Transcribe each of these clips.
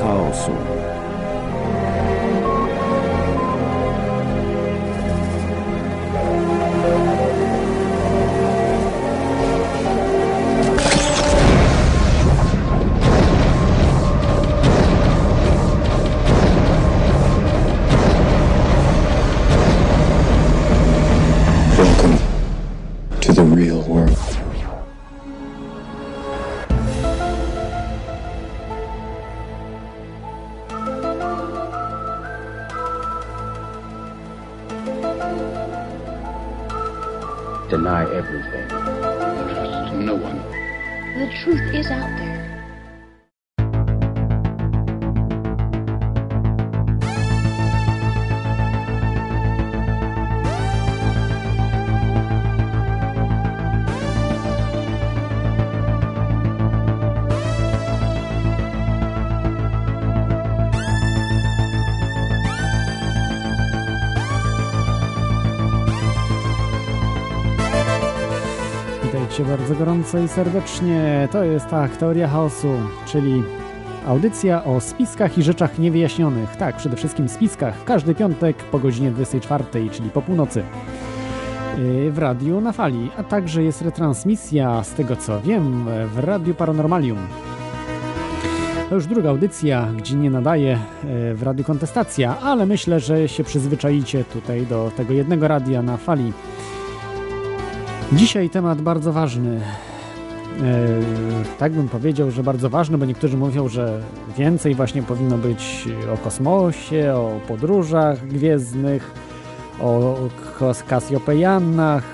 chaosu. Gorąco i serdecznie. To jest tak, Teoria Chaosu, czyli audycja o spiskach i rzeczach niewyjaśnionych. Tak, przede wszystkim spiskach. Każdy piątek po godzinie 24, czyli po północy. Y, w radiu na fali, a także jest retransmisja, z tego co wiem, w Radiu Paranormalium. To już druga audycja, gdzie nie nadaje y, w Radiu Kontestacja, ale myślę, że się przyzwyczaicie tutaj do tego jednego radia na fali. Dzisiaj temat bardzo ważny. E, tak bym powiedział, że bardzo ważny, bo niektórzy mówią, że więcej właśnie powinno być o kosmosie, o podróżach gwiezdnych, o Kasjopejannach,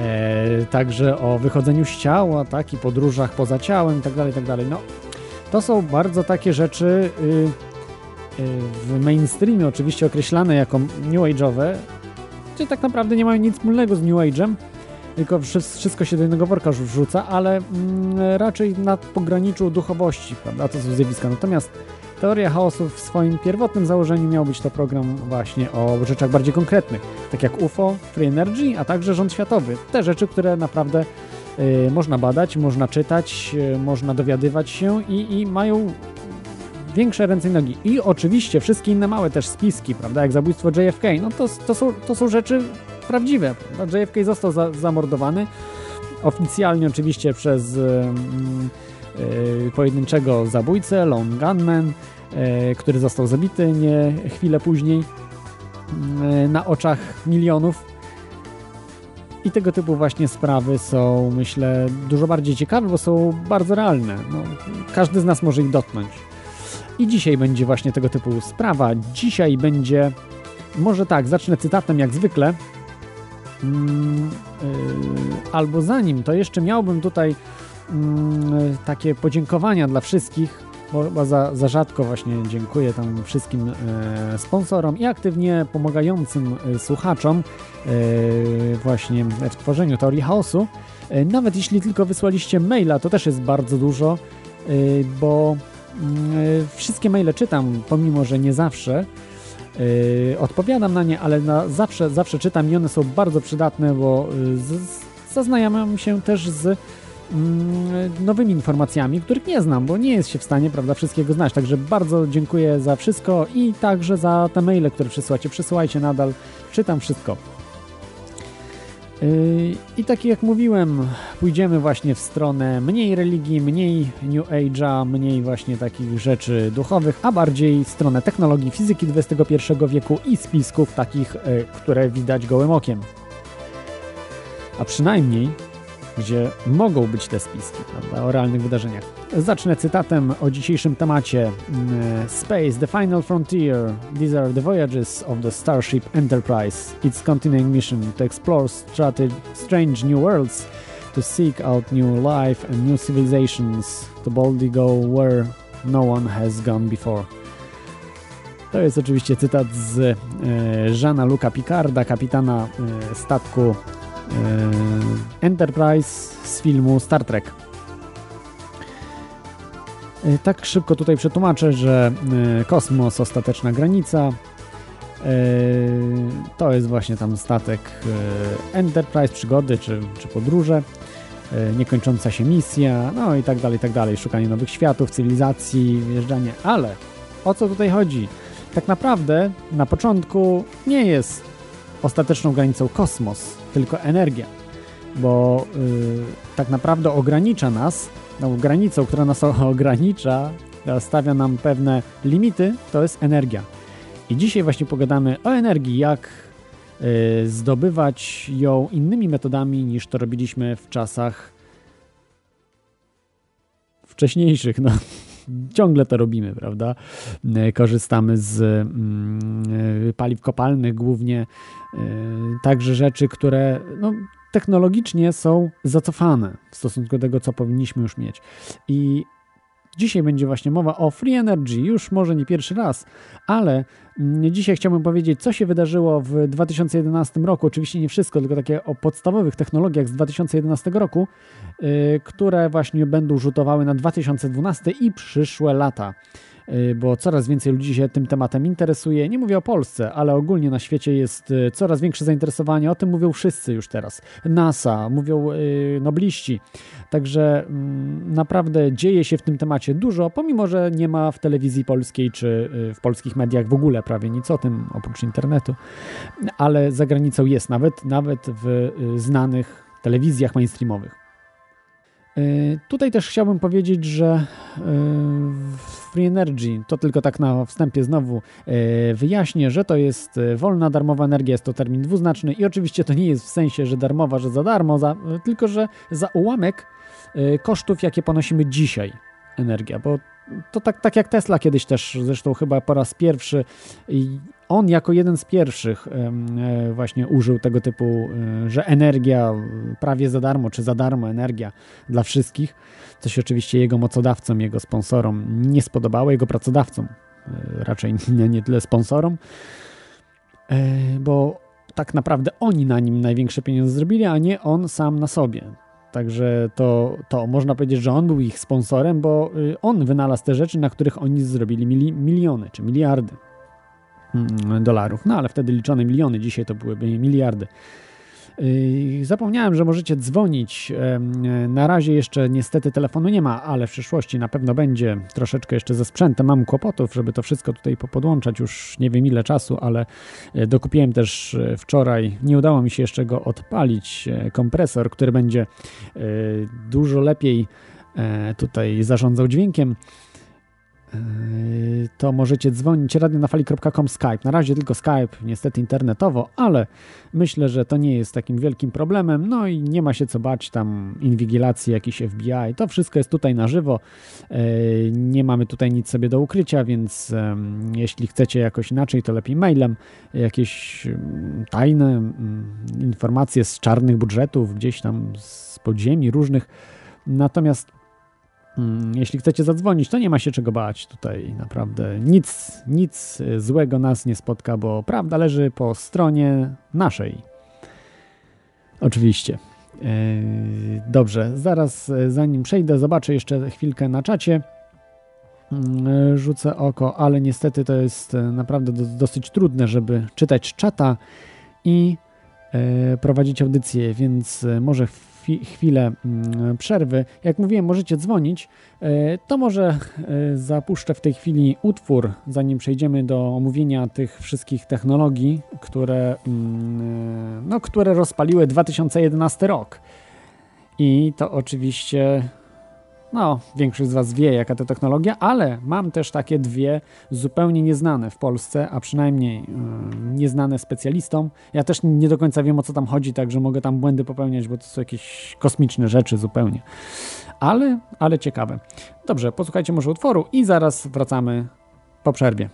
e, także o wychodzeniu z ciała, tak, i podróżach poza ciałem itd., tak itd. Tak no, to są bardzo takie rzeczy y, y, w mainstreamie oczywiście określane jako new age'owe, czyli tak naprawdę nie mają nic wspólnego z new age'em, tylko wszystko się do jednego worka wrzuca, ale mm, raczej na pograniczu duchowości, prawda, to są zjawiska. Natomiast Teoria chaosu w swoim pierwotnym założeniu miał być to program właśnie o rzeczach bardziej konkretnych, tak jak UFO, Free Energy, a także rząd światowy. Te rzeczy, które naprawdę y, można badać, można czytać, y, można dowiadywać się i, i mają większe ręce i nogi. I oczywiście wszystkie inne małe też spiski, prawda, jak zabójstwo JFK, no to, to, są, to są rzeczy prawdziwe. JFK został za, zamordowany oficjalnie oczywiście przez yy, pojedynczego zabójcę, Lone Gunman, yy, który został zabity nie chwilę później yy, na oczach milionów. I tego typu właśnie sprawy są, myślę, dużo bardziej ciekawe, bo są bardzo realne. No, każdy z nas może ich dotknąć. I dzisiaj będzie właśnie tego typu sprawa. Dzisiaj będzie, może tak, zacznę cytatem jak zwykle, Mm, albo zanim, to jeszcze miałbym tutaj mm, takie podziękowania dla wszystkich, bo za, za, rzadko właśnie dziękuję tam wszystkim e, sponsorom i aktywnie pomagającym e, słuchaczom e, właśnie w tworzeniu teorii chaosu. Nawet jeśli tylko wysłaliście maila, to też jest bardzo dużo, bo mm, wszystkie maile czytam, pomimo że nie zawsze. Yy, odpowiadam na nie, ale na, zawsze, zawsze czytam i one są bardzo przydatne, bo yy, zaznajamiam się też z yy, nowymi informacjami, których nie znam, bo nie jest się w stanie, prawda, wszystkiego znać. Także bardzo dziękuję za wszystko i także za te maile, które przysyłacie. Przysyłajcie nadal, czytam wszystko. Yy, I tak jak mówiłem, pójdziemy właśnie w stronę mniej religii, mniej New Age'a, mniej właśnie takich rzeczy duchowych, a bardziej w stronę technologii, fizyki XXI wieku i spisków takich, yy, które widać gołym okiem. A przynajmniej gdzie mogą być te spiski prawda, o realnych wydarzeniach. Zacznę cytatem o dzisiejszym temacie mm, Space, the final frontier. These are the voyages of the Starship Enterprise. Its continuing mission to explore strange new worlds, to seek out new life and new civilizations, to boldly go where no one has gone before. To jest oczywiście cytat z e, Jeana Luca Picarda, kapitana e, statku Enterprise z filmu Star Trek. E, tak szybko tutaj przetłumaczę, że e, kosmos, ostateczna granica. To jest właśnie tam statek Enterprise, przygody czy, czy podróże. e, niekończąca się misja, no i tak dalej, i tak dalej, szukanie nowych światów, cywilizacji, wjeżdżanie, ale o co tutaj chodzi? Tak naprawdę na początku nie jest ostateczną granicą kosmos, tylko energia, bo yy, tak naprawdę ogranicza nas, no, granicą, która nas ogranicza, stawia nam pewne limity, to jest energia. I dzisiaj właśnie pogadamy o energii, jak y, zdobywać ją innymi metodami niż to robiliśmy w czasach wcześniejszych. No, ciągle to robimy, prawda? Y, korzystamy z mm, y, paliw kopalnych głównie, także rzeczy, które no, technologicznie są zacofane w stosunku do tego, co powinniśmy już mieć. I Dzisiaj będzie właśnie mowa o Free Energy, już może nie pierwszy raz, ale mm, dzisiaj chciałbym powiedzieć, co się wydarzyło w 2011 roku. Oczywiście nie wszystko, tylko takie o podstawowych technologiach z 2011 roku, yy, które właśnie będą rzutowały na 2012 i przyszłe lata. Y, bo coraz więcej ludzi się tym tematem interesuje. Nie mówię o Polsce, ale ogólnie na świecie jest y, coraz większe zainteresowanie. O tym mówią wszyscy już teraz. NASA, mówią y, nobliści. Także mm, naprawdę dzieje się w tym temacie dużo, pomimo że nie ma w telewizji polskiej czy w polskich mediach w ogóle prawie nic o tym oprócz internetu. Ale za granicą jest, nawet, nawet w znanych telewizjach mainstreamowych. Tutaj też chciałbym powiedzieć, że Free Energy. To tylko tak na wstępie znowu e, wyjaśnię, że to jest e, wolna, darmowa energia, jest to termin dwuznaczny i oczywiście to nie jest w sensie, że darmowa, że za darmo, za, tylko że za ułamek e, kosztów, jakie ponosimy dzisiaj energia, bo to tak, tak jak Tesla kiedyś też, zresztą chyba po raz pierwszy, on jako jeden z pierwszych właśnie użył tego typu, że energia prawie za darmo, czy za darmo energia dla wszystkich, co się oczywiście jego mocodawcom, jego sponsorom nie spodobało, jego pracodawcom, e, raczej nie, nie tyle sponsorom, e, bo tak naprawdę oni na nim największe pieniądze zrobili, a nie on sam na sobie. Także to, to można powiedzieć, że on był ich sponsorem, bo y, on wynalazł te rzeczy, na których oni zrobili mili, miliony czy miliardy dolarów. No ale wtedy liczone miliony, dzisiaj to byłyby miliardy. Yy, zapomniałem, że możecie dzwonić. Na razie jeszcze niestety telefonu nie ma, ale w przyszłości na pewno będzie. Troszeczkę jeszcze ze sprzętem mam kłopotów, żeby to wszystko tutaj popodłączać. Już nie wiem ile czasu, ale e, dokupiłem też e, wczoraj. Nie udało mi się jeszcze go odpalić. E, kompresor, który będzie dużo lepiej tutaj zarządzał dźwiękiem. To możecie dzwonić radionafali.com Skype. Na razie tylko Skype, niestety internetowo, ale myślę, że to nie jest takim wielkim problemem. No i nie ma się co bać tam inwigilacji, jakiś FBI. To wszystko jest tutaj na żywo. Yy, nie mamy tutaj nic sobie do ukrycia, więc jeśli chcecie jakoś inaczej, to lepiej mailem. Jakieś tajne informacje z czarnych budżetów, gdzieś tam z podziemi różnych. Natomiast jeśli chcecie zadzwonić, to nie ma się czego bać tutaj, naprawdę nic, nic złego nas nie spotka, bo prawda leży po stronie naszej. Oczywiście. E, dobrze, zaraz e, zanim przejdę, zobaczę jeszcze chwilkę na czacie. Mm, e, rzucę oko, ale niestety to jest naprawdę dosyć trudne, żeby czytać czata i prowadzić audycję, więc może chwilę mm, przerwy. Jak mówiłem, możecie dzwonić. E, to może e, zapuszczę w tej chwili utwór, zanim przejdziemy do omówienia tych wszystkich technologii, które, mm, e, no, które rozpaliły 2011 rok. I to oczywiście no, większość z Was wie, jaka to technologia, ale mam też takie dwie zupełnie nieznane w Polsce, a przynajmniej yy, nieznane specjalistom. Ja też nie do końca wiem, o co tam chodzi, także mogę tam błędy popełniać, bo to są jakieś kosmiczne rzeczy zupełnie. Ale, ale ciekawe. Dobrze, posłuchajcie może utworu i zaraz wracamy po przerwie.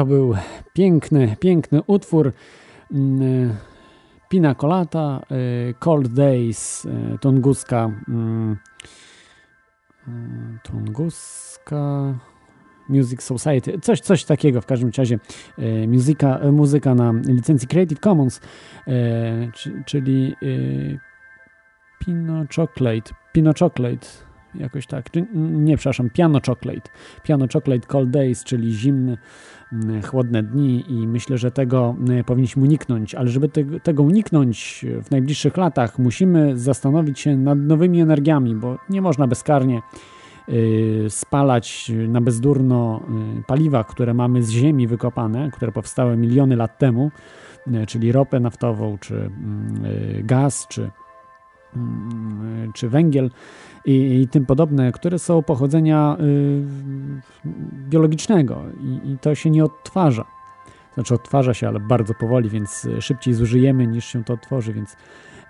To był piękny, piękny utwór. Mm, Pina Colata, Cold Days, Tunguska. Mm, Tunguska. Music Society, coś, coś takiego w każdym razie. E, muzyka, e, muzyka na licencji Creative Commons, e, czyli Pino Chocolate, Pino Chocolate, jakoś tak, nie, przepraszam, Piano Chocolate, Piano Chocolate Cold Days, czyli zimny, chłodne dni i myślę, że tego powinniśmy uniknąć, ale żeby te, tego uniknąć w najbliższych latach, musimy zastanowić się nad nowymi energiami, bo nie można bezkarnie Y, spalać na bezdurno y, paliwa, które mamy z ziemi wykopane, które powstały miliony lat temu, y, czyli ropę naftową, czy mm, gaz, czy, mm, czy węgiel i, i tym podobne, które są pochodzenia biologicznego i, i to się nie odtwarza. Znaczy odtwarza się, ale bardzo powoli, więc szybciej zużyjemy niż się to odtworzy, więc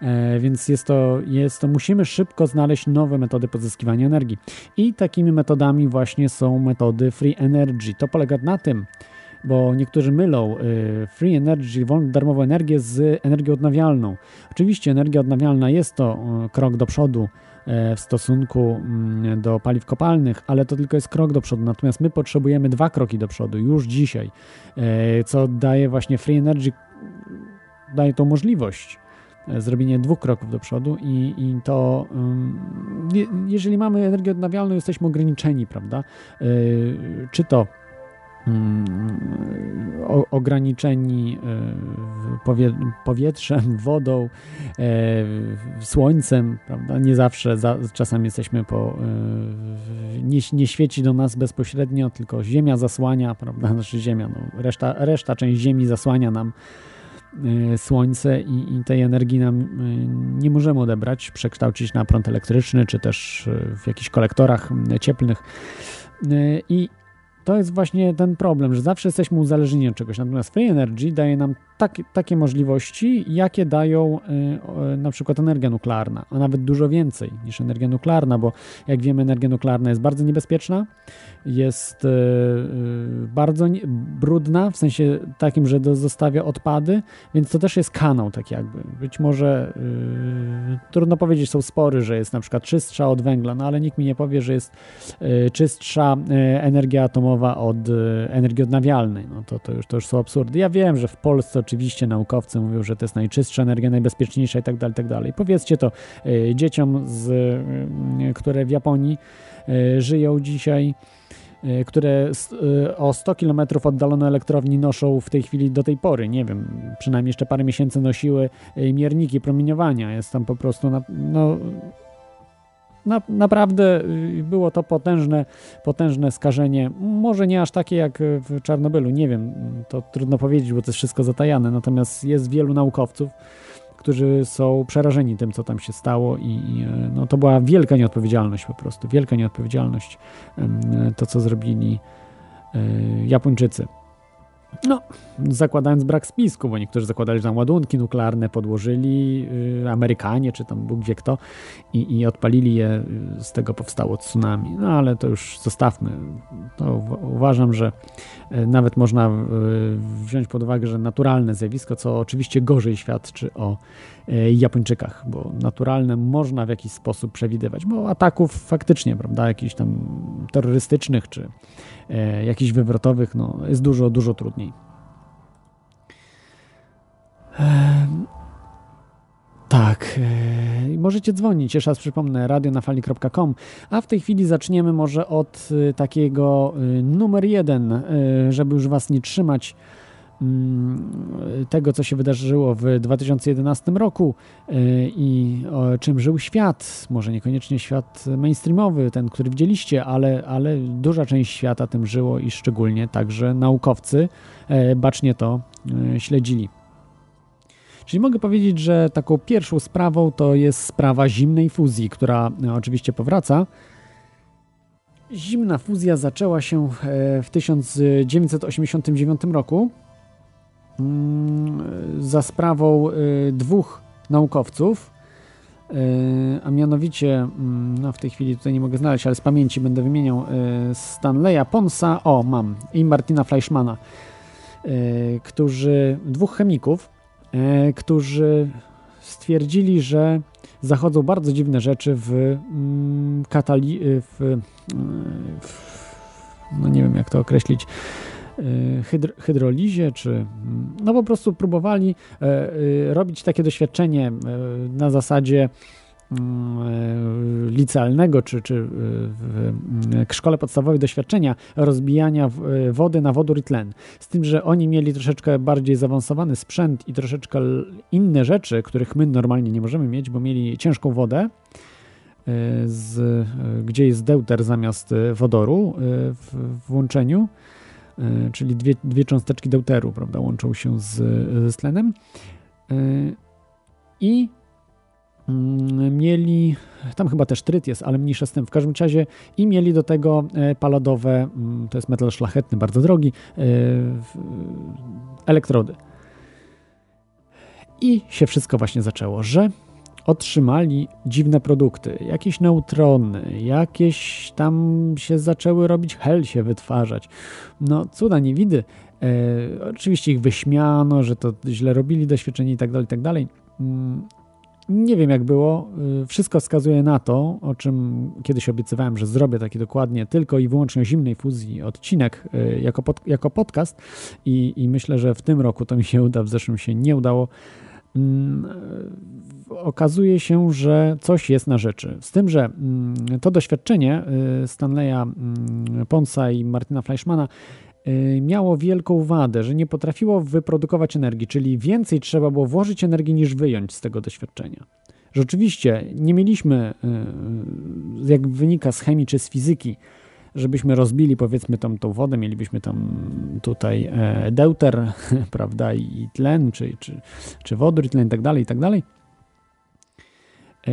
E, więc jest to, jest to, musimy szybko znaleźć nowe metody pozyskiwania energii. I takimi metodami właśnie są metody free energy. To polega na tym, bo niektórzy mylą e, free energy, wolną darmową energię z energią odnawialną. Oczywiście energia odnawialna jest to e, krok do przodu w stosunku mm, do paliw kopalnych, ale to tylko jest krok do przodu. Natomiast my potrzebujemy dwa kroki do przodu już dzisiaj, co daje właśnie free energy, daje tą możliwość E, zrobienie dwóch kroków do przodu i, i to jeżeli mamy energię odnawialną, jesteśmy ograniczeni, prawda? E, czy to mm, ograniczeni e, powietrzem, wodą, słońcem, prawda? Nie zawsze, czasami jesteśmy po, nie, nie świeci do nas bezpośrednio, tylko Ziemia zasłania, prawda? Znaczy Ziemia, no, reszta, reszta, część Ziemi zasłania nam słońce i, i, tej energii nam nie możemy odebrać, przekształcić na prąd elektryczny, czy też w jakichś kolektorach cieplnych. I to jest właśnie ten problem, że zawsze jesteśmy uzależnieni od czegoś. Natomiast Free Energy daje nam tak, takie możliwości, jakie dają y, na przykład energia nuklearna, a nawet dużo więcej niż energia nuklearna, bo jak wiemy, energia nuklearna jest bardzo niebezpieczna, jest y, y, bardzo brudna, w sensie takim, że zostawia odpady, więc to też jest kanał, tak jakby. Być może trudno powiedzieć, są spory, że jest na przykład czystsza od węgla, no ale nikt mi nie powie, że jest czystsza energia atomowa od energii odnawialnej. No to, to, już, to już są absurdy. Ja wiem, że w Polsce oczywiście naukowcy mówią, że to jest najczystsza energia, najbezpieczniejsza i tak dalej, tak dalej. Powiedzcie to e, dzieciom, z, e, które w Japonii e, żyją dzisiaj, które o 100 km oddalone elektrowni noszą w tej chwili do tej pory, nie wiem, przynajmniej jeszcze parę miesięcy nosiły mierniki promieniowania. Jest tam po prostu na, no, na, naprawdę y, było to potężne, potężne skażenie. Może nie aż takie jak w Czarnobylu, nie wiem, to trudno powiedzieć, bo to jest wszystko zatajane. Natomiast jest wielu naukowców, którzy są przerażeni tym, co tam się stało, i, i e, no, to była wielka nieodpowiedzialność po prostu, wielka nieodpowiedzialność to, co zrobili e, Japończycy. No, zakładając brak spisku, bo niektórzy zakładali, że tam ładunki nuklearne podłożyli yy, Amerykanie, czy tam Bóg wie kto, i, i odpalili je, y, z tego powstało tsunami. No ale to już zostawmy. To uważam, że y, nawet można y, wziąć pod uwagę, że naturalne zjawisko, co oczywiście gorzej świadczy o Japończykach, bo naturalne można w jakiś sposób przewidywać, bo ataków faktycznie, prawda, jakichś tam terrorystycznych, czy e, jakichś wywrotowych, no, jest dużo, dużo trudniej. E, tak, e, możecie dzwonić, jeszcze raz przypomnę, radionafali.com, a w tej chwili zaczniemy może od e, takiego e, numer jeden, e, żeby już Was nie trzymać tego, co się wydarzyło w 2011 roku y, i o czym żył świat, może niekoniecznie świat mainstreamowy, ten, który widzieliście, ale, ale duża część świata tym żyło i szczególnie także naukowcy e, bacznie to e, śledzili. Czyli mogę powiedzieć, że taką pierwszą sprawą to jest sprawa zimnej fuzji, która e, oczywiście powraca. Zimna fuzja zaczęła się w 1989 roku Mm, za sprawą y, dwóch naukowców, y, a mianowicie, mm, no w tej chwili tutaj nie mogę znaleźć, ale z pamięci będę wymieniał y, Stanleya Ponsa, o mam, i Martina Fleischmana. którzy, dwóch chemików, którzy stwierdzili, że zachodzą bardzo dziwne rzeczy w mm, katali... W, w, no nie wiem jak to określić, hydr hydrolizie, czy no po prostu próbowali robić takie doświadczenie na zasadzie Mm, licealnego czy, czy w szkole podstawowej doświadczenia rozbijania e, wody na wodór i tlen. Z tym, że oni mieli troszeczkę bardziej zaawansowany sprzęt i troszeczkę inne rzeczy, których my normalnie nie możemy mieć, bo mieli ciężką wodę, e, z, e, gdzie jest deuter zamiast wodoru w włączeniu, czyli dwie, dwie cząsteczki deuteru prawda, łączą się z, z tlenem. I Mm, mieli, tam chyba też tryt jest, ale mniejsza z tym, w każdym razie i mieli do tego e, paladowe, mm, to jest metal szlachetny, bardzo drogi, e, elektrody. I się wszystko właśnie zaczęło, że otrzymali dziwne produkty, jakieś neutrony, jakieś tam się zaczęły robić, hel się wytwarzać. No cuda nie widy. E, oczywiście ich wyśmiano, że to źle robili doświadczenie i tak dalej, tak dalej. Mm, nie wiem jak było. Y, wszystko wskazuje na to, o czym kiedyś obiecywałem, że zrobię taki dokładnie tylko i wyłącznie o zimnej fuzji odcinek y, jako, pod, jako podcast I, i myślę, że w tym roku to mi się uda, w zeszłym się nie udało. Okazuje się, że coś jest na rzeczy. Z tym, że mm, to doświadczenie y, Stanleya mm, Ponsa i Martina Fleischmana Y, miało wielką wadę, że nie potrafiło wyprodukować energii, czyli więcej trzeba było włożyć energii niż wyjąć z tego doświadczenia. Rzeczywiście nie mieliśmy, y, jak wynika z chemii czy z fizyki, żebyśmy rozbili powiedzmy tą, tą wodę, mielibyśmy tam tutaj e, deuter, prawda, i tlen, czy, czy, czy wodór, i tlen, i tak dalej, i tak dalej. E,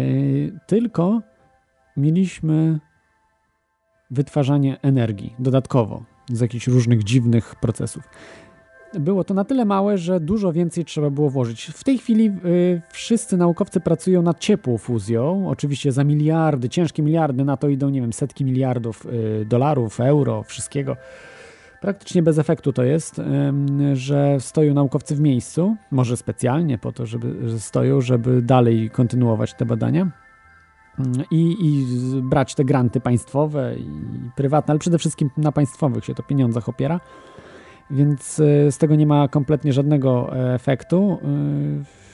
tylko mieliśmy wytwarzanie energii dodatkowo z jakichś różnych dziwnych procesów. Było to na tyle małe, że dużo więcej trzeba było włożyć. W tej chwili y, wszyscy naukowcy pracują nad ciepłą fuzją, oczywiście za miliardy, ciężkie miliardy, na to idą, nie wiem, setki miliardów y, dolarów, euro, wszystkiego. Praktycznie bez efektu to jest, że stoją naukowcy w miejscu, może specjalnie po to, żeby że stoją, żeby dalej kontynuować te badania i, i brać te granty państwowe i prywatne, ale przede wszystkim na państwowych się to pieniądzach opiera. Więc e, z tego nie ma kompletnie żadnego e, efektu. E,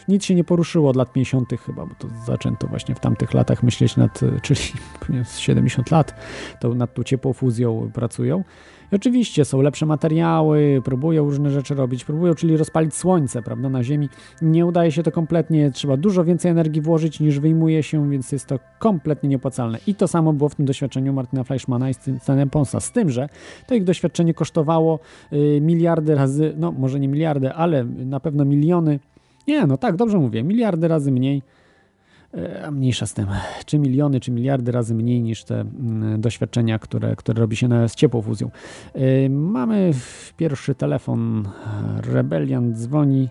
nic się nie poruszyło od lat 50. chyba, bo to zaczęto właśnie w tamtych latach myśleć nad, czyli 70 lat, to nad tą ciepłą fuzją pracują. Oczywiście są lepsze materiały, próbują różne rzeczy robić, próbują, czyli rozpalić słońce, prawda, na Ziemi. Nie udaje się to kompletnie, trzeba dużo więcej energii włożyć niż wyjmuje się, więc jest to kompletnie nieopłacalne. I to samo było w tym doświadczeniu Martina Fleischmana i Stanem Ponsa, z tym, że to ich doświadczenie kosztowało y, miliardy razy, no może nie miliardy, ale na pewno miliony nie, no tak, dobrze mówię. Miliardy razy mniej, a mniejsza z tym, czy miliony, czy miliardy razy mniej niż te mm, doświadczenia, które, które robi się z ciepłą fuzją. E, mamy pierwszy telefon. Rebeliant dzwoni.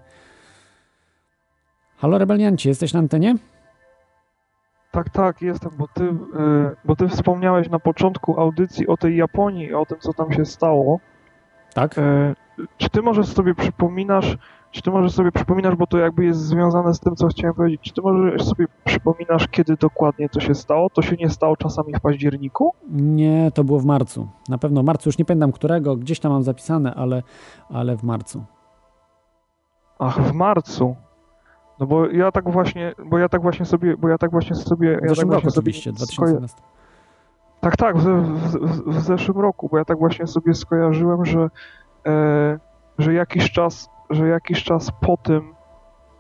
Halo, Rebeliancie, jesteś na antenie? Tak, tak, jestem, bo ty, e, bo ty wspomniałeś na początku audycji o tej Japonii, o tym, co tam się stało. Tak. Czy ty może sobie przypominasz, czy ty może sobie przypominasz, bo to jakby jest związane z tym, co chciałem powiedzieć, czy ty może sobie przypominasz, kiedy dokładnie to się stało? To się nie stało czasami w październiku? Nie, to było w marcu. Na pewno w marcu, już nie pamiętam którego, gdzieś tam mam zapisane, ale, ale w marcu. Ach, w marcu. No bo ja tak właśnie, bo ja tak właśnie sobie, bo ja tak właśnie sobie... W zeszłym ja tak roku oczywiście, 2011. Tak, tak, w, w, w, zeszłym roku, bo ja tak właśnie sobie skojarzyłem, że, e, że jakiś czas że jakiś czas po tym,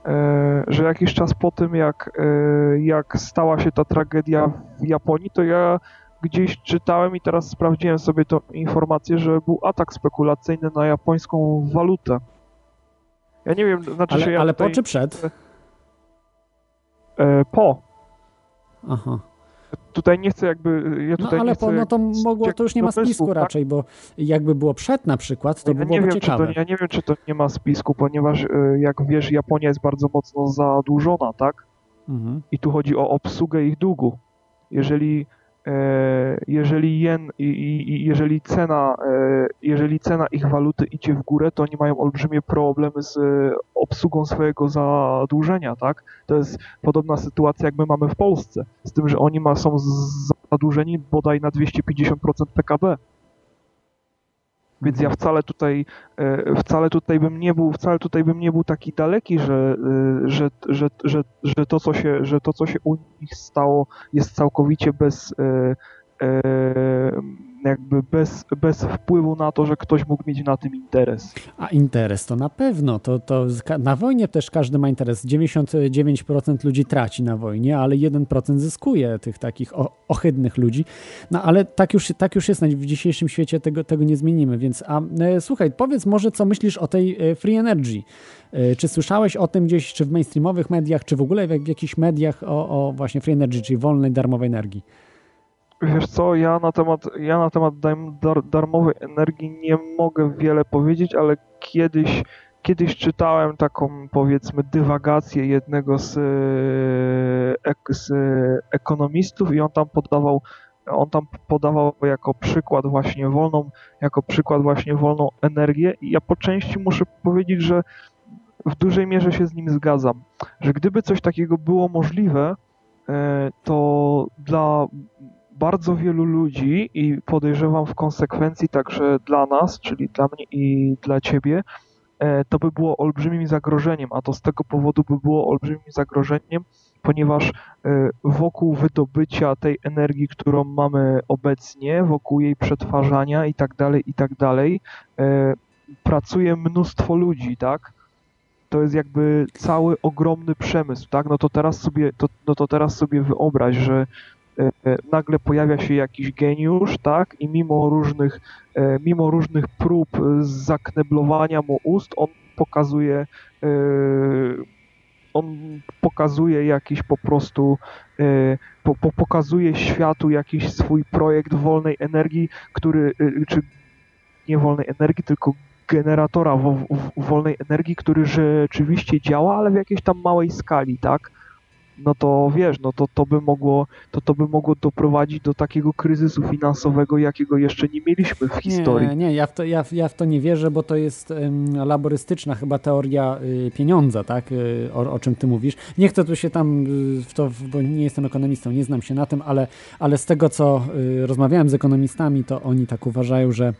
e, że jakiś czas po tym, jak, e, jak stała się ta tragedia w Japonii, to ja gdzieś czytałem i teraz sprawdziłem sobie tą informację, że był atak spekulacyjny na japońską walutę. Ja nie wiem, znaczy ale, się. Ja ale tutaj... po czy przed? E, po. Aha tutaj nie chcę jakby... Ja no ale po, no to mogło, to już nie ma spisku tak? raczej, bo jakby było przed na przykład, to ja by było wiem, ciekawe. To, ja nie wiem, czy to nie ma spisku, ponieważ e, jak wiesz, Japonia jest bardzo mocno zadłużona, tak? Mhm. I tu chodzi o obsługę ich długu. Jeżeli jeżeli jen, jeżeli cena, jeżeli cena ich waluty idzie w górę, to oni mają olbrzymie problemy z obsługą swojego zadłużenia, tak? To jest podobna sytuacja, jak my mamy w Polsce, z tym, że oni ma, są zadłużeni bodaj na 250% PKB. Więc ja wcale tutaj, e, wcale tutaj bym nie był, wcale tutaj bym nie był taki daleki, że, e, że, że, że, że, to, co się, że to, co się u nich stało, jest całkowicie bez, e, jakby bez, bez wpływu na to, że ktoś mógł mieć na tym interes. A interes to na pewno. To, to na wojnie też każdy ma interes. 99% ludzi traci na wojnie, ale 1% zyskuje tych takich ohydnych ludzi. No ale tak już, tak już jest. W dzisiejszym świecie tego, tego nie zmienimy. Więc a e, słuchaj, powiedz może, co myślisz o tej e, free energy. E, czy słyszałeś o tym gdzieś, czy w mainstreamowych mediach, czy w ogóle w, w jakichś mediach o, o właśnie free energy, czyli wolnej, darmowej energii? Wiesz co, ja na temat, ja na temat dar, darmowej energii nie mogę wiele powiedzieć, ale kiedyś, kiedyś czytałem taką powiedzmy dywagację jednego z, e, z ekonomistów i on tam podawał on tam podawał jako przykład właśnie wolną, jako przykład właśnie wolną energię i ja po części muszę powiedzieć, że w dużej mierze się z nim zgadzam, że gdyby coś takiego było możliwe, e, to dla bardzo wielu ludzi i podejrzewam w konsekwencji także dla nas, czyli dla mnie i dla ciebie, e, to by było olbrzymim zagrożeniem, a to z tego powodu by było olbrzymim zagrożeniem, ponieważ e, wokół wydobycia tej energii, którą mamy obecnie, wokół jej przetwarzania i tak dalej, i tak dalej, e, pracuje mnóstwo ludzi, tak? To jest jakby cały ogromny przemysł, tak? No to teraz sobie, to, no to teraz sobie wyobraź, że nagle pojawia się jakiś geniusz, tak, i mimo różnych, e, mimo różnych prób zakneblowania mu ust, on pokazuje, e, on pokazuje jakiś po prostu, po, po, pokazuje światu jakiś swój projekt wolnej energii, który, czy nie wolnej energii, tylko generatora wolnej energii, który rzeczywiście działa, ale w jakiejś tam małej skali, tak? No to wiesz, no to, to, by mogło, to, to by mogło doprowadzić do takiego kryzysu finansowego, jakiego jeszcze nie mieliśmy w historii. Nie, nie ja, w to, ja, ja w to nie wierzę, bo to jest um, laborystyczna chyba teoria y, pieniądza, tak, y, o, o, czym ty mówisz. Nie chcę tu się tam y, w to, bo nie jestem ekonomistą, nie znam się na tym, ale, ale z tego, co y, rozmawiałem z ekonomistami, to oni tak uważają, że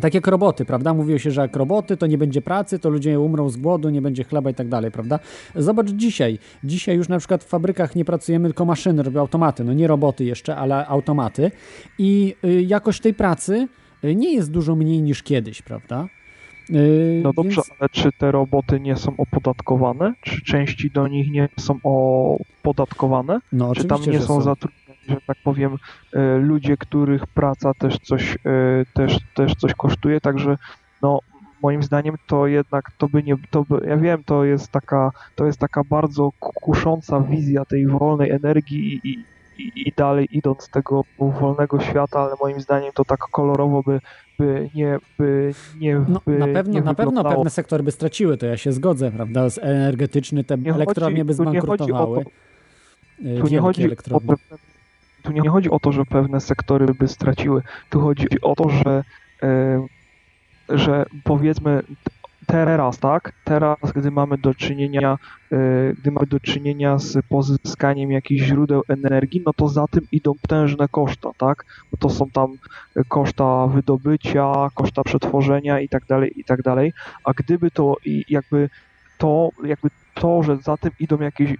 tak jak roboty, prawda? Mówiło się, że jak roboty, to nie będzie pracy, to ludzie umrą z głodu, nie będzie chleba i tak dalej, prawda? Zobacz dzisiaj. Dzisiaj już na przykład w fabrykach nie pracujemy, tylko maszyny robią automaty. No nie roboty jeszcze, ale automaty. I y, jakość tej pracy y, nie jest dużo mniej niż kiedyś, prawda? Y, no dobrze, Więc... ale czy te roboty nie są opodatkowane? Czy części do nich nie są opodatkowane? No, czy tam nie są, są zatrudnione? Że tak powiem, e, ludzie, których praca też coś, e, też, też coś kosztuje, także no, moim zdaniem to jednak to by nie, to by, ja wiem, to jest taka, to jest taka bardzo kusząca wizja tej wolnej energii i, i, i dalej idąc tego wolnego świata, ale moim zdaniem to tak kolorowo by, by nie, by nie, no, by na pewno, nie na pewno pewne sektory by straciły, to ja się zgodzę, prawda, z energetyczny, te elektrownie by zbankrutowały. Tu nie chodzi o to, tu nie chodzi o to, że pewne sektory by straciły. Tu chodzi o to, że, e, że powiedzmy teraz, tak? Teraz, gdy mamy do czynienia, e, gdy mamy do czynienia z pozyskaniem jakichś źródeł energii, no to za tym idą potężne koszta, tak? Bo to są tam koszta wydobycia, koszta przetworzenia i tak dalej, i tak dalej. A gdyby to jakby to jakby to, że za tym idą jakieś,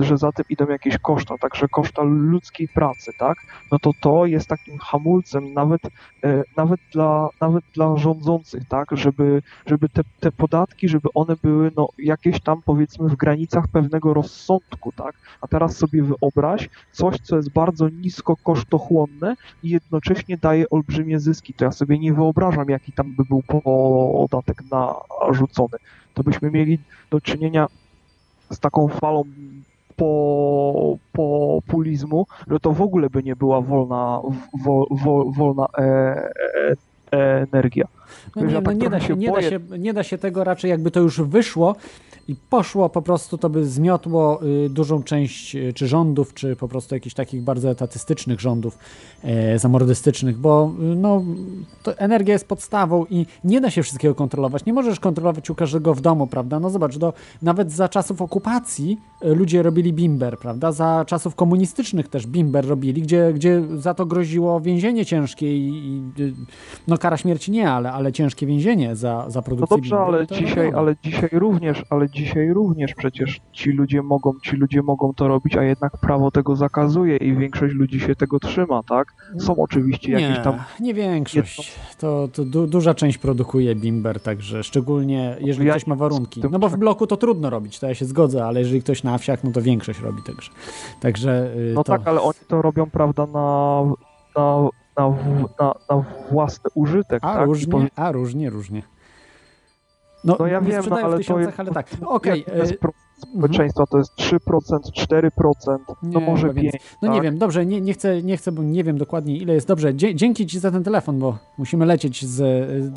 że za tym idą jakieś koszta, także koszta ludzkiej pracy, tak? No to to jest takim hamulcem nawet, e, nawet, dla, nawet dla rządzących, tak? Żeby, żeby te, te podatki, żeby one były no, jakieś tam powiedzmy w granicach pewnego rozsądku, tak? A teraz sobie wyobraź coś, co jest bardzo nisko kosztochłonne i jednocześnie daje olbrzymie zyski. To ja sobie nie wyobrażam, jaki tam by był podatek narzucony to byśmy mieli do czynienia z taką falą po, populizmu, że to w ogóle by nie była wolna, wo, wo, wolna e, e, e energia. No nie, no tak nie, da się, nie, da się, nie da się tego raczej, jakby to już wyszło i poszło po prostu, to by zmiotło y, dużą część y, czy rządów, czy po prostu jakichś takich bardzo etatystycznych rządów e, zamordystycznych, bo y, no, energia jest podstawą i nie da się wszystkiego kontrolować. Nie możesz kontrolować u każdego w domu, prawda? No zobacz, do, nawet za czasów okupacji y, ludzie robili bimber, prawda? Za czasów komunistycznych też bimber robili, gdzie, gdzie za to groziło więzienie ciężkie i, i no kara śmierci nie, ale, ale ciężkie więzienie za, za No produkcję dobrze, bimberu, ale dzisiaj, ale dzisiaj również, ale dzisiaj również przecież ci ludzie mogą, ci ludzie mogą to robić, a jednak prawo tego zakazuje i większość ludzi się tego trzyma, tak? Są oczywiście jakieś Nie, tam nie większość. To, to du, duża część produkuje bimber, także szczególnie jeżeli Ja ktoś ma warunki. No bo w tak- bloku to trudno robić, to ja się zgodzę, ale jeżeli ktoś na wsiach, no to większość robi także. Także y, No to... tak, ale oni to robią, prawda, na, na, na, na, na własny użytek, A tak? Różnie, a różnie, różnie. No, No ja nie wiem, no sprzedają ale w to tysiącach, jest... ale tak. Okej. to y, procent mhm. społeczeństwa? To jest 3%, 4%, no Nie, może chyba więcej. 5%. No nie tak? wiem, dobrze, nie, nie, chcę, nie chcę, bo nie wiem dokładnie ile jest. Dobrze, dzie dzięki Ci za ten telefon, bo musimy lecieć z...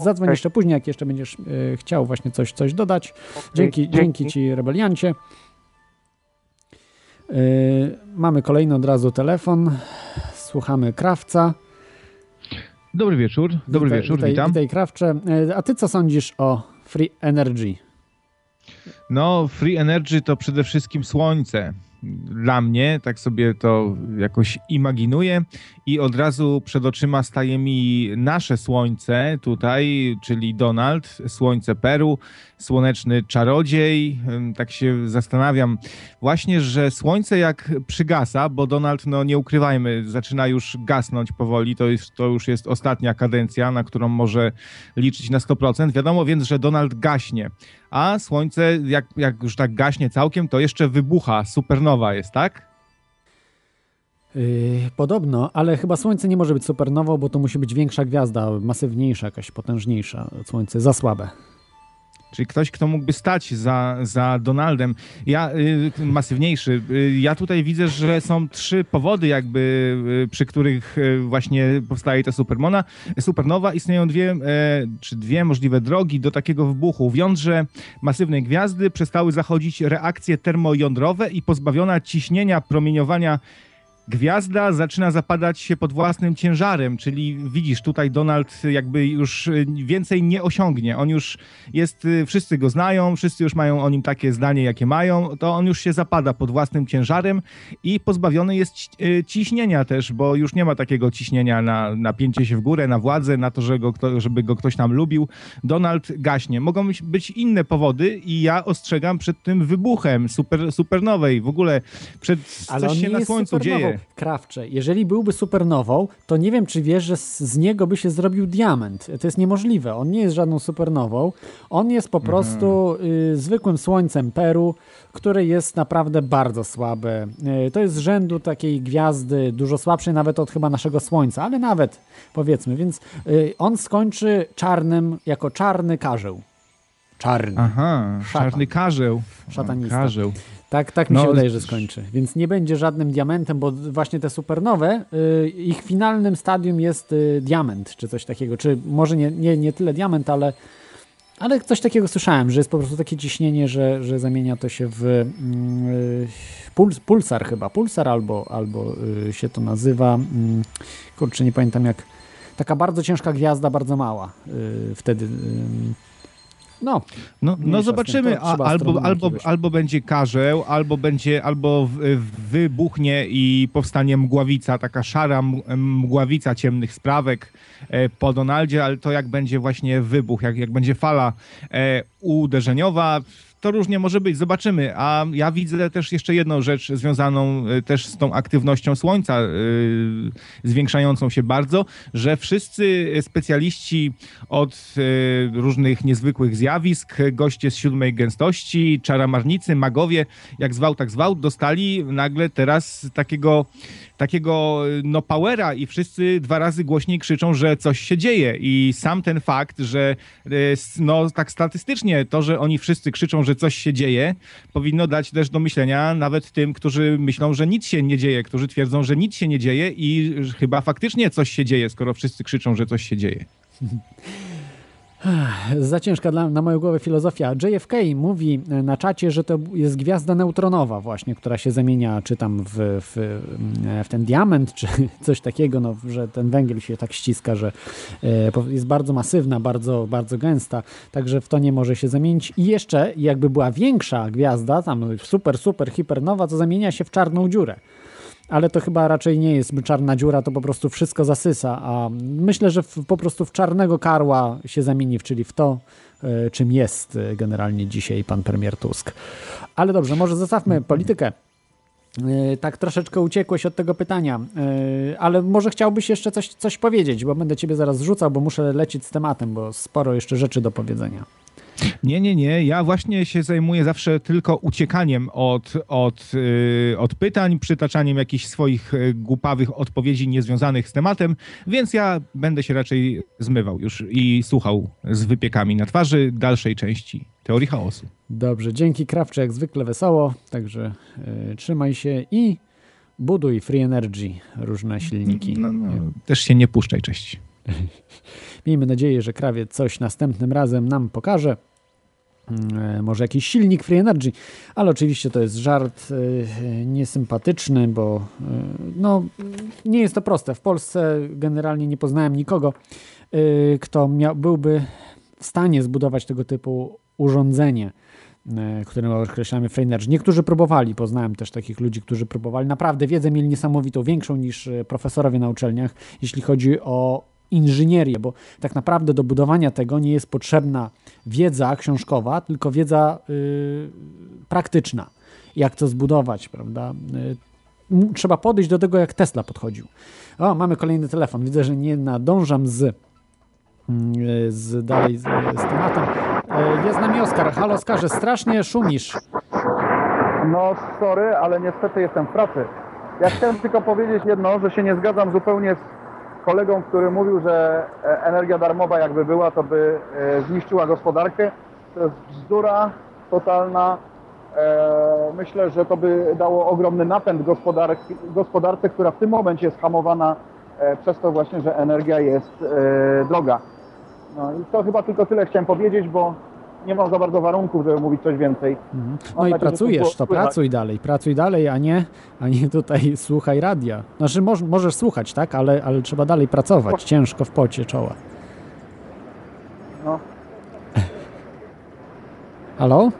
Zadzwoń Okej. jeszcze później, jak jeszcze będziesz e, chciał właśnie coś, coś dodać. Okej, Dzięki, dzięki Ci, rebeliancie. E, mamy kolejny od razu telefon. Słuchamy Krawca. Dobry wieczór, dobry Witaj- wieczór, witaj, witam. Witaj Krawcze. E, A Ty co sądzisz o Free Energy? No, free energy to przede wszystkim słońce. Dla mnie, tak sobie to jakoś imaginuję i od razu przed oczyma staje mi nasze słońce tutaj, czyli Donald, słońce Peru, słoneczny czarodziej. Tak się zastanawiam właśnie, że słońce jak przygasa, bo Donald, no nie ukrywajmy, zaczyna już gasnąć powoli, to, jest, to już jest ostatnia kadencja, na którą może liczyć na 100%. Wiadomo więc, że Donald gaśnie a Słońce, jak, jak już tak gaśnie całkiem, to jeszcze wybucha, supernowa jest, tak? Yy, podobno, ale chyba Słońce nie może być supernową, bo to musi być większa gwiazda, masywniejsza, jakaś potężniejsza. Słońce za słabe. Czyli ktoś, kto mógłby stać za, za Donaldem. Ja, y, masywniejszy. Y, ja tutaj widzę, że są trzy powody jakby, y, przy których właśnie powstaje ta supermona. Supernowa. Istnieją dwie, e, czy dwie możliwe drogi do takiego wybuchu. W jądrze masywnej gwiazdy przestały zachodzić reakcje termojądrowe i pozbawiona ciśnienia promieniowania Gwiazda zaczyna zapadać się pod własnym ciężarem, czyli widzisz, tutaj Donald jakby już y, więcej nie osiągnie. On już jest, y, wszyscy go znają, wszyscy już mają o nim takie zdanie, jakie mają, to on już się zapada pod własnym ciężarem i pozbawiony jest y, ciśnienia też, bo już nie ma takiego ciśnienia na napięcie się w górę, na władzę, na to, że go, żeby go ktoś tam lubił. Donald gaśnie. Mogą być- inne powody i ja ostrzegam przed tym wybuchem super, supernowej, w ogóle przed coś się na słońcu supernową. dzieje. Krawcze, jeżeli byłby supernową, to nie wiem, czy wiesz, że z, z niego by się zrobił diament. To jest niemożliwe. On nie jest żadną supernową. On jest po prostu y, zwykłym słońcem Peru, które jest naprawdę bardzo słabe. Y, to jest z rzędu takiej gwiazdy, dużo słabszej nawet od chyba naszego Słońca, ale nawet powiedzmy, więc y, on skończy czarnym, jako czarny karzeł. Czarny. Aha, Szatan. czarny karzeł. Szatanista. Karzeł. Tak, tak mi No, się wydaje, że skończy. Więc nie będzie żadnym diamentem, bo właśnie te supernowe, y, ich finalnym stadium jest y, diament, czy coś takiego. Czy może nie, nie, nie tyle diament, ale, ale coś takiego słyszałem, że jest po prostu takie ciśnienie, że, że zamienia to się w mm, y, puls, pulsar chyba. Pulsar albo, albo y, się to nazywa. Mm, kurczę, nie pamiętam jak. Taka bardzo ciężka gwiazda, bardzo mała. Y, wtedy. No, No, no zobaczymy, a, albo, albo, jakiegoś. albo będzie karzeł, albo będzie, albo wybuchnie i powstanie mgławica, taka szara mgławica ciemnych sprawek e, po Donaldzie, ale to jak będzie właśnie wybuch, jak, jak będzie fala e, uderzeniowa, to różnie może być, zobaczymy. A ja widzę też jeszcze jedną rzecz związaną e, też z tą aktywnością Słońca, e, zwiększającą się bardzo, że wszyscy specjaliści od e, różnych niezwykłych zjawisk, goście z siódmej gęstości, czaramarnicy, magowie, jak zwał, tak zwał, dostali nagle teraz takiego, takiego no powera i wszyscy dwa razy głośniej krzyczą, że coś się dzieje i sam ten fakt, że s- no tak statystycznie to, że oni wszyscy krzyczą, że coś się dzieje, powinno dać też do myślenia nawet tym, którzy myślą, że nic się nie dzieje, którzy twierdzą, że nic się nie dzieje i że chyba faktycznie coś się dzieje, skoro wszyscy krzyczą, że coś się dzieje. Za ciężka dla, na moją głowę filozofia. JFK mówi na czacie, że to jest gwiazda neutronowa właśnie, która się zamienia czy tam w, w, w ten diament, czy coś takiego, no, że ten węgiel się tak ściska, że e, jest bardzo masywna, bardzo, bardzo gęsta, także w to nie może się zamienić. I jeszcze jakby była większa gwiazda, tam super, super, hipernowa, to zamienia się w czarną dziurę ale to chyba raczej nie jest czarna dziura, to po prostu wszystko zasysa, a myślę, że w, po prostu w czarnego karła się zamieni, czyli w to, y, czym jest e, generalnie dzisiaj pan premier Tusk. Ale dobrze, może zostawmy politykę. Y, tak troszeczkę uciekłeś od tego pytania, ale może chciałbyś jeszcze coś, coś powiedzieć, bo będę ciebie zaraz rzucał, bo muszę lecieć z tematem, bo sporo jeszcze rzeczy do powiedzenia. Nie, nie, nie. Ja właśnie się zajmuję zawsze tylko uciekaniem od, od, yy, od pytań, przytaczaniem jakichś swoich y, głupawych odpowiedzi niezwiązanych z tematem, więc ja będę się raczej zmywał już i słuchał z wypiekami na twarzy dalszej części teorii chaosu. Dobrze, dzięki Krawcze, jak zwykle wesoło, także yy, trzymaj się i buduj Free Energy, różne silniki. No, no, też się nie puszczaj, cześć. Miejmy nadzieję, że krawiec coś następnym razem nam pokaże. Mm, e, może jakiś silnik Free Energy, ale oczywiście to jest żart e, niesympatyczny, bo e, no, nie jest to proste. W Polsce generalnie nie poznałem nikogo, kto miał, byłby w stanie zbudować tego typu urządzenie, którym określamy Free Energy. Niektórzy próbowali, poznałem też takich ludzi, którzy próbowali. Naprawdę wiedzę mieli niesamowitą, większą niż profesorowie na uczelniach, jeśli chodzi o inżynierię, bo tak naprawdę do budowania tego nie jest potrzebna wiedza książkowa, tylko wiedza y, praktyczna. Jak to zbudować, prawda? Y, trzeba podejść do tego, jak Tesla podchodził. O, mamy kolejny telefon. Widzę, że nie nadążam z, y, z dalej z, z tematem. Y, jest z nami Oskar. Halo Oskarze, strasznie szumisz. No sorry, ale niestety jestem w pracy. Ja chciałem tylko powiedzieć jedno, że się nie zgadzam zupełnie z kolegą, który mówił, że e, energia darmowa jakby była, to by e, zniszczyła gospodarkę. To jest bzdura totalna. E, myślę, że to by dało ogromny napęd gospodarce, która w tym momencie jest hamowana przez to właśnie, że energia jest droga. No i to chyba tylko tyle chciałem powiedzieć, bo nie mam za bardzo warunków, żeby mówić coś więcej. Mhm. No i pracujesz, to pracuj dalej, pracuj dalej, a nie, a nie tutaj słuchaj radia. Znaczy moż, możesz słuchać, tak, ale, ale trzeba dalej pracować, ciężko w pocie czoła. No. Halo?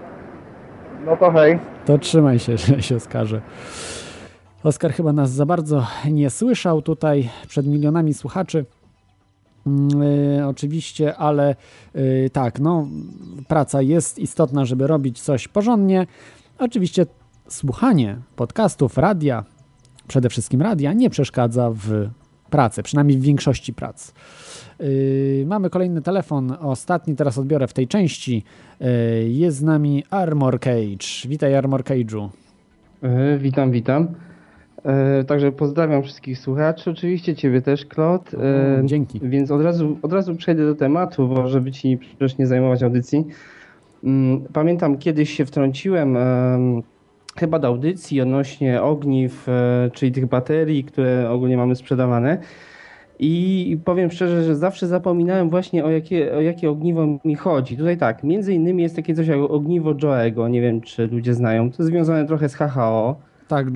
No to hej. To trzymaj się, że się skaże. Oskar chyba nas za bardzo nie słyszał tutaj przed milionami słuchaczy. Yy, oczywiście, ale yy, tak, no, praca jest istotna, żeby robić coś porządnie. Oczywiście słuchanie podcastów, radia, przede wszystkim radia, nie przeszkadza w pracy, przynajmniej w większości prac. Yy, mamy kolejny telefon, ostatni teraz odbiorę w tej części. Jest z nami Armor Cage. Witaj Armor Cage'u. Witam, witam. E, także pozdrawiam wszystkich słuchaczy, oczywiście Ciebie też, Klot. E, dzięki. Więc od razu, od razu przejdę do tematu, bo żeby Ci przecież nie zajmować audycji. Mm, pamiętam, kiedyś się wtrąciłem chyba do audycji odnośnie ogniw, e, czyli tych baterii, które ogólnie mamy sprzedawane. I powiem szczerze, że zawsze zapominałem właśnie o jakie, o jakie ogniwo mi chodzi. Tutaj tak, między innymi jest takie coś jak ogniwo Joego, nie wiem czy ludzie znają. To związane trochę z HHO. Tak,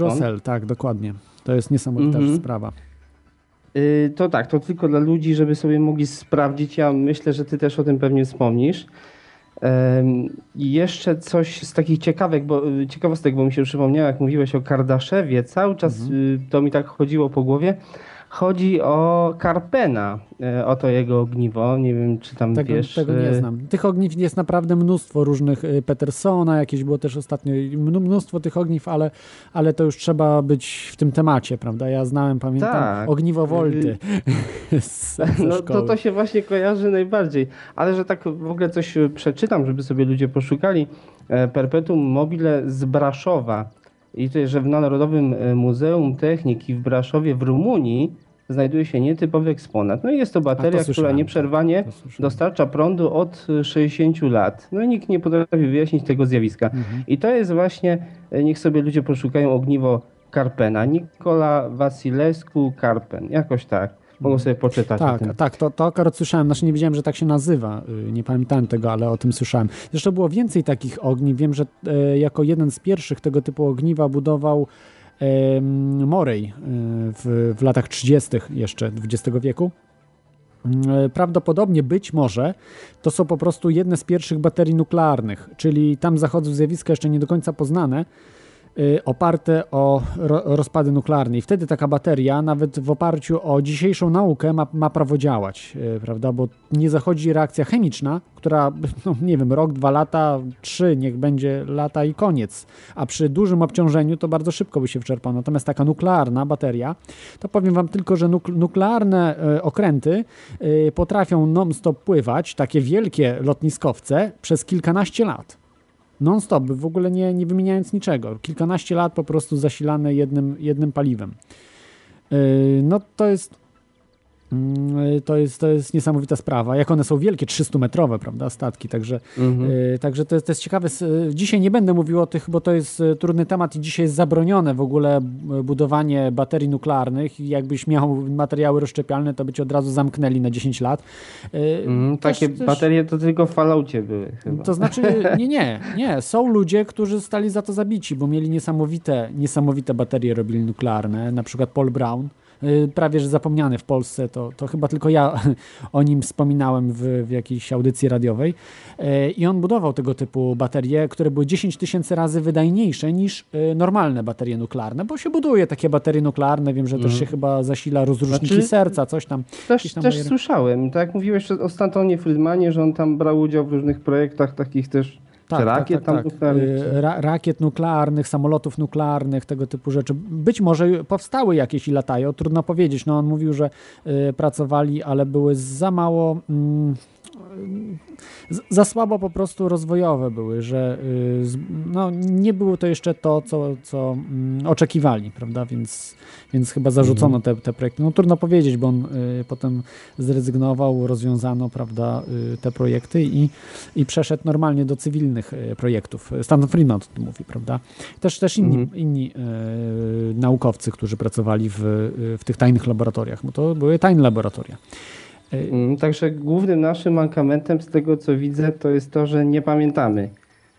Josel, tak, dokładnie. To jest niesamowita -hmm. sprawa. Yy, to tak, to tylko dla ludzi, żeby sobie mogli sprawdzić. Ja myślę, że ty też o tym pewnie wspomnisz. I jeszcze coś z takich ciekawek, bo, y, ciekawostek, bo mi się przypomniało, jak mówiłeś o Kardaszewie, cały czas mhm. to mi tak chodziło po głowie. Chodzi o Karpena, e, o to jego ogniwo. Nie wiem, czy tam tego, wiesz. Tego nie e, znam. Tych ogniw jest naprawdę mnóstwo różnych. E, Petersona jakieś było też ostatnio. Mnóstwo tych ogniw, ale, ale to już trzeba być w tym temacie, prawda? Ja znałem, pamiętam, tak. ogniwo Volty. no to, to się właśnie kojarzy najbardziej. Ale że tak w ogóle coś przeczytam, żeby sobie ludzie poszukali. Perpetuum mobile z Braszowa. I tutaj, że w Narodowym Muzeum Techniki w Braszowie w Rumunii znajduje się nietypowy eksponat. No i jest to bateria, to która nieprzerwanie dostarcza prądu od 60 lat. No i nikt nie potrafi wyjaśnić tego zjawiska. Mhm. I to jest właśnie, e, niech sobie ludzie poszukają ogniwo Karpena. Nikola Wasilescu Karpen, jakoś tak. mogą sobie poczytać. Tak, tak, to, to akurat słyszałem, znaczy nie wiedziałem, że tak się nazywa, y, nie pamiętałem tego, ale o tym słyszałem. Zresztą było więcej takich ogni, wiem, że e, jako jeden z pierwszych tego typu ogniwa budował e, Morej e, w, w latach 30. jeszcze XX wieku. Mm, prawdopodobnie być może to są po prostu jedne z pierwszych baterii nuklearnych, czyli tam zachodzą zjawiska jeszcze nie do końca poznane, oparte o rozpady nuklearne. I wtedy taka bateria, nawet w oparciu o dzisiejszą naukę, ma, ma prawo działać, y, prawda? Bo nie zachodzi reakcja chemiczna, która, no nie wiem, rok, dwa lata, trzy, niech będzie lata i koniec. A przy dużym obciążeniu to bardzo szybko by się wyczerpał. Natomiast taka nuklearna bateria, to powiem Wam tylko, że nuklearne y, okręty potrafią non-stop pływać, takie wielkie lotniskowce, przez kilkanaście lat non-stop, w ogóle nie, nie wymieniając niczego. Kilkanaście lat po prostu zasilane jednym, jednym paliwem. Yy, no to jest to jest, to jest niesamowita sprawa. Jak one są wielkie, 300-metrowe, prawda, statki, także, mhm. y, także to, jest, to jest ciekawe. Dzisiaj nie będę mówił o tych, bo to jest y, trudny temat i dzisiaj jest zabronione w ogóle budowanie baterii nuklearnych. Jakbyś miał materiały rozszczepialne, to by od razu zamknęli na 10 lat. Y, mhm, też, takie też... baterie to tylko w falaucie były chyba. To znaczy, nie, nie, nie. Są ludzie, którzy zostali za to zabici, bo mieli niesamowite, niesamowite baterie robili nuklearne, na przykład Paul Brown. Y, prawie że zapomniany w Polsce, to, to chyba tylko ja o nim wspominałem w, w jakiejś audycji radiowej. Y, I on budował tego typu baterie, które były 10 tysięcy razy wydajniejsze niż y, normalne baterie nuklearne, bo się buduje takie baterie nuklearne, wiem, że też mhm. się chyba zasila rozróżniki znaczy, serca, coś tam. Też, tam też słyszałem, tak jak mówiłeś o Stantonie Friedmanie, że on tam brał udział w różnych projektach takich też tak, tak, rakiet tak, tak, nuklearnych? Ra rakiet nuklearnych, samolotów nuklearnych, tego typu rzeczy. Być może powstały jakieś i latają, trudno powiedzieć. No on mówił, że y, pracowali, ale były za mało... Mm, za słabo po prostu rozwojowe były, że y, no, nie było to jeszcze to, co, co mm, oczekiwali, prawda, więc, więc chyba zarzucono te, te projekty. No trudno powiedzieć, bo on y, potem zrezygnował, rozwiązano, prawda, y, te projekty i, i przeszedł normalnie do cywilnych projektów. Stanton Friedman o tym mówi, prawda. Też, też inni, mhm. inni naukowcy, którzy pracowali w, w tych tajnych laboratoriach, bo to były tajne laboratoria. Mm, także głównym naszym mankamentem z tego co widzę to jest to, że nie pamiętamy.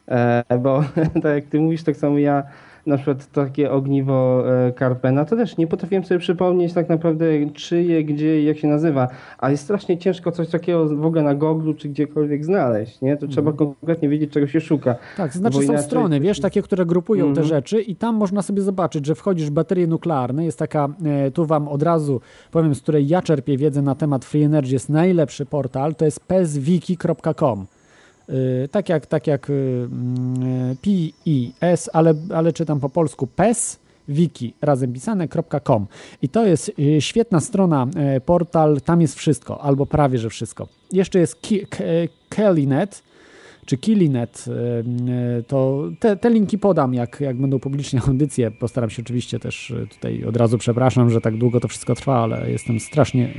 E, bo tak jak ty mówisz, tak samo ja na przykład takie ogniwo e, Karpena, to też nie potrafiłem sobie przypomnieć tak naprawdę czyje, gdzie i jak się nazywa, ale jest strasznie ciężko coś takiego w ogóle na Google czy gdziekolwiek znaleźć, nie? To trzeba mhm. konkretnie wiedzieć, czego się szuka. Tak, to znaczy są inaczej... strony, wiesz, takie, które grupują te mhm. rzeczy i tam można sobie zobaczyć, że wchodzisz w baterie nuklearne, jest taka, e, tu wam od razu powiem, z której ja czerpię wiedzę na temat Free Energy, jest najlepszy portal, to jest peswiki.com. Y, tak jak, tak jak y, mm, PIS, ale, ale czytam po polsku PES wiki razem pisane.com i to jest y, świetna strona, portal, tam jest wszystko, albo prawie, że wszystko. Jeszcze jest Kellynet, czy Kilinet, to te, te, linki podam, jak, jak będą publicznie audycje. Postaram się oczywiście też tutaj od razu przepraszam, że tak długo to wszystko trwa, ale jestem strasznie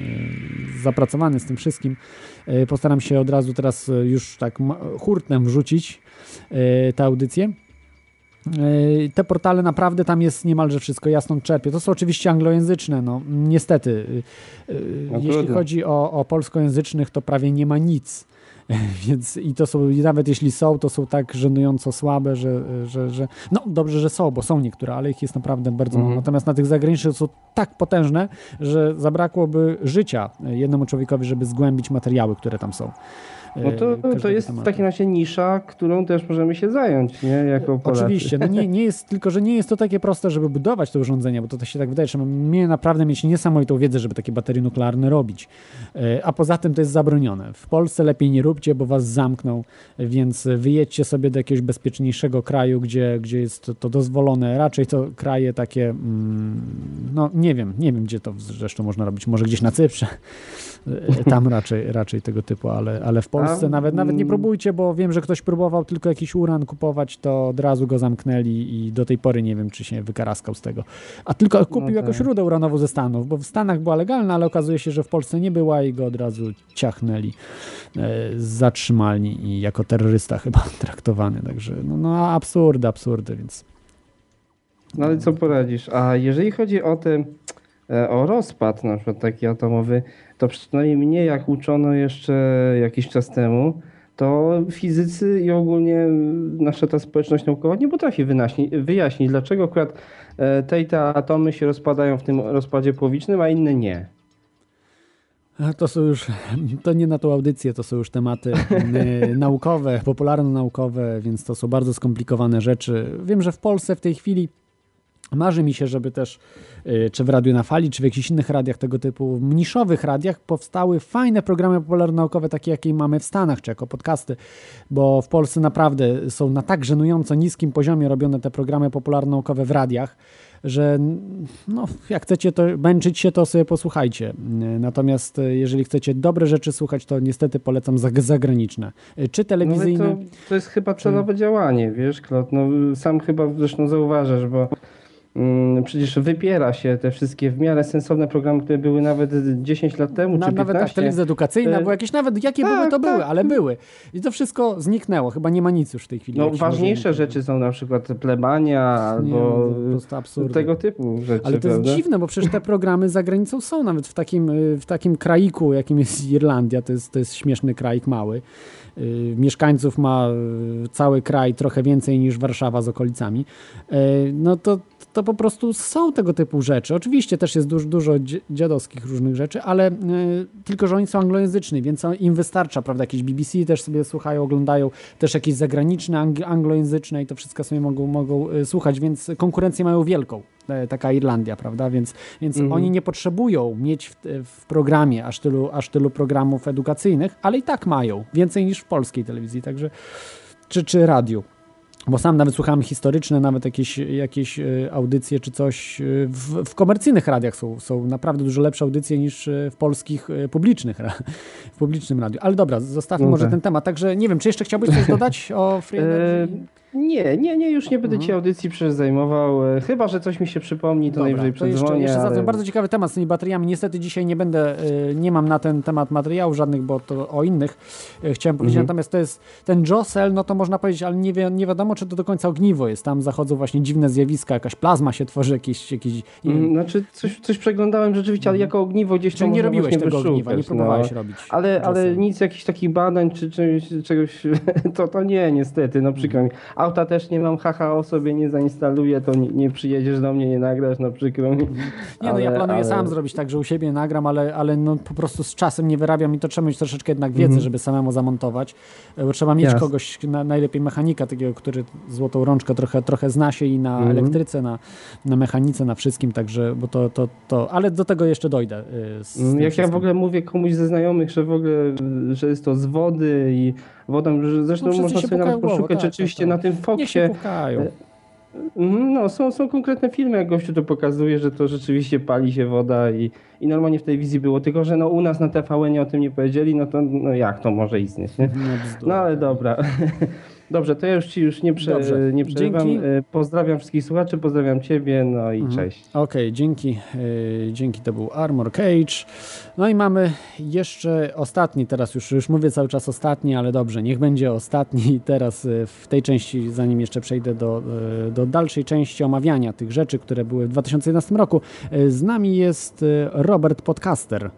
zapracowany z tym wszystkim. E, postaram się od razu teraz e, już tak hurtem wrzucić e, tę audycję. Te portale naprawdę tam jest niemalże wszystko, ja stąd czerpię. To są oczywiście anglojęzyczne, no niestety. No Jeśli chodzi o, o polskojęzycznych, to prawie nie ma nic. Więc i to są, i nawet jeśli są, to są tak żenująco słabe, że, że, że no dobrze, że są, bo są niektóre, ale ich jest naprawdę bardzo mało. Mhm. Natomiast na tych zagranicznych są tak potężne, że zabrakłoby życia jednemu człowiekowi, żeby zgłębić materiały, które tam są. No to, to jest tematu. w takim razie nisza, którą też możemy się zająć, nie? Jako Polacy. Oczywiście, no nie, nie jest, tylko że nie jest to takie proste, żeby budować te urządzenia, bo to, to się tak wydaje, że my naprawdę mieć niesamowitą wiedzę, żeby takie baterie nuklearne robić. E, a poza tym to jest zabronione. W Polsce lepiej nie róbcie, bo was zamkną, więc wyjedźcie sobie do jakiegoś bezpieczniejszego kraju, gdzie, gdzie jest to, to dozwolone. Raczej to kraje takie, mm, no nie wiem, nie wiem gdzie to zresztą można robić, może gdzieś na Cyprze. E, tam raczej, raczej tego typu, ale, ale w Polsce A, nawet, nawet nie mm. próbujcie, bo wiem, że ktoś próbował tylko jakiś uran kupować, to od razu go zamknęli i do tej pory nie wiem, czy się wykaraskał z tego. A tylko kupił no jakąś rudę uranową ze Stanów, bo w Stanach była legalna, ale okazuje się, że w Polsce nie była i go od razu ciachnęli, e, zatrzymali i jako terrorysta chyba traktowany, także no, no absurdy, absurdy, więc... No ale co poradzisz? A jeżeli chodzi o te o rozpad na przykład taki atomowy, to przynajmniej mnie jak uczono jeszcze jakiś czas temu, to fizycy i ogólnie nasza ta społeczność naukowa nie potrafi wyjaśnić, dlaczego akurat te i te atomy się rozpadają w tym rozpadzie połowicznym, a inne nie. To są już, to nie na tą audycję, to są już tematy naukowe, popularno-naukowe, więc to są bardzo skomplikowane rzeczy. Wiem, że w Polsce w tej chwili Marzy mi się, żeby też, y, czy w Radiu na Fali, czy w jakichś innych radiach tego typu, mniszowych radiach powstały fajne programy popularno-naukowe, takie jakie mamy w Stanach, czy jako podcasty, bo w Polsce naprawdę są na tak żenująco niskim poziomie robione te programy popularno-naukowe w radiach, że no, jak chcecie to męczyć się, to sobie posłuchajcie. Natomiast e, jeżeli chcecie dobre rzeczy słuchać, to niestety polecam zagraniczne. Czy telewizyjne. No to, to jest chyba celowe czy... działanie, wiesz, Klot. No, sam chyba zresztą zauważasz, bo przecież wypiera się te wszystkie w miarę sensowne programy, które były nawet 10 lat temu, Na, czy 15. Nawet telewizja edukacyjna, e, bo jakieś nawet, jakie tak, były, to tak. były, ale były. I to wszystko zniknęło, chyba nie ma nic już w tej chwili. No ważniejsze rzeczy są na przykład plebania albo nie, tego typu rzeczy. Ale to prawda? jest dziwne, bo przecież te programy za granicą są nawet w takim, w takim kraiku, jakim jest Irlandia, to jest, to jest śmieszny kraik mały. Y, mieszkańców ma y, cały kraj trochę więcej niż Warszawa z okolicami, y, no to, to po prostu są tego typu rzeczy. Oczywiście też jest dużo, dużo dziadowskich różnych rzeczy, ale tylko, że oni są anglojęzyczni, więc im wystarcza, prawda, jakieś BBC też sobie słuchają, oglądają, też jakieś zagraniczne, anglojęzyczne i to wszystko sobie mogą, mogą słuchać, więc konkurencję mają wielką. E, taka Irlandia, prawda? Więc, więc mhm. oni nie potrzebują mieć w, w, programie aż tylu, aż tylu programów edukacyjnych, ale i tak mają więcej niż w polskiej telewizji, także czy, czy radiu. Bo sam nawet słuchałem historyczne, nawet jakieś, jakieś e, audycje czy coś. E, w, w, komercyjnych radiach są, są naprawdę dużo lepsze audycje niż w polskich publicznych, w publicznym radiu. Ale dobra, zostawmy okay. może ten temat. Także nie wiem, czy jeszcze chciałbyś coś dodać o Free Energy? Nie, nie, nie, już nie będę mhm. ci audycji przecież zajmował. E, chyba, że coś mi się przypomni, to Dobra, najwyżej to przedzwonię. Jeszcze, jeszcze ale... Bardzo ciekawy temat z tymi bateriami. Niestety dzisiaj nie będę, e, nie mam na ten temat materiałów żadnych, bo to o innych e, chciałem powiedzieć. Mhm. Natomiast to jest ten Josel, no to można powiedzieć, ale nie, wie, nie wiadomo, czy to do końca ogniwo jest. Tam zachodzą właśnie dziwne zjawiska, jakaś plazma się tworzy, jakieś... jakieś mm, znaczy, coś, coś przeglądałem rzeczywiście, ale mhm. jako ogniwo gdzieś tam nie robiłeś tego ogniwa, nie próbowałeś no. robić. Ale, ale nic, jakichś takich badań, czy czegoś, czegoś to, to nie, niestety, no przykro mi. Auta też nie mam, HHO sobie nie zainstaluję, to nie, nie przyjedziesz do mnie, nie nagrasz, no przykro mi. Nie, no ja planuję ale... sam zrobić tak, że u siebie nagram, ale, ale no po prostu z czasem nie wyrabiam i to trzeba mieć troszeczkę jednak wiedzy, mm -hmm. żeby samemu zamontować, trzeba mieć kogoś, na, najlepiej mechanika takiego, który złotą rączkę trochę, trochę zna się i na mm -hmm. elektryce, na, na mechanice, na wszystkim, także, bo to, to, to ale do tego jeszcze dojdę. Y, z Jak ja wszystkim. w ogóle mówię komuś ze znajomych, że w ogóle, że jest to z wody i wodą, zresztą no, można sobie nawet poszukać tak, rzeczywiście tak, tak. na tym Foxie. Mhm, no, są, są konkretne filmy, jak gościu to pokazuje, że to rzeczywiście pali się woda i, i normalnie w tej wizji było, tylko że no, u nas na TVN o tym nie powiedzieli, no to no jak to może istnieć, nie? No, no ale dobra. Dobrze, to ja już Ci już nie, prze, nie przerywam. Dzięki. E, pozdrawiam wszystkich słuchaczy, pozdrawiam Ciebie, no i mhm. cześć. Okej, okay, dzięki. E, dzięki, to był Armor Cage. No i mamy jeszcze ostatni, teraz już, już mówię cały czas ostatni, ale dobrze, niech będzie ostatni teraz e, w tej części, zanim jeszcze przejdę do, do dalszej części omawiania tych rzeczy, które były w 2011 roku. Z nami jest Robert Podcaster.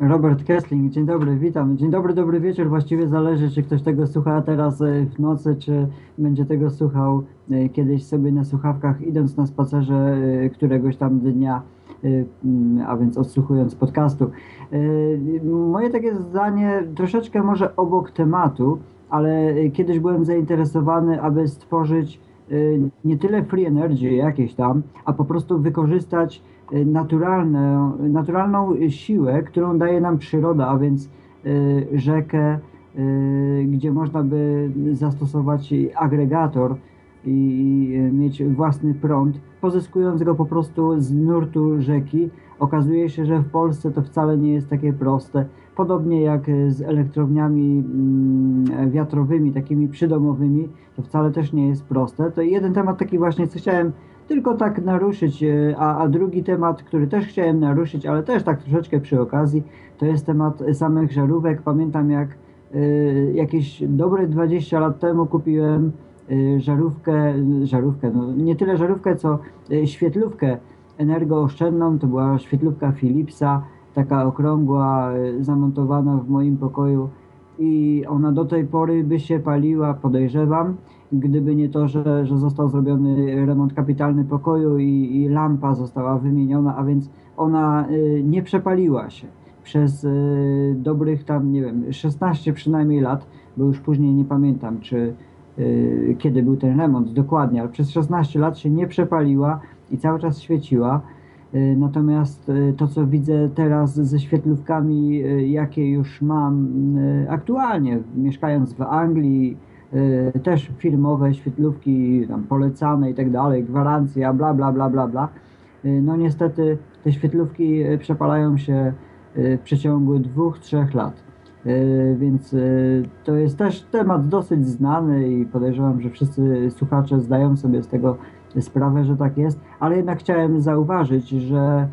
Robert Kessling, dzień dobry, witam. Dzień dobry, dobry wieczór. Właściwie zależy, czy ktoś tego słucha teraz e, w nocy, czy będzie tego słuchał e, kiedyś sobie na słuchawkach, idąc na spacerze e, któregoś tam dnia, mm, a więc odsłuchując podcastu. Moje takie zdanie troszeczkę może obok tematu, ale kiedyś byłem zainteresowany, aby stworzyć nie tyle free energy jakieś tam, a po prostu wykorzystać naturalne, naturalną siłę, którą daje nam przyroda, a więc y, rzekę, y, gdzie można by zastosować agregator i mieć własny prąd, pozyskując go po prostu z nurtu rzeki. Okazuje się, że w Polsce to wcale nie jest takie proste. Podobnie jak z elektrowniami mm, wiatrowymi, takimi przydomowymi, to wcale też nie jest proste. To jeden temat taki właśnie, co chciałem tylko tak naruszyć, e, a, a drugi temat, który też chciałem naruszyć, ale też tak troszeczkę przy okazji, to jest temat samych żarówek. Pamiętam jak y, jakieś dobre 20 lat temu kupiłem y, żarówkę, żarówkę, no nie tyle żarówkę, co y, świetlówkę energooszczędną, to była świetlówka Philipsa, taka okrągła, zamontowana w moim pokoju i ona do tej pory by się paliła, podejrzewam, gdyby nie to, że, że został zrobiony remont kapitalny pokoju i, i lampa została wymieniona, a więc ona y, nie przepaliła się przez y, dobrych tam, nie wiem, 16 przynajmniej lat, bo już później nie pamiętam, czy y, kiedy był ten remont dokładnie, ale przez 16 lat się nie przepaliła i cały czas świeciła. Y, natomiast y, to, co widzę teraz ze świetlówkami, y, jakie już mam aktualnie, mieszkając w Anglii, też firmowe świetlówki tam polecane i tak dalej, gwarancja, bla, bla, bla, bla, bla. No niestety te świetlówki przepalają się w przeciągu dwóch, trzech lat. Więc to jest też temat dosyć znany i podejrzewam, że wszyscy słuchacze zdają sobie z tego sprawę, że tak jest, ale jednak chciałem zauważyć, że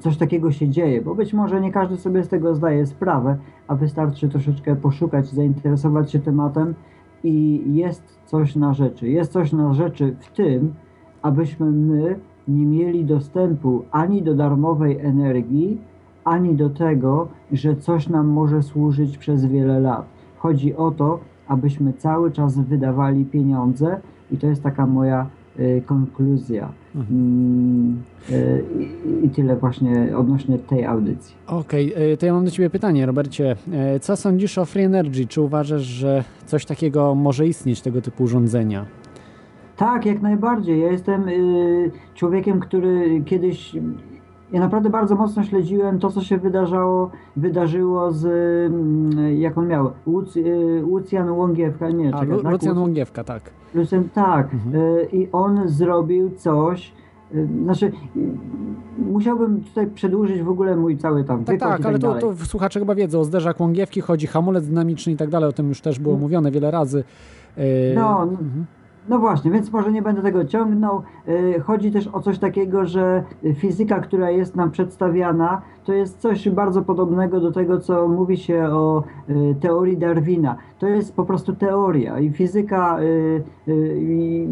coś takiego się dzieje, bo być może nie każdy sobie z tego zdaje sprawę, a wystarczy troszeczkę poszukać, zainteresować się tematem i jest coś na rzeczy. Jest coś na rzeczy w tym, abyśmy my nie mieli dostępu ani do darmowej energii, ani do tego, że coś nam może służyć przez wiele lat. Chodzi o to, abyśmy cały czas wydawali pieniądze i to jest taka moja konkluzja. Mhm. Mm, y, I, tyle właśnie odnośnie tej audycji. Okej, okay, to ja mam do Ciebie pytanie, Robercie. Co sądzisz o Free Energy? Czy uważasz, że coś takiego może istnieć, tego typu urządzenia? Tak, jak najbardziej. Ja jestem y, człowiekiem, który kiedyś ja naprawdę bardzo mocno śledziłem to, co się wydarzało, wydarzyło z, mm, jak on miał, Łuc, y, Lucjan Łągiewka, nie, A, czekaj, tak? Lucjan Łągiewka, tak. Lucjan, tak. Mhm. Y, I on zrobił coś, y, znaczy, musiałbym tutaj przedłużyć w ogóle mój cały tam Tak, tak, tak ale to, to słuchacze chyba wiedzą, o zderzak Łągiewki chodzi hamulec dynamiczny i tak dalej, o tym już też było mhm. mówione wiele razy. No, mhm. No właśnie, więc może nie będę tego ciągnął. Y, chodzi też o coś takiego, że fizyka, która jest nam przedstawiana, to jest coś bardzo podobnego do tego, co mówi się o y, teorii Darwina. To jest po prostu teoria i fizyka, y,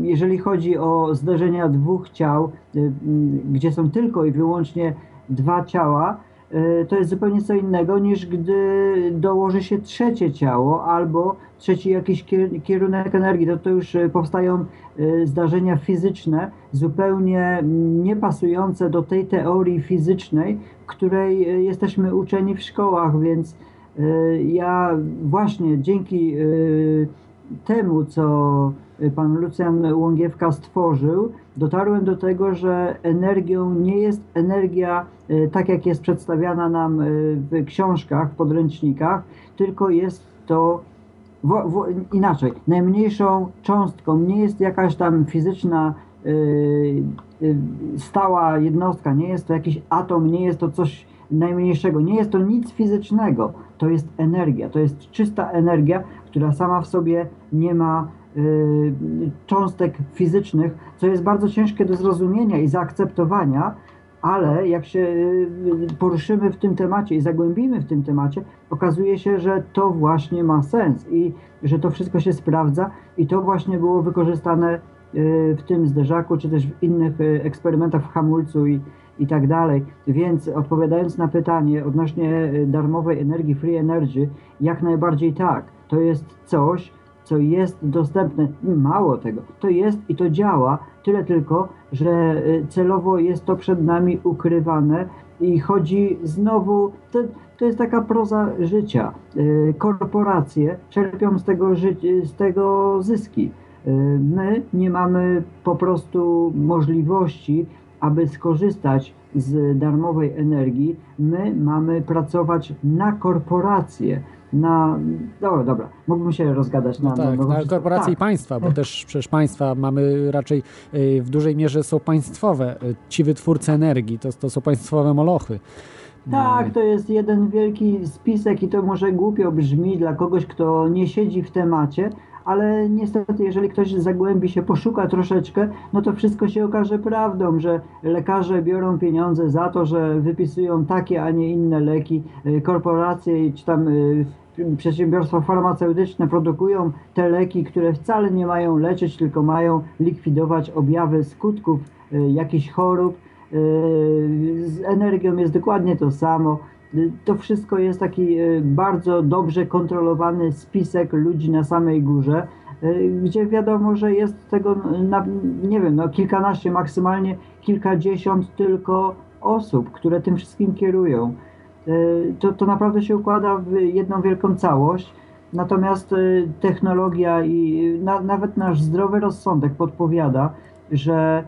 jeżeli chodzi o zderzenia dwóch ciał, gdzie są tylko i wyłącznie dwa ciała, to jest zupełnie co innego niż gdy dołoży się trzecie ciało albo trzeci jakiś kierunek energii. To, to już e, powstają e, zdarzenia fizyczne zupełnie niepasujące do tej teorii fizycznej, której jesteśmy uczeni w szkołach, więc ja właśnie dzięki temu, co pan Lucjan Łągiewka stworzył, dotarłem do tego, że energią nie jest energia e, tak, jak jest przedstawiana nam e, w książkach, w podręcznikach, tylko jest to inaczej, najmniejszą cząstką, nie jest jakaś tam fizyczna yy, yy, stała jednostka, nie jest to jakiś atom, nie jest to coś najmniejszego, nie jest to nic fizycznego, to jest energia, to jest czysta energia, która sama w sobie nie ma y, cząstek fizycznych, co jest bardzo ciężkie do zrozumienia i zaakceptowania, ale jak się y, poruszymy w tym temacie i zagłębimy w tym temacie, okazuje się, że to właśnie ma sens i że to wszystko się sprawdza i to właśnie było wykorzystane y, w tym zderzaku, czy też w innych eksperymentach w hamulcu i, i tak dalej. Więc odpowiadając na pytanie odnośnie darmowej energii, free energy, jak najbardziej tak to jest coś, co jest dostępne. Mało tego, to jest i to działa, tyle tylko, że y, celowo jest to przed nami ukrywane i chodzi znowu, to, to jest taka proza życia. Y, korporacje czerpią z tego, z tego zyski. Y, my nie mamy po prostu możliwości, aby skorzystać z darmowej energii. My mamy pracować na korporacje na. Dobra, dobra, mógłbym się rozgadać na. No tak, na, na korporacje tak. i państwa, bo też przecież państwa mamy raczej y, w dużej mierze są państwowe. Y, ci wytwórcy energii to, to są państwowe molochy. Tak, to jest jeden wielki spisek i to może głupio brzmi dla kogoś, kto nie siedzi w temacie, ale niestety, jeżeli ktoś zagłębi się, poszuka troszeczkę, no to wszystko się okaże prawdą, że lekarze biorą pieniądze za to, że wypisują takie, a nie inne leki, y, korporacje czy tam y, przedsiębiorstwa farmaceutyczne produkują te leki, które wcale nie mają leczyć, tylko mają likwidować objawy skutków y, jakichś chorób z energią jest dokładnie to samo. To wszystko jest taki bardzo dobrze kontrolowany spisek ludzi na samej górze, gdzie wiadomo, że jest tego, na, nie wiem, no kilkanaście, maksymalnie kilkadziesiąt tylko osób, które tym wszystkim kierują. To, to naprawdę się układa w jedną wielką całość. Natomiast technologia i na, nawet nasz zdrowy rozsądek podpowiada, że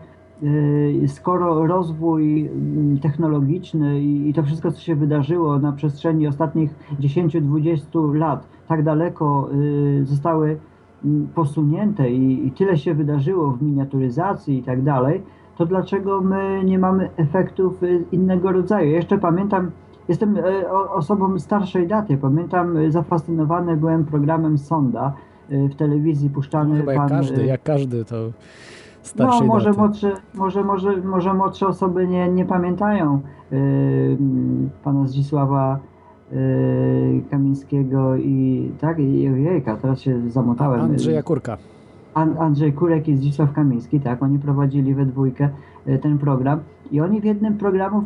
skoro rozwój mm, technologiczny i to wszystko, co się wydarzyło na przestrzeni ostatnich 10-20 lat, tak daleko y, zostały mm, posunięte i, tyle się wydarzyło w miniaturyzacji i tak dalej, to dlaczego my nie mamy efektów y, innego rodzaju? Jeszcze pamiętam, jestem osobą starszej daty, pamiętam, zafascynowany byłem programem Sonda w telewizji puszczany. Chyba jak każdy, jak każdy to no, może daty. Młodsze, może, może, może młodsze osoby nie, nie pamiętają yy, pana Zdzisława yy, Kamińskiego i tak, i ojejka, teraz się zamotałem. Andrzeja Kurka. An, Andrzej Kurek i Zdzisław Kamiński, tak, oni prowadzili we dwójkę yy, ten program i oni w jednym programu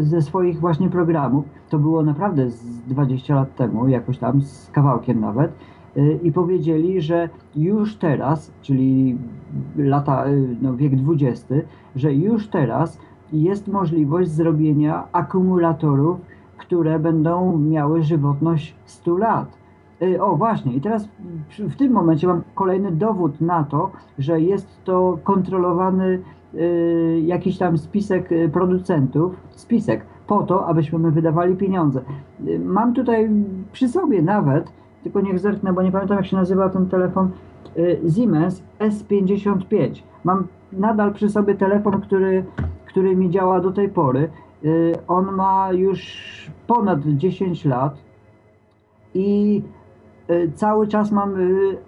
ze swoich właśnie programów, to było naprawdę z 20 lat temu, jakoś tam z kawałkiem nawet, i powiedzieli, że już teraz, czyli lata, y, no wiek XX, że już teraz jest możliwość zrobienia akumulatorów, które będą miały żywotność 100 lat. Y, o, właśnie, i teraz w tym momencie mam kolejny dowód na to, że jest to kontrolowany jakiś tam spisek producentów, spisek po to, abyśmy my wydawali pieniądze. Mam tutaj przy sobie nawet tylko niech zerknę, bo nie pamiętam jak się nazywa ten telefon, y, Siemens S55. Mam nadal przy sobie telefon, który, który mi działa do tej pory. Y, on ma już ponad 10 lat i y, cały czas mam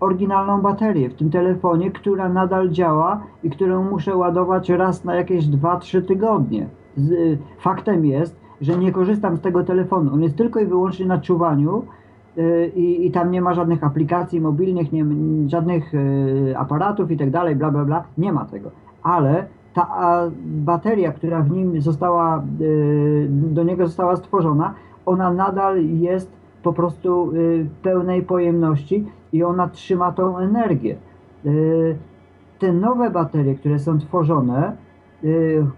oryginalną baterię w tym telefonie, która nadal działa i którą muszę ładować raz na jakieś 2-3 tygodnie. Faktem jest, że nie korzystam z tego telefonu. On jest tylko i wyłącznie na czuwaniu i, i tam nie ma żadnych aplikacji mobilnych, nie, żadnych y, aparatów i tak dalej, bla, bla, bla. Nie ma tego. Ale ta bateria, która w nim została, y, do niego została stworzona, ona nadal jest po prostu pełnej pojemności i ona trzyma tą energię. Te nowe baterie, które są tworzone, Y,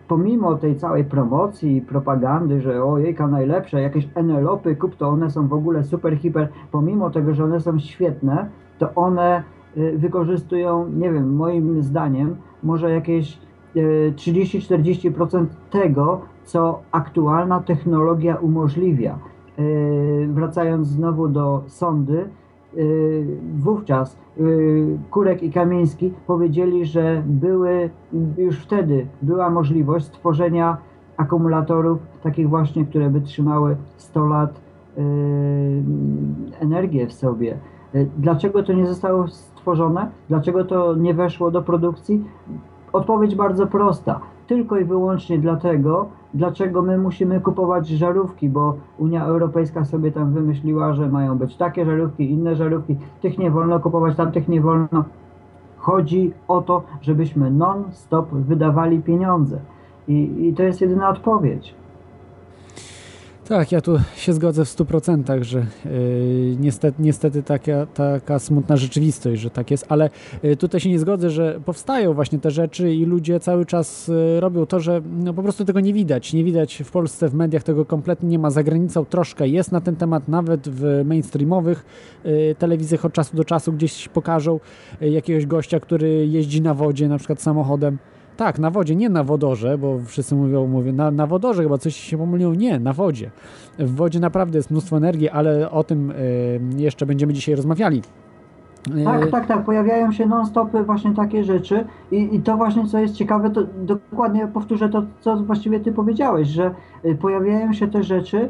pomimo tej całej promocji i propagandy, że ojejka najlepsze, jakieś NLOpy kup, to one są w ogóle super, hiper, pomimo tego, że one są świetne, to one y, wykorzystują, nie wiem, moim zdaniem, może jakieś 30-40% y, tego, co aktualna technologia umożliwia. Wracając znowu do sondy, Y, wówczas y, Kurek i Kamiński powiedzieli, że były już wtedy była możliwość stworzenia akumulatorów takich właśnie, które by trzymały 100 lat y, energię w sobie. Dlaczego to nie zostało stworzone? Dlaczego to nie weszło do produkcji? Odpowiedź bardzo prosta. Tylko i wyłącznie dlatego, dlaczego my musimy kupować żarówki, bo Unia Europejska sobie tam wymyśliła, że mają być takie żarówki, inne żarówki, tych nie wolno kupować, tamtych nie wolno. Chodzi o to, żebyśmy non-stop wydawali pieniądze. I, I to jest jedyna odpowiedź. Tak, ja tu się zgodzę w 100%, że yy, niestety, niestety taka, taka smutna rzeczywistość, że tak jest, ale yy, tutaj się nie zgodzę, że powstają właśnie te rzeczy i ludzie cały czas yy, robią to, że no, po prostu tego nie widać. Nie widać w Polsce, w mediach tego kompletnie nie ma. Za granicą troszkę jest na ten temat, nawet w mainstreamowych telewizjach od czasu do czasu gdzieś pokażą jakiegoś gościa, który jeździ na wodzie, na przykład samochodem. Tak, na wodzie, nie na wodorze, bo wszyscy mówią, mówię, na, na wodorze chyba coś się pomyliło. Nie, na wodzie. W wodzie naprawdę jest mnóstwo energii, ale o tym y, jeszcze będziemy dzisiaj rozmawiali. Tak, tak, tak. Pojawiają się non-stop właśnie takie rzeczy i, i to właśnie, co jest ciekawe, to dokładnie powtórzę to, co właściwie ty powiedziałeś, że y, pojawiają się te rzeczy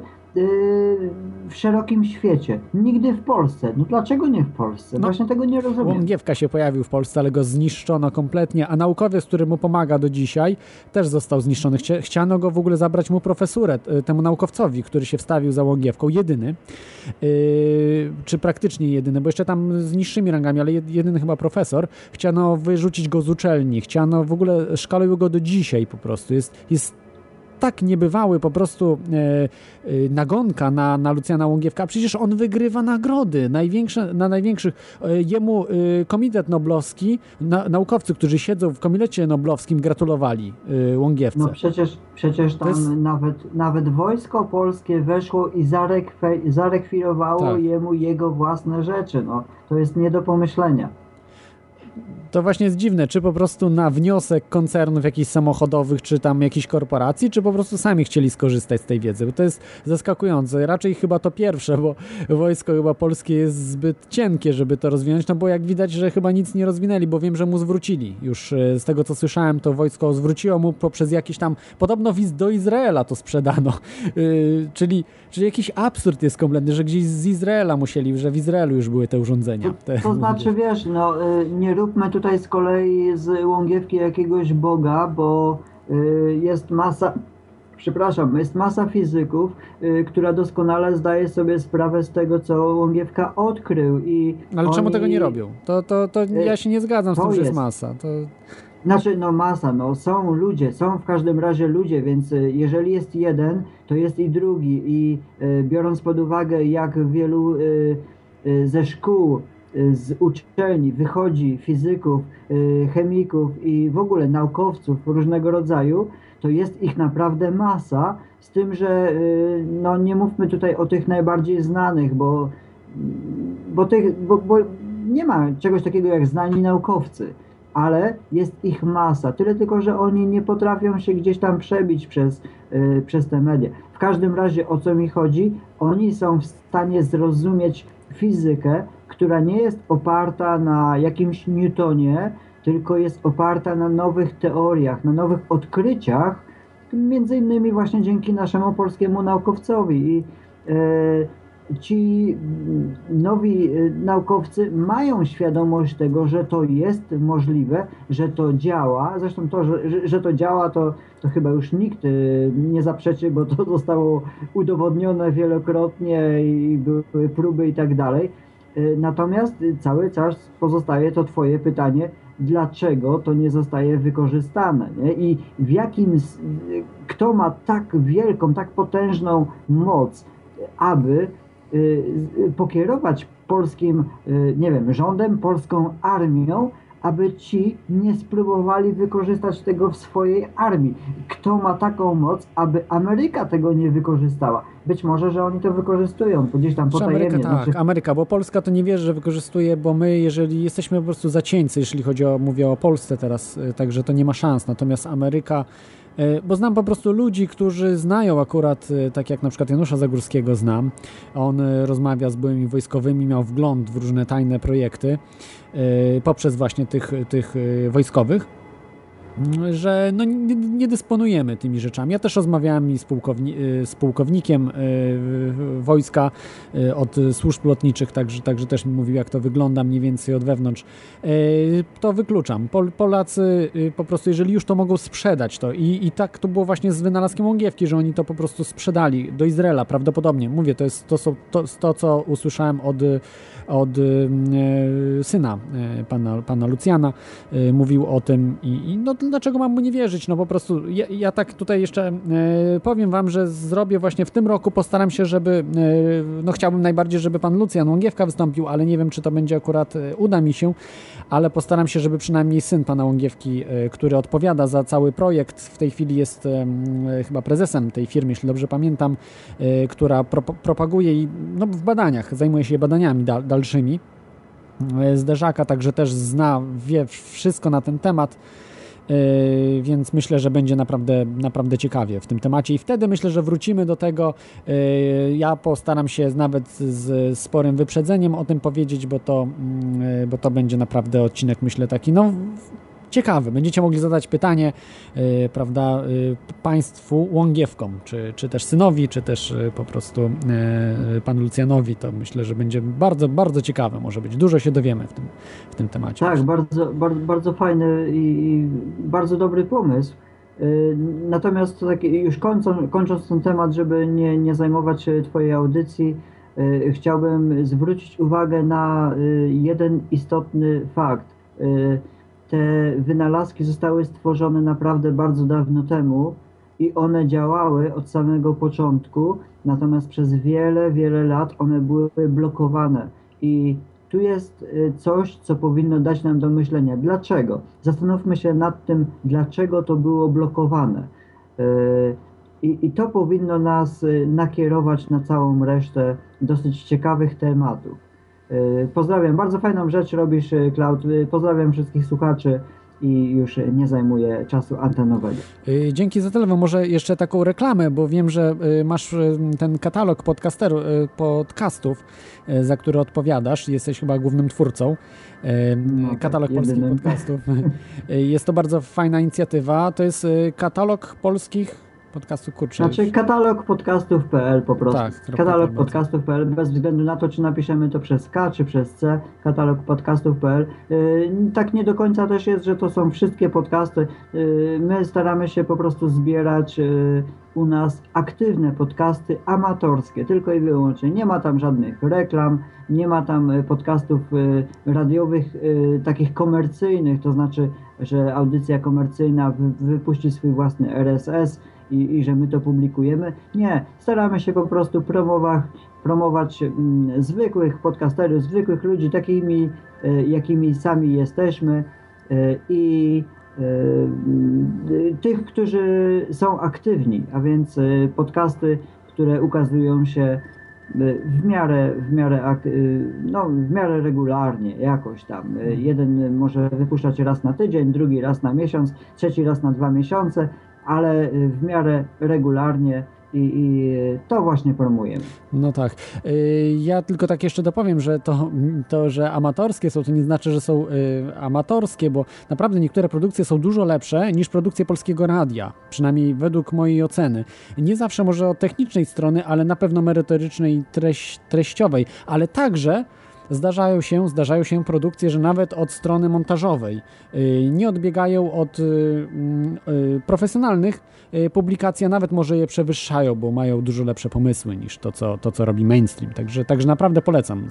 w szerokim świecie. Nigdy w Polsce. No dlaczego nie w Polsce? No, Właśnie tego nie rozumiem. Łągiewka się pojawił w Polsce, ale go zniszczono kompletnie, a naukowiec, który mu pomaga do dzisiaj, też został zniszczony. Chciano go w ogóle zabrać mu profesurę, temu naukowcowi, który się wstawił za Łągiewką. Jedyny, yy, czy praktycznie jedyny, bo jeszcze tam z niższymi rangami, ale jedyny chyba profesor. Chciano wyrzucić go z uczelni, chciano w ogóle, szkalują go do dzisiaj po prostu. Jest, jest tak niebywały po prostu e, e, nagonka na, na Lucjana Łągiewka. Przecież on wygrywa nagrody największe, na największych. E, jemu e, Komitet Noblowski, na, naukowcy, którzy siedzą w Komitecie Noblowskim, gratulowali e, Łągiewce. No przecież, przecież tam jest... nawet, nawet wojsko polskie weszło i zarekwe, zarekwirowało tak. jemu jego własne rzeczy. No, to jest nie do pomyślenia to właśnie jest dziwne, czy po prostu na wniosek koncernów jakichś samochodowych, czy tam jakichś korporacji, czy po prostu sami chcieli skorzystać z tej wiedzy, bo to jest zaskakujące. Raczej chyba to pierwsze, bo wojsko chyba polskie jest zbyt cienkie, żeby to rozwinąć, no bo jak widać, że chyba nic nie rozwinęli, bo wiem, że mu zwrócili. Już e, z tego, co słyszałem, to wojsko zwróciło mu poprzez jakiś tam, podobno wiz do Izraela to sprzedano, yy, czyli, czyli jakiś absurd jest kompletny, że gdzieś z Izraela musieli, że w Izraelu już były te urządzenia. Te, to, znaczy, wiesz, no y, nie róbmy tutaj tutaj z kolei z Łągiewki jakiegoś Boga, bo y, jest masa, przepraszam, jest masa fizyków, y, która doskonale zdaje sobie sprawę z tego, co Łągiewka odkrył. I Ale oni... czemu tego nie robią? To, to, to y, ja się nie zgadzam z tym, że jest masa. To... Znaczy, no masa, no są ludzie, są w każdym razie ludzie, więc jeżeli jest jeden, to jest i drugi. I biorąc pod uwagę, jak wielu ze szkół z uczelni wychodzi fizyków, y, chemików i w ogóle naukowców różnego rodzaju, to jest ich naprawdę masa, z tym, że y, no nie mówmy tutaj o tych najbardziej znanych, bo, bo, tych, bo, bo nie ma czegoś takiego jak znani naukowcy, ale jest ich masa. Tyle tylko, że oni nie potrafią się gdzieś tam przebić przez, y, przez te media. W każdym razie o co mi chodzi? Oni są w stanie zrozumieć fizykę, która nie jest oparta na jakimś Newtonie, tylko jest oparta na nowych teoriach, na nowych odkryciach, między innymi właśnie dzięki naszemu polskiemu naukowcowi. I e, ci nowi e, naukowcy mają świadomość tego, że to jest możliwe, że to działa. Zresztą to, że, że to działa, to, to chyba już nikt e, nie zaprzeczy, bo to zostało udowodnione wielokrotnie i były próby i tak dalej natomiast cały czas pozostaje to Twoje pytanie, dlaczego to nie zostaje wykorzystane nie? i w jakim, kto ma tak wielką, tak potężną moc, aby y, pokierować polskim, nie wiem, rządem, polską armią, aby ci nie spróbowali wykorzystać tego w swojej armii. Kto ma taką moc, aby Ameryka tego nie wykorzystała? Być może, że oni to wykorzystują, gdzieś tam potajemnie. Ameryka, tak, znaczy... Ameryka, bo Polska to nie wierzy, że wykorzystuje, bo my, jeżeli jesteśmy po prostu zacieńcy, jeśli chodzi o, mówię o Polsce teraz, y, także to nie ma szans. Natomiast Ameryka bo znam po prostu ludzi, którzy znają akurat, y, tak jak na przykład Janusza Zagórskiego znam. On rozmawia z byłymi wojskowymi, miał wgląd w różne tajne projekty poprzez właśnie tych, tych wojskowych że no nie, nie, dysponujemy tymi rzeczami. Ja też rozmawiałem z, pułkowni z pułkownikiem y, wojska y, od służb lotniczych, także, także też mi mówił, jak to wygląda mniej więcej od wewnątrz. Y, to wykluczam. Pol Polacy po prostu, jeżeli już to mogą sprzedać to i, i tak to było właśnie z wynalazkiem Łągiewki, że oni to po prostu sprzedali do Izraela prawdopodobnie. Mówię, to jest to, to, to co usłyszałem od, od syna pana, pana Lucjana. Mówił o tym i, i no dlaczego mam mu nie wierzyć? No po prostu ja, ja tak tutaj jeszcze e, powiem wam, że zrobię właśnie w tym roku, postaram się, żeby, e, no chciałbym najbardziej, żeby pan Lucjan Łągiewka wystąpił, ale nie wiem, czy to będzie akurat, e, uda mi się, ale postaram się, żeby przynajmniej syn pana Łągiewki, który odpowiada za cały projekt, w tej chwili jest chyba prezesem tej firmy, jeśli dobrze pamiętam, która pro, propaguje i no, w badaniach, zajmuje się badaniami dal, dalszymi, zderzaka, także też zna, wie wszystko na ten temat. Yy, więc myślę, że będzie naprawdę, naprawdę ciekawie w tym temacie i wtedy myślę, że wrócimy do tego. Yy, ja postaram się nawet z sporym wyprzedzeniem o tym powiedzieć, bo to, mm, yy, bo to będzie naprawdę odcinek, myślę, taki no ciekawy. Będziecie mogli zadać pytanie, yy, prawda, yy, państwu łągiewkom, czy, czy też synowi, czy też yy, po prostu panu Lucjanowi. To myślę, że będzie bardzo, bardzo ciekawe. Może być dużo się dowiemy w tym, w tym temacie. Tak, bardzo, bardzo, bardzo fajny i bardzo dobry pomysł. Y, natomiast tak już kończąc, kończąc ten temat, żeby nie, nie zajmować Twojej audycji, y, chciałbym zwrócić uwagę na y, jeden istotny fakt. Te wynalazki zostały stworzone naprawdę bardzo dawno temu i one działały od samego początku, natomiast przez wiele, wiele lat one były blokowane. I tu jest y, coś, co powinno dać nam do myślenia. Dlaczego? Zastanówmy się nad tym, dlaczego to było blokowane. Y, I, I, to powinno nas y, nakierować na całą resztę dosyć ciekawych tematów. Pozdrawiam, bardzo fajną rzecz robisz, Cloud. Pozdrawiam wszystkich słuchaczy i już nie zajmuje czasu antenowego. Y, dzięki za telefon. Może jeszcze taką reklamę, bo wiem, że y, masz y, ten katalog podcasteru, podcastów, za który odpowiadasz. Jesteś chyba głównym twórcą. No, tak, katalog tak, polskich jedynym. podcastów. Jest to bardzo fajna inicjatywa. To jest katalog polskich podcastu kurczę. Znaczy katalog podcastów.pl po prostu. Tak, katalog podcastów.pl bez względu na to, czy napiszemy to przez K, czy przez C, katalog podcastów.pl. Yy, tak nie do końca też jest, że to są wszystkie podcasty. Yy, my staramy się po prostu zbierać yy, u nas aktywne podcasty amatorskie, tylko i wyłącznie. Nie ma tam żadnych reklam, nie ma tam y, podcastów y, radiowych y, takich komercyjnych, to znaczy, że audycja komercyjna wypuści swój własny RSS, i, i że my to publikujemy. Nie, staramy się po prostu promować, promować mm, zwykłych podcasterów, zwykłych ludzi, takimi, e, jakimi sami jesteśmy e, i e, tych, którzy są aktywni, a więc podcasty, które ukazują się w miarę, w miarę, no, w miarę regularnie, jakoś tam. Jeden może wypuszczać raz na tydzień, drugi raz na miesiąc, trzeci raz na dwa miesiące, ale y, w miarę regularnie i, i, to właśnie promujemy. No tak. Y, ja tylko tak jeszcze dopowiem, że to, to że amatorskie są, to nie znaczy, że są y, amatorskie, bo naprawdę niektóre produkcje są dużo lepsze niż produkcje polskiego radia, przynajmniej według mojej oceny. Nie zawsze może od technicznej strony, ale na pewno merytorycznej treściowej, ale także zdarzają się, zdarzają się produkcje, że nawet od strony montażowej y, nie odbiegają od y, mm, y, profesjonalnych publikacji, a nawet może je przewyższają, bo mają dużo lepsze pomysły niż to, co, to, co robi mainstream. Także, także naprawdę polecam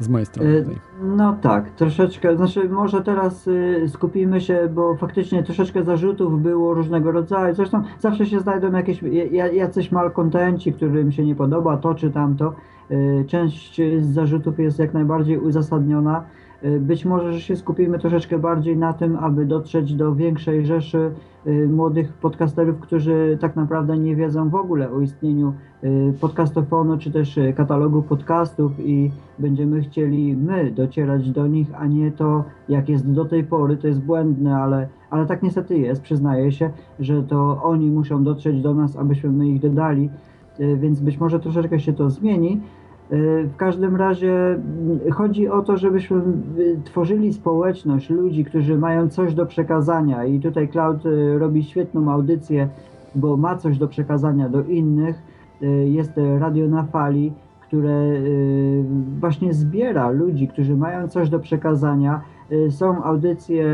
z mojej strony. Tutaj. No tak, troszeczkę, znaczy może teraz skupimy się, bo faktycznie troszeczkę zarzutów było różnego rodzaju. Zresztą zawsze się znajdą jakieś jacyś malkontenci, którym się nie podoba to czy tamto. Y, część z zarzutów jest jak najbardziej uzasadniona. Y, być może, że się skupimy troszeczkę bardziej na tym, aby dotrzeć do większej rzeszy y, młodych podcasterów, którzy tak naprawdę nie wiedzą w ogóle o istnieniu podcastofonu czy też katalogu podcastów i będziemy chcieli my docierać do nich, a nie to, jak jest do tej pory. To jest błędne, ale, ale tak niestety jest. Przyznaję się, że to oni muszą dotrzeć do nas, abyśmy my ich dodali. E, więc być może troszeczkę się to zmieni. E, w każdym razie mm, chodzi o to, żebyśmy tworzyli społeczność ludzi, którzy mają coś do przekazania i tutaj Cloud e, robi świetną audycję, bo ma coś do przekazania do innych. Jest Radio na Fali, które właśnie zbiera ludzi, którzy mają coś do przekazania. Są audycje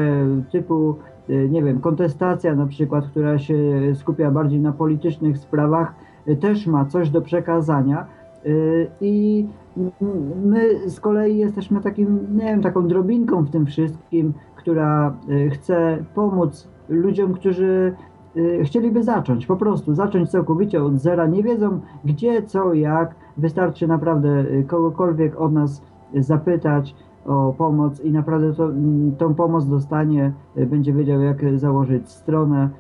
typu, nie wiem, kontestacja na przykład, która się skupia bardziej na politycznych sprawach Y, też ma coś do przekazania y, i my z kolei jesteśmy takim, nie wiem, taką drobinką w tym wszystkim, która y, chce pomóc ludziom, którzy chcieliby zacząć, po prostu zacząć całkowicie od zera, nie wiedzą gdzie, co, jak, wystarczy naprawdę kogokolwiek od nas zapytać o pomoc i naprawdę to, tą pomoc dostanie, będzie wiedział jak założyć stronę,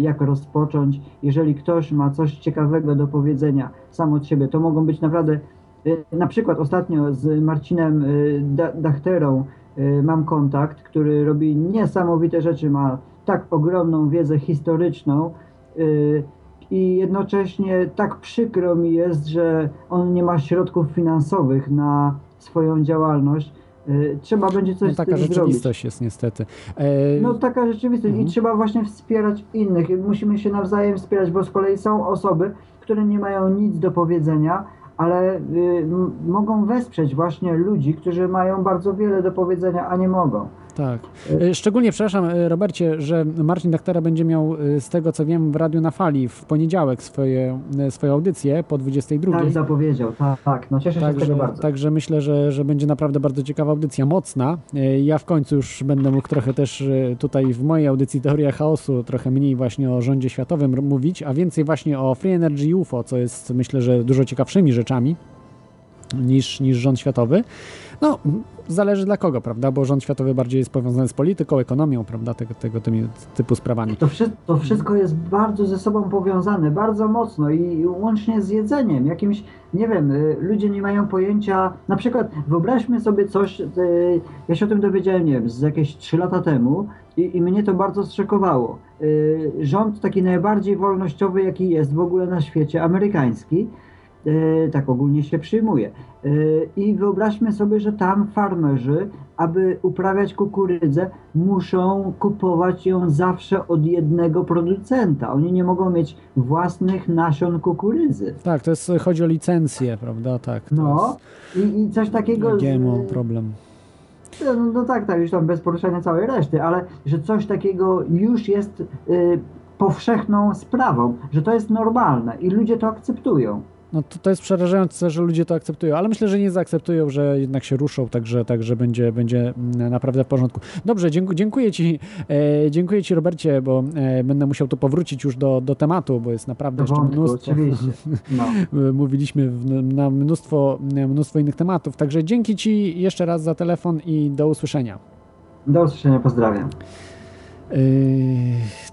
jak rozpocząć. Jeżeli ktoś ma coś ciekawego do powiedzenia sam od siebie, to mogą być naprawdę, e, na przykład ostatnio z Marcinem e, Dachterą mam kontakt, który robi niesamowite rzeczy, ma tak ogromną wiedzę historyczną i jednocześnie tak przykro mi jest, że on nie ma środków finansowych na swoją działalność, Trzeba będzie coś no, taka z tym rzeczywistość zrobić. jest niestety. E... No taka rzeczywistość mhm. i trzeba właśnie wspierać innych. Musimy się nawzajem wspierać, bo z kolei są osoby, które nie mają nic do powiedzenia, ale y, mogą wesprzeć właśnie ludzi, którzy mają bardzo wiele do powiedzenia, a nie mogą. Tak. E, szczególnie przepraszam, e, Robercie, że Marcin Daktera będzie miał e, z tego co wiem w Radiu na Fali w poniedziałek swoje, swoją audycję po 22. Tak, zapowiedział, tak, tak. No cieszę także, się z tego bardzo. Także myślę, że, że będzie naprawdę bardzo ciekawa audycja, mocna. Ja w końcu już będę mógł trochę też tutaj w mojej audycji Teoria Chaosu trochę mniej właśnie o rządzie światowym mówić, a więcej właśnie o Free Energy UFO, co jest myślę, że dużo ciekawszymi rzeczami niż, niż rząd światowy. No, zależy dla kogo, prawda? Bo rząd światowy bardziej jest powiązany z polityką, ekonomią, prawda? Tego, tego typu sprawami. To, wszy to wszystko jest bardzo ze sobą powiązane, bardzo mocno i łącznie z jedzeniem, jakimś, nie wiem, y, ludzie nie mają pojęcia, na przykład wyobraźmy sobie coś, y, ja się o tym dowiedziałem, nie wiem, z jakieś 3 lata temu i, i mnie to bardzo zszokowało. Y, rząd taki najbardziej wolnościowy, jaki jest w ogóle na świecie, amerykański, tak ogólnie się przyjmuje. E, I wyobraźmy sobie, że tam farmerzy, aby uprawiać kukurydzę, muszą kupować ją zawsze od jednego producenta. Oni nie mogą mieć własnych nasion kukurydzy. Tak, to jest, chodzi o licencję, prawda? Tak. No i, i coś takiego. GMO problem. No, no, tak, tak, już tam bez poruszania całej reszty, ale że coś takiego już jest y, powszechną sprawą, że to jest normalne i ludzie to akceptują. No to, to jest przerażające, że ludzie to akceptują, ale myślę, że nie zaakceptują, że jednak się ruszą, także, także będzie, będzie naprawdę w porządku. Dobrze, dziękuję, dziękuję Ci, e, dziękuję Ci Robercie, bo e, będę musiał tu powrócić już do, do tematu, bo jest naprawdę jeszcze mnóstwo. No. Mówiliśmy w, na mnóstwo, mnóstwo innych tematów, także dzięki Ci jeszcze raz za telefon i do usłyszenia. Do usłyszenia, pozdrawiam. Yy,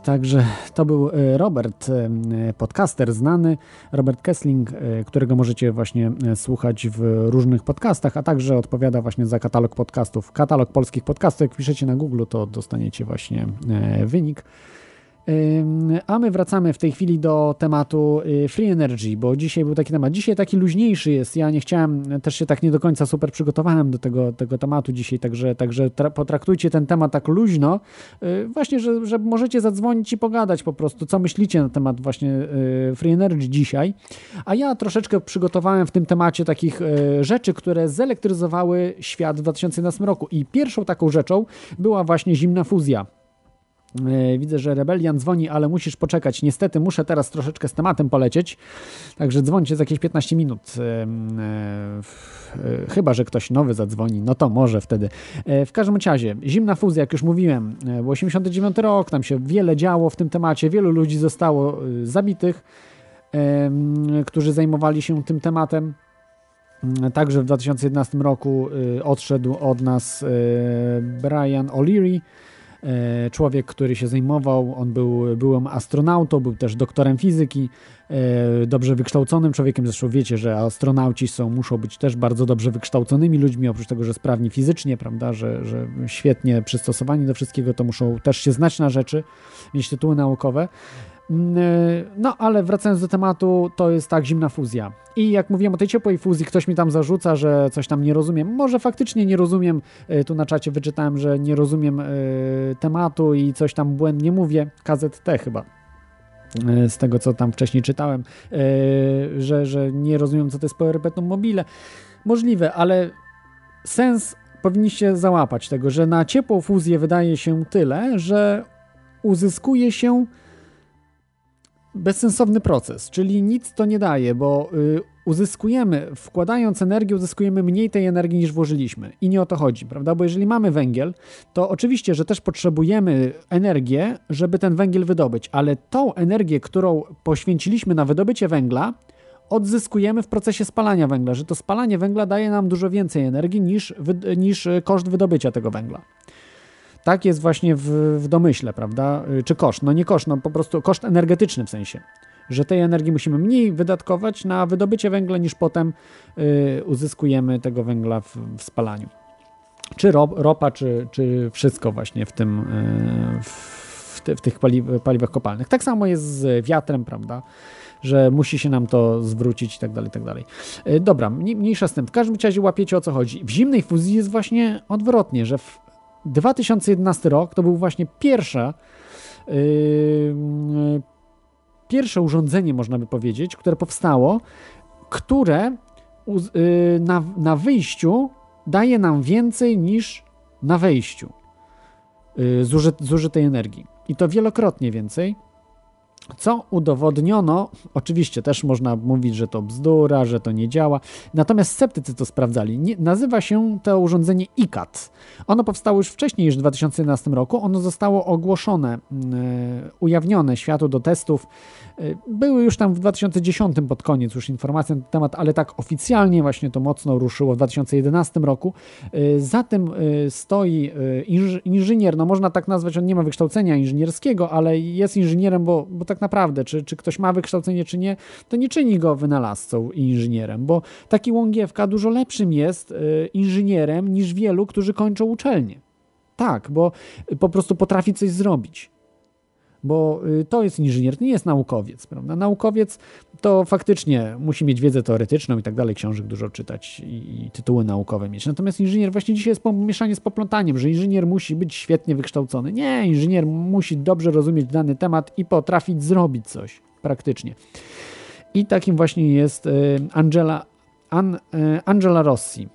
także to był yy, Robert, yy, podcaster znany, Robert Kessling, którego możecie właśnie słuchać w różnych podcastach, a także odpowiada właśnie za katalog podcastów, katalog polskich podcastów. Jak piszecie na Google, to dostaniecie właśnie wynik. A my wracamy w tej chwili do tematu y, Free Energy, bo dzisiaj był taki temat. Dzisiaj taki luźniejszy jest. Ja nie chciałem, też się tak nie do końca super przygotowałem do tego, tego tematu dzisiaj, także, także potraktujcie ten temat tak luźno. Y, właśnie, że, że możecie zadzwonić i pogadać po prostu, co myślicie na temat właśnie y, Free Energy dzisiaj. A ja troszeczkę przygotowałem w tym temacie takich rzeczy, które zelektryzowały świat w 2011 roku. I pierwszą taką rzeczą była właśnie zimna fuzja. E, widzę, że Rebelian dzwoni, ale musisz poczekać. Niestety muszę teraz troszeczkę z tematem polecieć, także dzwońcie za jakieś 15 minut. E, e, chyba, że ktoś nowy zadzwoni, no to może wtedy. W każdym razie, zimna fuzja, jak już mówiłem, był 89 rok, tam się wiele działo w tym temacie, wielu ludzi zostało zabitych, którzy zajmowali się tym tematem. Także w 2011 roku odszedł od nas Brian O'Leary, człowiek, który się zajmował, on był byłem astronautą, był też doktorem fizyki, e, dobrze wykształconym człowiekiem. Zresztą wiecie, że astronauci są, muszą być też bardzo dobrze wykształconymi ludźmi, oprócz tego, że sprawni fizycznie, prawda, że, że świetnie przystosowani do wszystkiego, to muszą też się znać na rzeczy, mieć tytuły naukowe. Mm, e, no, ale wracając do tematu, to jest tak zimna fuzja. I jak mówiłem o tej ciepłej fuzji, ktoś mi tam zarzuca, że coś tam nie rozumiem. Może faktycznie nie rozumiem. E, tu na czacie wyczytałem, że nie rozumiem e, tematu i coś tam błędnie mówię. KZT chyba. Z tego, co tam wcześniej czytałem, że, że nie rozumiem, co to jest Perpetuum mobile. Możliwe, ale sens powinniście załapać tego, że na ciepłą fuzję wydaje się tyle, że uzyskuje się bezsensowny proces, czyli nic to nie daje, bo y, uzyskujemy, wkładając energię, uzyskujemy mniej tej energii niż włożyliśmy. I nie o to chodzi, prawda? Bo jeżeli mamy węgiel, to oczywiście, że też potrzebujemy energię, żeby ten węgiel wydobyć, ale tą energię, którą poświęciliśmy na wydobycie węgla, odzyskujemy w procesie spalania węgla, że to spalanie węgla daje nam dużo więcej energii niż, niż koszt wydobycia tego węgla. Tak jest właśnie w, w domyśle, prawda? Y, czy koszt? No nie koszt, no po prostu koszt energetyczny w sensie że tej energii musimy mniej wydatkować na wydobycie węgla, niż potem y, uzyskujemy tego węgla w, w spalaniu. Czy ro, ropa, czy, czy wszystko właśnie w tym, y, w, w tych paliwach kopalnych. Tak samo jest z wiatrem, prawda? że musi się nam to zwrócić i tak dalej, tak dalej. E, dobra, mniejsza z tym. W każdym razie łapiecie o co chodzi. W zimnej fuzji jest właśnie odwrotnie, że w 2011 rok to był właśnie pierwsza yy, pierwsze urządzenie, można by powiedzieć, które powstało, które yy, na, na wyjściu daje nam więcej niż na wejściu yy, zuży, zużytej energii. I to wielokrotnie więcej co udowodniono, oczywiście też można mówić, że to bzdura, że to nie działa, natomiast sceptycy to sprawdzali. Nie, nazywa się to urządzenie ICAT. Ono powstało już wcześniej, niż w 2011 roku. Ono zostało ogłoszone, yy, ujawnione światu do testów były już tam w 2010 pod koniec już informacje na ten temat, ale tak oficjalnie właśnie to mocno ruszyło w 2011 roku. Y, za tym stoi y, inżynier, no można tak nazwać, on nie ma wykształcenia inżynierskiego, ale jest inżynierem, bo, bo tak naprawdę, czy, czy ktoś ma wykształcenie, czy nie, to nie czyni go wynalazcą i inżynierem, bo taki Łągiewka dużo lepszym jest inżynierem niż wielu, którzy kończą uczelnię. Tak, bo po prostu potrafi coś zrobić bo y, to jest inżynier, to nie jest naukowiec, prawda? Naukowiec to faktycznie musi mieć wiedzę teoretyczną i tak dalej, książek dużo czytać i, i tytuły naukowe mieć. Natomiast inżynier właśnie dzisiaj jest pomieszanie z poplątaniem, że inżynier musi być świetnie wykształcony. Nie, inżynier musi dobrze rozumieć dany temat i potrafić zrobić coś praktycznie. I takim właśnie jest y, Angela, An, y, Angela Rossi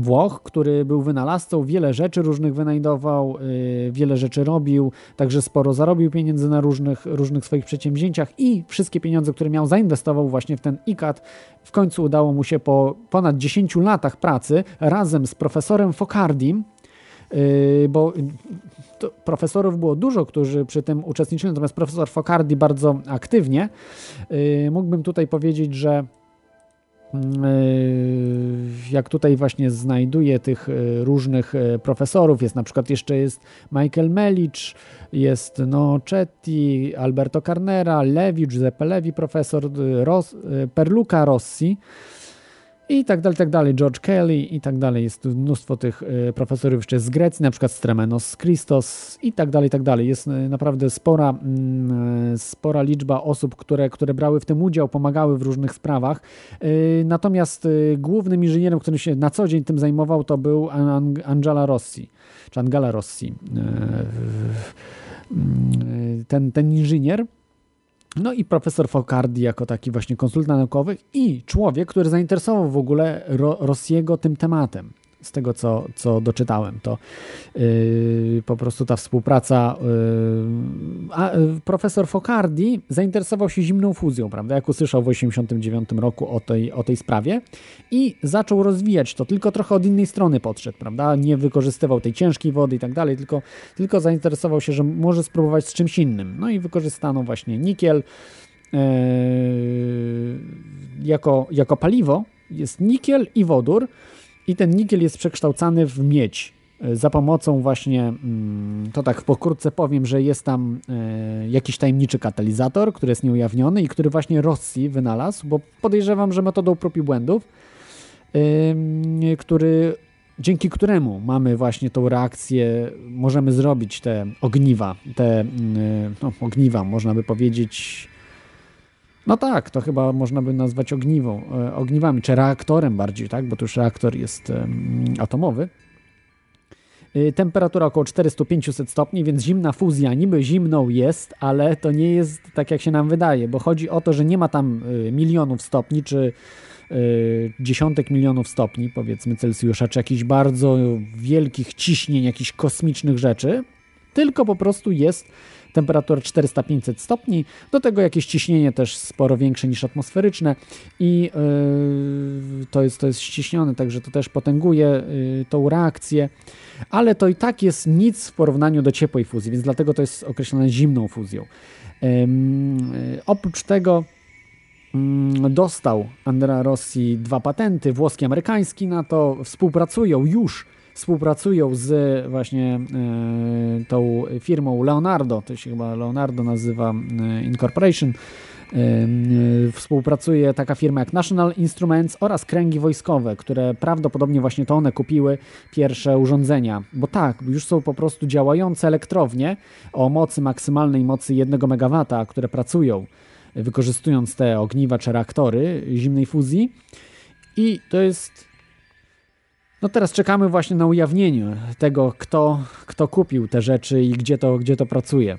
Włoch, który był wynalazcą, wiele rzeczy różnych wynajdował, y, wiele rzeczy robił, także sporo zarobił pieniędzy na różnych, różnych swoich przedsięwzięciach i wszystkie pieniądze, które miał, zainwestował właśnie w ten ICAT. W końcu udało mu się po ponad 10 latach pracy razem z profesorem Focardim, y, bo profesorów było dużo, którzy przy tym uczestniczyli, natomiast profesor Focardi bardzo aktywnie. Y, mógłbym tutaj powiedzieć, że jak tutaj właśnie znajduję tych yy, różnych yy, profesorów, jest na przykład jeszcze jest Michael Melicz, jest no Chetty, Alberto Carnera, Levi, Giuseppe Levi, profesor Ros, Perluca Rossi, i tak dalej, tak dalej. George Kelly i tak dalej. Jest mnóstwo tych e, profesorów jeszcze z Grecji, na przykład Stremenos Christos i tak dalej, tak dalej. Jest e, naprawdę spora, mm, e, spora liczba osób, które, które brały w tym udział, pomagały w różnych sprawach. Natomiast głównym inżynierem, który się na co dzień tym zajmował, to był Angela Rossi, czy Angela Rossi. Ten, ten inżynier no i profesor Focardi jako taki właśnie konsultant naukowy i człowiek, który zainteresował w ogóle Ro Rossiego tym tematem z tego, co, co doczytałem, to yy, po prostu ta współpraca. Yy, a yy, profesor Focardi zainteresował się zimną fuzją, prawda? Jak usłyszał w 1989 roku o tej, o tej sprawie i zaczął rozwijać to, tylko trochę od innej strony podszedł, prawda? Nie wykorzystywał tej ciężkiej wody i tak dalej, tylko, tylko zainteresował się, że może spróbować z czymś innym. No i wykorzystano właśnie nikiel yy, jako, jako paliwo. Jest nikiel i wodór i ten nikiel jest przekształcany w miedź. E, za pomocą właśnie, mm, to tak pokrótce powiem, że jest tam e, jakiś tajemniczy katalizator, który jest nieujawniony i który właśnie Rossi wynalazł, bo podejrzewam, że metodą prób i błędów, który, dzięki któremu mamy właśnie tą reakcję, możemy zrobić te ogniwa, te mm, no, ogniwa, można by powiedzieć, no tak, to chyba można by nazwać ogniwą, e, ogniwami, czy reaktorem bardziej, tak? bo to już reaktor jest atomowy. E, temperatura około 400-500 stopni, więc zimna fuzja niby zimną jest, ale to nie jest tak, jak się nam wydaje, bo chodzi o to, że nie ma tam e, milionów stopni, czy dziesiątek milionów stopni, powiedzmy Celsjusza, czy jakichś bardzo wielkich ciśnień, jakichś kosmicznych rzeczy, tylko po prostu jest temperatura 400-500 stopni, do tego jakieś ciśnienie też sporo większe niż atmosferyczne. I yy, to, jest, to jest ściśnione, także to też potęguje yy, tą reakcję, ale to i tak jest nic w porównaniu do ciepłej fuzji, więc dlatego to jest określone zimną fuzją. Yy, oprócz tego mm, dostał Andrea Rossi dwa patenty, włoski amerykański na to, współpracują już współpracują z właśnie e, tą firmą Leonardo, to się chyba Leonardo nazywa e, Incorporation, współpracuje taka firma jak National Instruments oraz kręgi wojskowe, które prawdopodobnie właśnie to one kupiły pierwsze urządzenia. Bo tak, już są po prostu działające elektrownie o mocy maksymalnej mocy 1 MW, które pracują wykorzystując te ogniwa czy reaktory zimnej fuzji. I to jest. No teraz czekamy właśnie na ujawnienie tego, kto, kto kupił te rzeczy i gdzie to, gdzie to pracuje.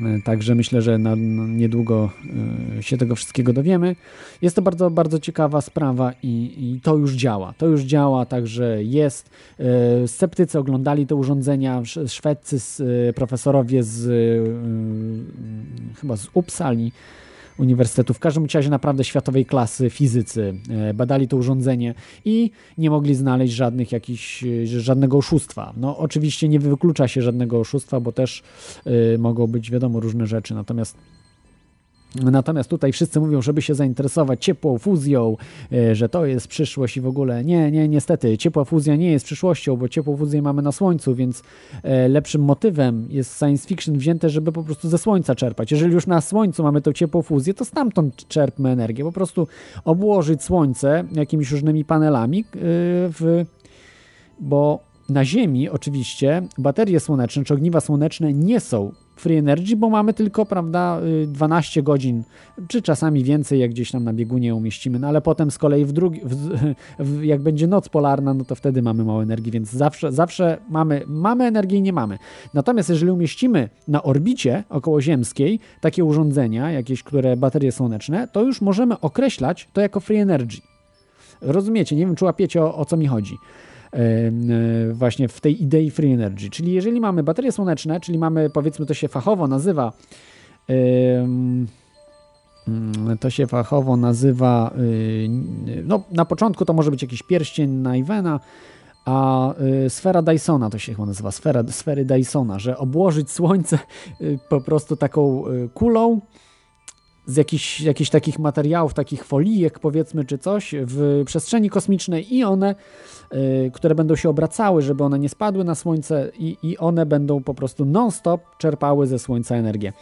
E, także myślę, że na, niedługo e, się tego wszystkiego dowiemy. Jest to bardzo, bardzo ciekawa sprawa i, i to już działa. To już działa, także jest. E, sceptycy oglądali te urządzenia, szwedzcy profesorowie z chyba z Uppsali uniwersytetu, w każdym razie naprawdę światowej klasy fizycy e, badali to urządzenie i nie mogli znaleźć żadnych jakichś, e, żadnego oszustwa. No oczywiście nie wyklucza się żadnego oszustwa, bo też y, mogą być wiadomo różne rzeczy, natomiast Natomiast tutaj wszyscy mówią, żeby się zainteresować ciepłą fuzją, e, że to jest przyszłość i w ogóle nie, nie, niestety, ciepła fuzja nie jest przyszłością, bo ciepłą fuzję mamy na Słońcu, więc e, lepszym motywem jest science fiction wzięte, żeby po prostu ze Słońca czerpać. Jeżeli już na Słońcu mamy tą ciepłą fuzję, to stamtąd czerpmy energię. Po prostu obłożyć Słońce jakimiś różnymi panelami, e, w, bo na Ziemi oczywiście baterie słoneczne czy ogniwa słoneczne nie są free energy, bo mamy tylko, prawda, 12 y, godzin, czy czasami więcej, jak gdzieś tam na biegunie umieścimy, no ale potem z kolei w drugi, w, w, jak będzie noc polarna, no to wtedy mamy mało energii, więc zawsze, zawsze mamy, mamy energię i nie mamy. Natomiast jeżeli umieścimy na orbicie okołoziemskiej takie urządzenia, jakieś, które baterie słoneczne, to już możemy określać to jako free energy. Rozumiecie? Nie wiem, czy łapiecie o, o co mi chodzi. E, właśnie w tej idei free energy. Czyli jeżeli mamy baterie słoneczne, czyli mamy, powiedzmy, to się fachowo nazywa mm, to się fachowo nazywa, y, no na początku to może być jakiś pierścień Nivena, a y, sfera Dysona to się chyba nazywa, sfera, sfery Dysona, że obłożyć Słońce y, po prostu taką kulą, z jakichś, jakichś takich materiałów, takich folijek powiedzmy, czy coś w przestrzeni kosmicznej i one, y, które będą się obracały, żeby one nie spadły na Słońce i, i one będą po prostu non-stop czerpały ze Słońca energię.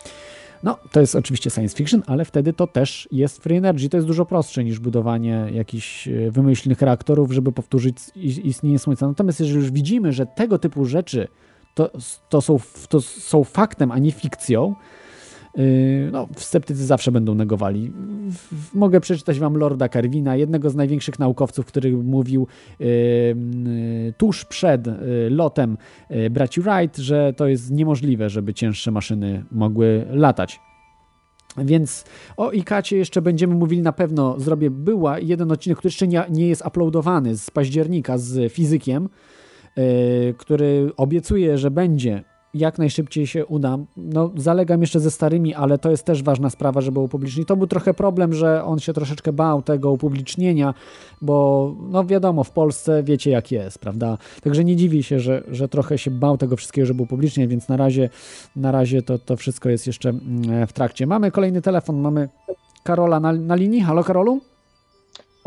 No, to jest oczywiście science fiction, ale wtedy to też jest free energy. To jest dużo prostsze niż budowanie jakichś y, wymyślnych reaktorów, żeby powtórzyć istnienie Słońca. Natomiast jeżeli już widzimy, że tego typu rzeczy to, to, są, to są faktem, a nie fikcją, no, sceptycy zawsze będą negowali. Mogę przeczytać wam Lorda Carwina, jednego z największych naukowców, który mówił yy, yy, tuż przed lotem braci Wright, że to jest niemożliwe, żeby cięższe maszyny mogły latać. Więc o IKACie jeszcze będziemy mówili na pewno. Zrobię była jeden odcinek, który jeszcze nie, nie jest uploadowany z października z fizykiem, który obiecuje, że będzie jak najszybciej się uda. No, zalegam jeszcze ze starymi, ale to jest też ważna sprawa, żeby upublicznić. To był trochę problem, że on się troszeczkę bał tego upublicznienia, bo no wiadomo, w Polsce wiecie jak jest, prawda? Także nie dziwi się, że, że trochę się bał tego wszystkiego, żeby upubliczniać, więc na razie, na razie to, to wszystko jest jeszcze mm, w trakcie. Mamy kolejny telefon, mamy Karola na, na linii. Halo Karolu?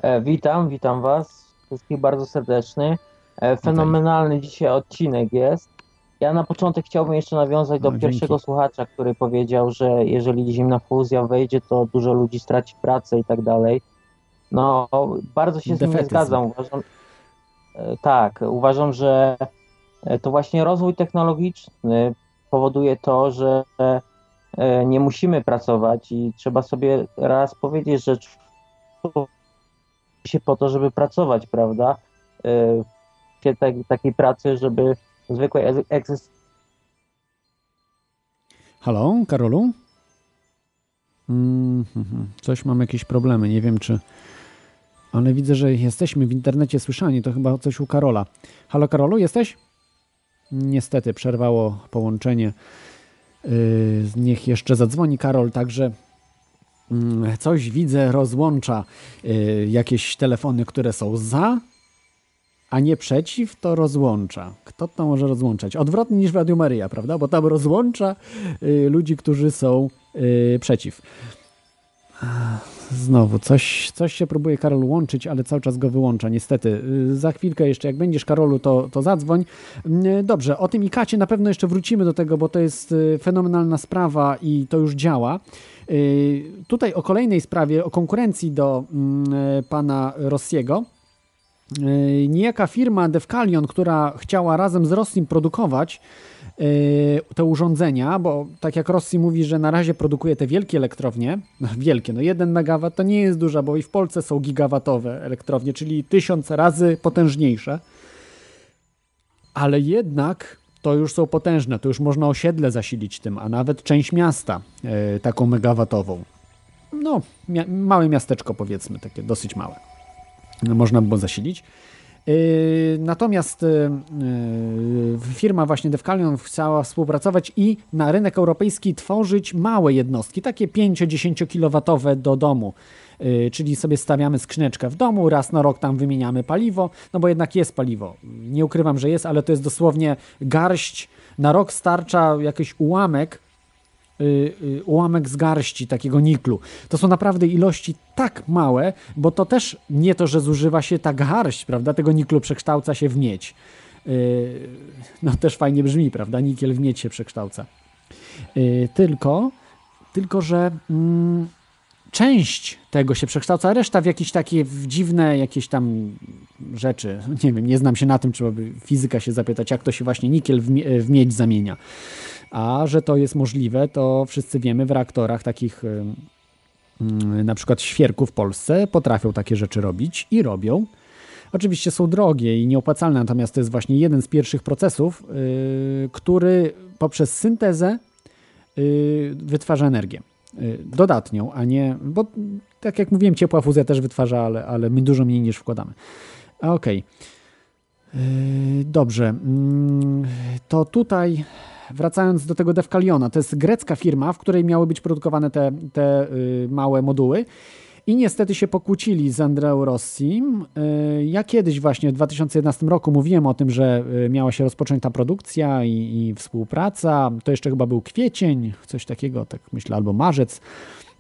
E, witam, witam Was wszystkich bardzo serdecznie. E, fenomenalny dzisiaj odcinek jest. Ja na początek chciałbym jeszcze nawiązać do no, pierwszego dzięki. słuchacza, który powiedział, że jeżeli zimna fuzja wejdzie, to dużo ludzi straci pracę i tak dalej. No, bardzo się Defetyzm. z tym nie zgadzam. Uważam, e, tak, uważam, że e, to właśnie rozwój technologiczny powoduje to, że e, nie musimy pracować i trzeba sobie raz powiedzieć, że się po to, żeby pracować, prawda? W takiej pracy, żeby zwykłej egzystencji. Halo, Karolu? Mm, coś mam jakieś problemy, nie wiem czy... Ale widzę, że jesteśmy w internecie słyszani, to chyba coś u Karola. Halo Karolu, jesteś? Niestety przerwało połączenie. Yy, niech jeszcze zadzwoni Karol, także yy, coś widzę, rozłącza yy, jakieś telefony, które są za a nie przeciw, to rozłącza. Kto to może rozłączać? Odwrotnie niż w Radiu Maryja, prawda? Bo tam rozłącza y, ludzi, którzy są y, przeciw. Znowu, coś, coś się próbuje Karol łączyć, ale cały czas go wyłącza, niestety. Y, za chwilkę jeszcze, jak będziesz Karolu, to, to zadzwoń. Y, dobrze, o tym IKAcie na pewno jeszcze wrócimy do tego, bo to jest y, fenomenalna sprawa i to już działa. Tutaj o kolejnej sprawie, o konkurencji do mm, pana Rossiego. Niejaka firma Devcalion, która chciała razem z Rossim produkować Yy, te urządzenia, bo tak jak Rossi mówi, że na razie produkuje te wielkie elektrownie, no wielkie, no 1 MW to nie jest duża, bo i w Polsce są gigawatowe elektrownie, czyli tysiąc razy potężniejsze, ale jednak to już są potężne, to już można osiedle zasilić tym, a nawet część miasta yy, taką megawatową. No, małe miasteczko powiedzmy, takie dosyć małe. Można by było zasilić. Yy, natomiast yy, firma właśnie Devcalion chciała współpracować i na rynek europejski tworzyć małe jednostki, takie 5-10 kW do domu. Yy, czyli sobie stawiamy skrzyneczkę w domu, raz na rok tam wymieniamy paliwo, no bo jednak jest paliwo. Nie ukrywam, że jest, ale to jest dosłownie garść. Na rok starcza jakiś ułamek ułamek z garści takiego niklu. To są naprawdę ilości tak małe, bo to też nie to, że zużywa się ta garść, prawda, tego niklu przekształca się w miedź. Y, no też fajnie brzmi, prawda, nikiel w miedź się przekształca. Tylko, tylko że mm, część tego się przekształca, reszta w jakieś takie w dziwne jakieś tam rzeczy. Nie wiem, nie znam się na tym, trzeba by fizyka się zapytać, jak to się właśnie nikiel w miedź zamienia. A że to jest możliwe, to wszyscy wiemy w reaktorach takich na przykład świerku w Polsce potrafią takie rzeczy robić i robią. Oczywiście są drogie i nieopłacalne, natomiast to jest właśnie jeden z pierwszych procesów, yy, który poprzez syntezę yy, wytwarza energię. Yy, dodatnią, a nie, bo tak jak mówiłem, ciepła fuzja też wytwarza, ale, ale my dużo mniej niż wkładamy. Okej. Okay. Dobrze. Mm, to tutaj wracając do tego Devcaliona, to jest grecka firma, w której miały być produkowane te, te y, małe moduły. I niestety się pokłócili z Andreu Rossim. Y, ja kiedyś właśnie w 2011 roku mówiłem o tym, że miała się rozpocząć ta produkcja i, i współpraca. To jeszcze chyba był kwiecień, coś takiego, tak myślę, albo marzec.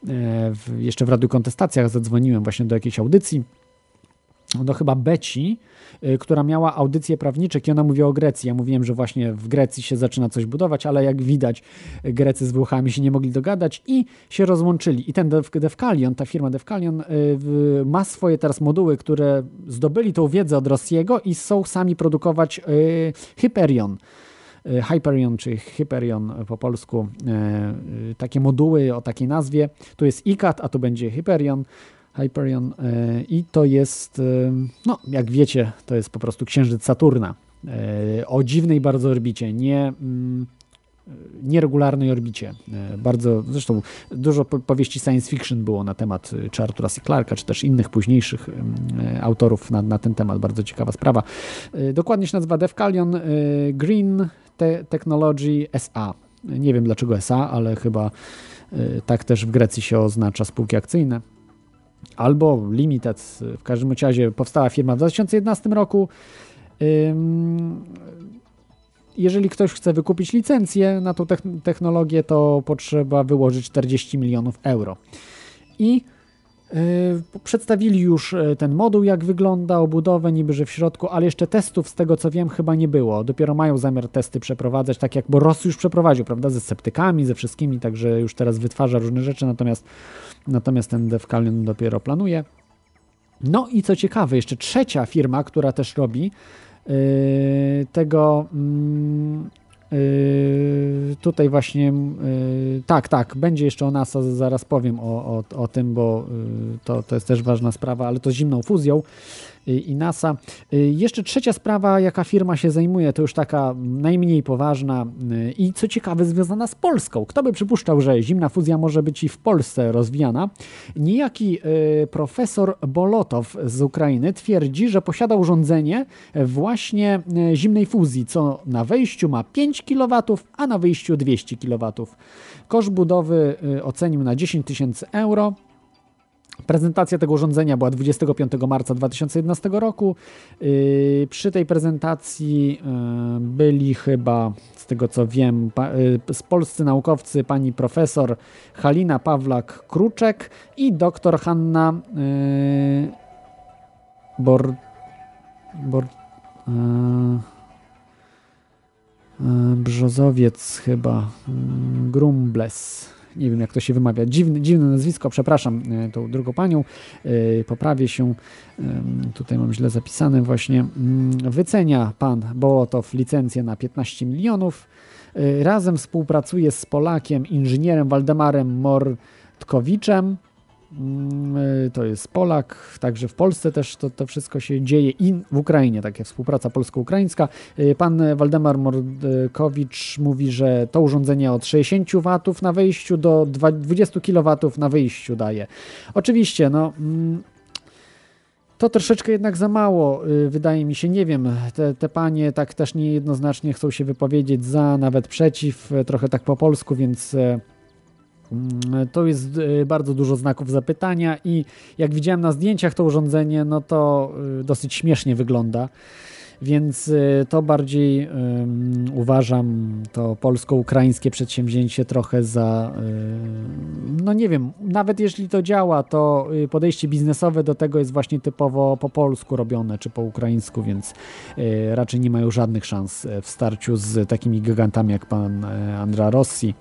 W, jeszcze w Radiu Kontestacjach zadzwoniłem właśnie do jakiejś audycji, do chyba Beci, Y, która miała audycje prawnicze i ona mówiła o Grecji. Ja mówiłem, że właśnie w Grecji się zaczyna coś budować, ale jak widać Grecy z Włochami się nie mogli dogadać i się rozłączyli. I ten Devcalion, ta firma Devcalion y, ma swoje teraz moduły, które zdobyli tą wiedzę od Rossiego i są sami produkować y, Hyperion. Hyperion czy Hyperion po polsku, takie moduły o takiej nazwie. Tu jest ICAT, a tu będzie Hyperion. Hyperion e, i to jest, e, no jak wiecie, to jest po prostu księżyc Saturna e, o dziwnej bardzo orbicie, nie mm, nieregularnej orbicie. Bardzo, zresztą dużo powieści science fiction było na temat czy Artura C. Clarka, czy też innych późniejszych autorów na, na ten temat. Bardzo ciekawa sprawa. Dokładnie się nazywa Devcalion Green Technology SA. Nie wiem dlaczego SA, ale chyba tak też w Grecji się oznacza spółki akcyjne albo Limited. W każdym razie powstała firma w 2011 roku. Jeżeli ktoś chce wykupić licencję na tą technologię, to potrzeba wyłożyć 40 milionów euro. I przedstawili już e, ten moduł, jak wygląda, obudowę niby, że w środku, ale jeszcze testów z tego co wiem chyba nie było. Dopiero mają zamiar testy przeprowadzać, tak jak, bo Ross już przeprowadził, prawda, ze sceptykami, ze wszystkimi, także już teraz wytwarza różne rzeczy, natomiast, natomiast ten Devcalion dopiero planuje. No i co ciekawe, jeszcze trzecia firma, która też robi yy, tego mm, Yy, tutaj właśnie, yy, tak, tak, będzie jeszcze o NASA, zaraz powiem o, o, o tym, bo yy, to, to jest też ważna sprawa, ale to z zimną fuzją i NASA. Y, jeszcze trzecia sprawa, jaka firma się zajmuje, to już taka najmniej poważna y, i co ciekawe związana z Polską. Kto by przypuszczał, że zimna fuzja może być i w Polsce rozwijana? Niejaki y, profesor Bolotow z Ukrainy twierdzi, że posiada urządzenie właśnie zimnej fuzji, co na wejściu ma 5 kW, a na wyjściu 200 kW. Koszt budowy ocenił na 10 tysięcy euro. Prezentacja tego urządzenia była 25 marca 2011 roku. Y, przy tej prezentacji y, byli chyba, z tego co wiem, z polscy naukowcy pani profesor Halina Pawlak-Kruczek i doktor Hanna Bor... Bor... Brzozowiec chyba, Grumbles nie wiem jak to się wymawia, dziwne, dziwne nazwisko, przepraszam e, tą drugą panią, e, poprawię się, tutaj mam źle zapisane właśnie, mm, wycenia pan Bołotow licencję na 15 milionów, e, razem współpracuje z Polakiem, inżynierem Waldemarem Mortkowiczem, to jest Polak, także w Polsce też to, to wszystko się dzieje i w Ukrainie, takie współpraca polsko-ukraińska. Y, pan Waldemar Mordkowicz mówi, że to urządzenie od 60 W na wejściu do 20 kW na wyjściu daje. Oczywiście, no mm, to troszeczkę jednak za mało, y, wydaje mi się, nie wiem, te, te panie tak też niejednoznacznie chcą się wypowiedzieć za, nawet przeciw, trochę tak po polsku, więc Mm, to jest y, bardzo dużo znaków zapytania i jak widziałem na zdjęciach to urządzenie, no to y, dosyć śmiesznie wygląda. Więc y, to bardziej um, uważam to polsko-ukraińskie przedsięwzięcie trochę za, no nie wiem, nawet jeśli to działa, to podejście biznesowe do tego jest właśnie typowo po polsku robione, czy po ukraińsku, więc raczej nie mają żadnych szans w starciu z takimi gigantami jak pan Andra Rossi.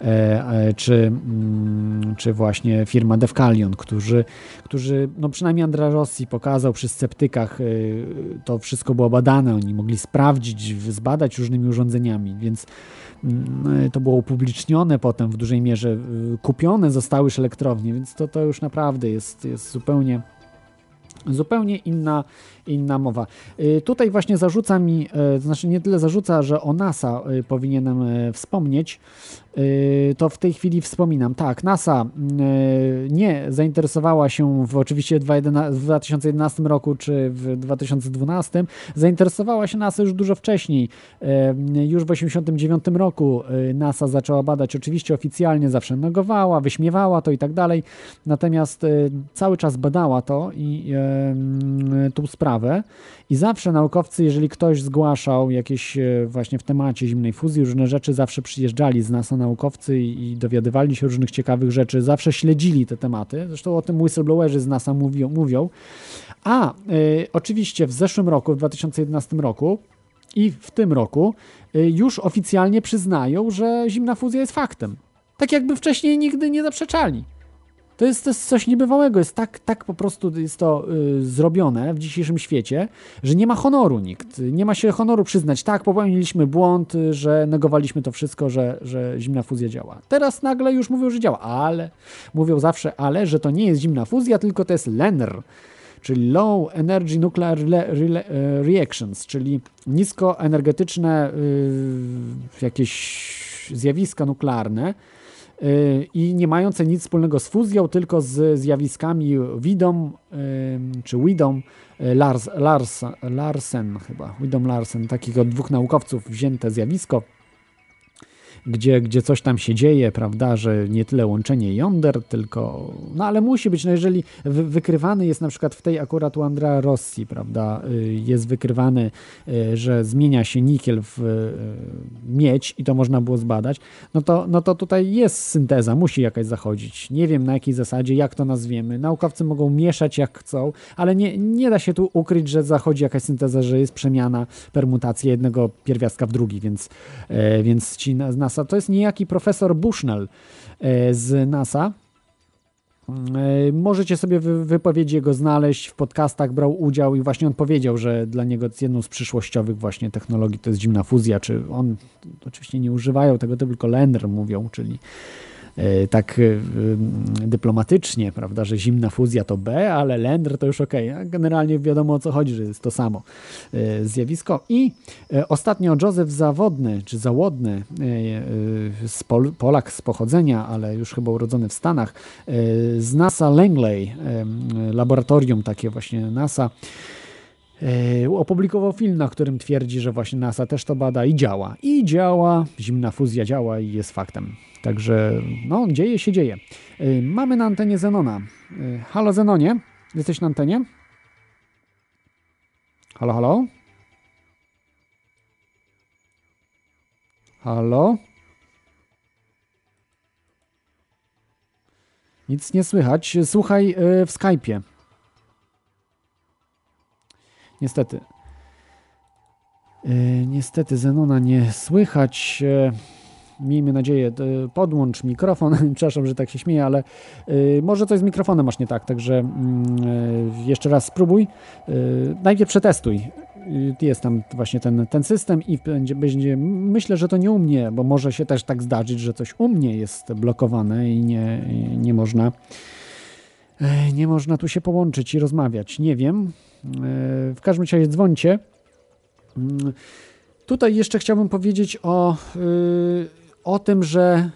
E, e, czy, mm, czy właśnie firma Defcalion, którzy, którzy no przynajmniej Andra Rossi pokazał przy sceptykach, e, to wszystko było badane, oni mogli sprawdzić, zbadać różnymi urządzeniami, więc mm, to było upublicznione potem w dużej mierze, kupione zostały już elektrownie, więc to, to już naprawdę jest, jest zupełnie zupełnie inna, inna mowa. Y, tutaj właśnie zarzuca mi, to znaczy nie tyle zarzuca, że o NASA powinienem wspomnieć, Y, to w tej chwili wspominam. Tak, NASA y, nie zainteresowała się w oczywiście w 2011 roku czy w 2012. Zainteresowała się NASA już dużo wcześniej. Y, już w 1989 roku NASA zaczęła badać, oczywiście oficjalnie zawsze negowała, wyśmiewała to i tak dalej. Natomiast cały czas badała to i tą sprawę. I zawsze naukowcy, jeżeli ktoś zgłaszał jakieś właśnie w temacie zimnej fuzji, różne rzeczy, zawsze przyjeżdżali z NASA na naukowcy i dowiadywali się różnych ciekawych rzeczy, zawsze śledzili te tematy. Zresztą o tym whistleblowerzy z NASA mówią. mówią. A y, oczywiście w zeszłym roku, w 2011 roku i w tym roku y, już oficjalnie przyznają, że zimna fuzja jest faktem. Tak jakby wcześniej nigdy nie zaprzeczali. To jest, to jest coś niebywałego, jest tak, tak po prostu jest to y, zrobione w dzisiejszym świecie, że nie ma honoru nikt. Nie ma się honoru przyznać, tak, popełniliśmy błąd, y, że negowaliśmy to wszystko, że, że zimna fuzja działa. Teraz nagle już mówią, że działa, ale mówią zawsze ale, że to nie jest zimna fuzja, tylko to jest LENR, czyli Low Energy Nuclear e, Reactions, czyli niskoenergetyczne y, jakieś zjawiska nuklearne, i nie mające nic wspólnego z fuzją, tylko z zjawiskami Widom czy Widom y, Lars, Lars, Larsen chyba, Widom Larsen, takich od dwóch naukowców wzięte zjawisko, gdzie, gdzie coś tam się dzieje, prawda, że nie tyle łączenie jąder, tylko, no ale musi być, no jeżeli wykrywany jest na przykład w tej akurat u Andrea Rossi, prawda, y, jest wykrywany, y, że zmienia się nikiel w y, miedź i to można było zbadać, no to, no to tutaj jest synteza, musi jakaś zachodzić. Nie wiem na jakiej zasadzie, jak to nazwiemy. Naukowcy mogą mieszać jak chcą, ale nie, nie da się tu ukryć, że zachodzi jakaś synteza, że jest przemiana, permutacja jednego pierwiastka w drugi, więc, więc ci nas NASA. To jest niejaki profesor Bushnell e, z NASA. E, możecie sobie wypowiedzi jego znaleźć, w podcastach brał udział i właśnie on powiedział, że dla niego jedną z przyszłościowych właśnie technologii to jest zimna fuzja, czy on, oczywiście nie używają tego, tylko Lender mówią, czyli tak e, dyplomatycznie, prawda, że zimna fuzja to B, ale Lender to już OK. Generalnie wiadomo o co chodzi, że jest to samo e, zjawisko. I ostatnio Józef Zawodny, czy Załodny, Polak z pochodzenia, ale już chyba urodzony w Stanach, z NASA Langley, laboratorium takie właśnie NASA, opublikował film, na którym twierdzi, że właśnie NASA też to bada i działa. I działa, zimna fuzja działa i jest faktem Także no, dzieje się, dzieje. Mamy na antenie Zenona. Halo Zenonie, jesteś na antenie? Halo, halo? Halo? Nic nie słychać. Słuchaj w Skype'ie. Niestety. Niestety Zenona nie słychać. Miejmy nadzieję, podłącz mikrofon. Przepraszam, że tak się śmieję, ale może coś z mikrofonem masz nie tak, także jeszcze raz spróbuj. Najpierw przetestuj. Jest tam właśnie ten, ten system i będzie, będzie, myślę, że to nie u mnie, bo może się też tak zdarzyć, że coś u mnie jest blokowane i nie, nie można nie można tu się połączyć i rozmawiać. Nie wiem. W każdym razie dzwońcie. Tutaj jeszcze chciałbym powiedzieć o, o tym, że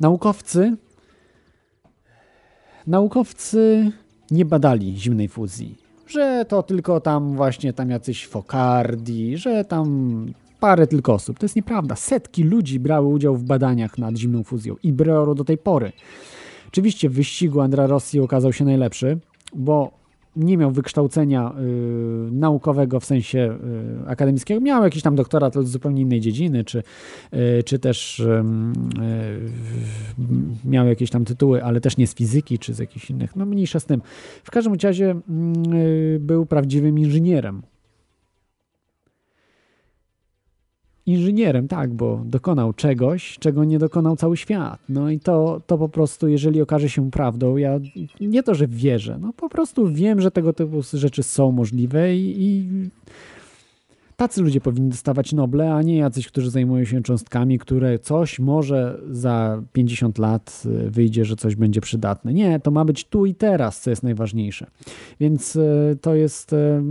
naukowcy naukowcy nie badali zimnej fuzji. Że to tylko tam właśnie tam jacyś Focardi, że tam parę tylko osób. To jest nieprawda. Setki ludzi brały udział w badaniach nad zimną fuzją i brało do tej pory. Oczywiście w wyścigu Andra Rossi okazał się najlepszy, bo nie miał wykształcenia y, naukowego w sensie y, akademickiego. Miał jakiś tam doktorat z zupełnie innej dziedziny, czy, y, czy też y, miał jakieś tam tytuły, ale też nie z fizyki, czy z jakichś innych. No mniejsza z tym. W każdym razie mm, y, był prawdziwym inżynierem. Inżynierem, tak, bo dokonał czegoś, czego nie dokonał cały świat. No i to, to po prostu, jeżeli okaże się prawdą, ja nie to, że wierzę, no po prostu wiem, że tego typu rzeczy są możliwe i, i Tacy ludzie powinni dostawać Noble, a nie jacyś, którzy zajmują się cząstkami, które coś może za 50 lat y, wyjdzie, że coś będzie przydatne. Nie, to ma być tu i teraz, co jest najważniejsze. Więc y, to jest y,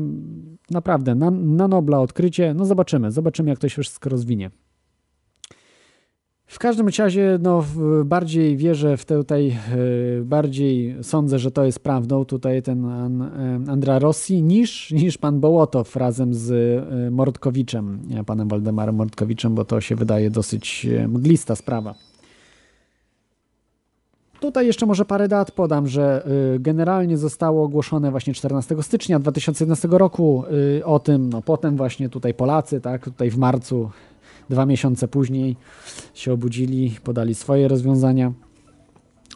naprawdę na, na Nobla odkrycie. No zobaczymy, zobaczymy, jak to się wszystko rozwinie. W każdym razie no, bardziej wierzę w tutaj, e, bardziej sądzę, że to jest prawdą tutaj ten e, Andra Rossi niż, niż pan Bołotow razem z e, Mordkowiczem, panem Waldemarem Mordkowiczem, bo to się wydaje dosyć mglista sprawa. Tutaj jeszcze może parę dat podam, że generalnie zostało ogłoszone właśnie 14 stycznia 2011 roku o tym, no potem właśnie tutaj Polacy, tak, tutaj w marcu Dwa miesiące później się obudzili, podali swoje rozwiązania,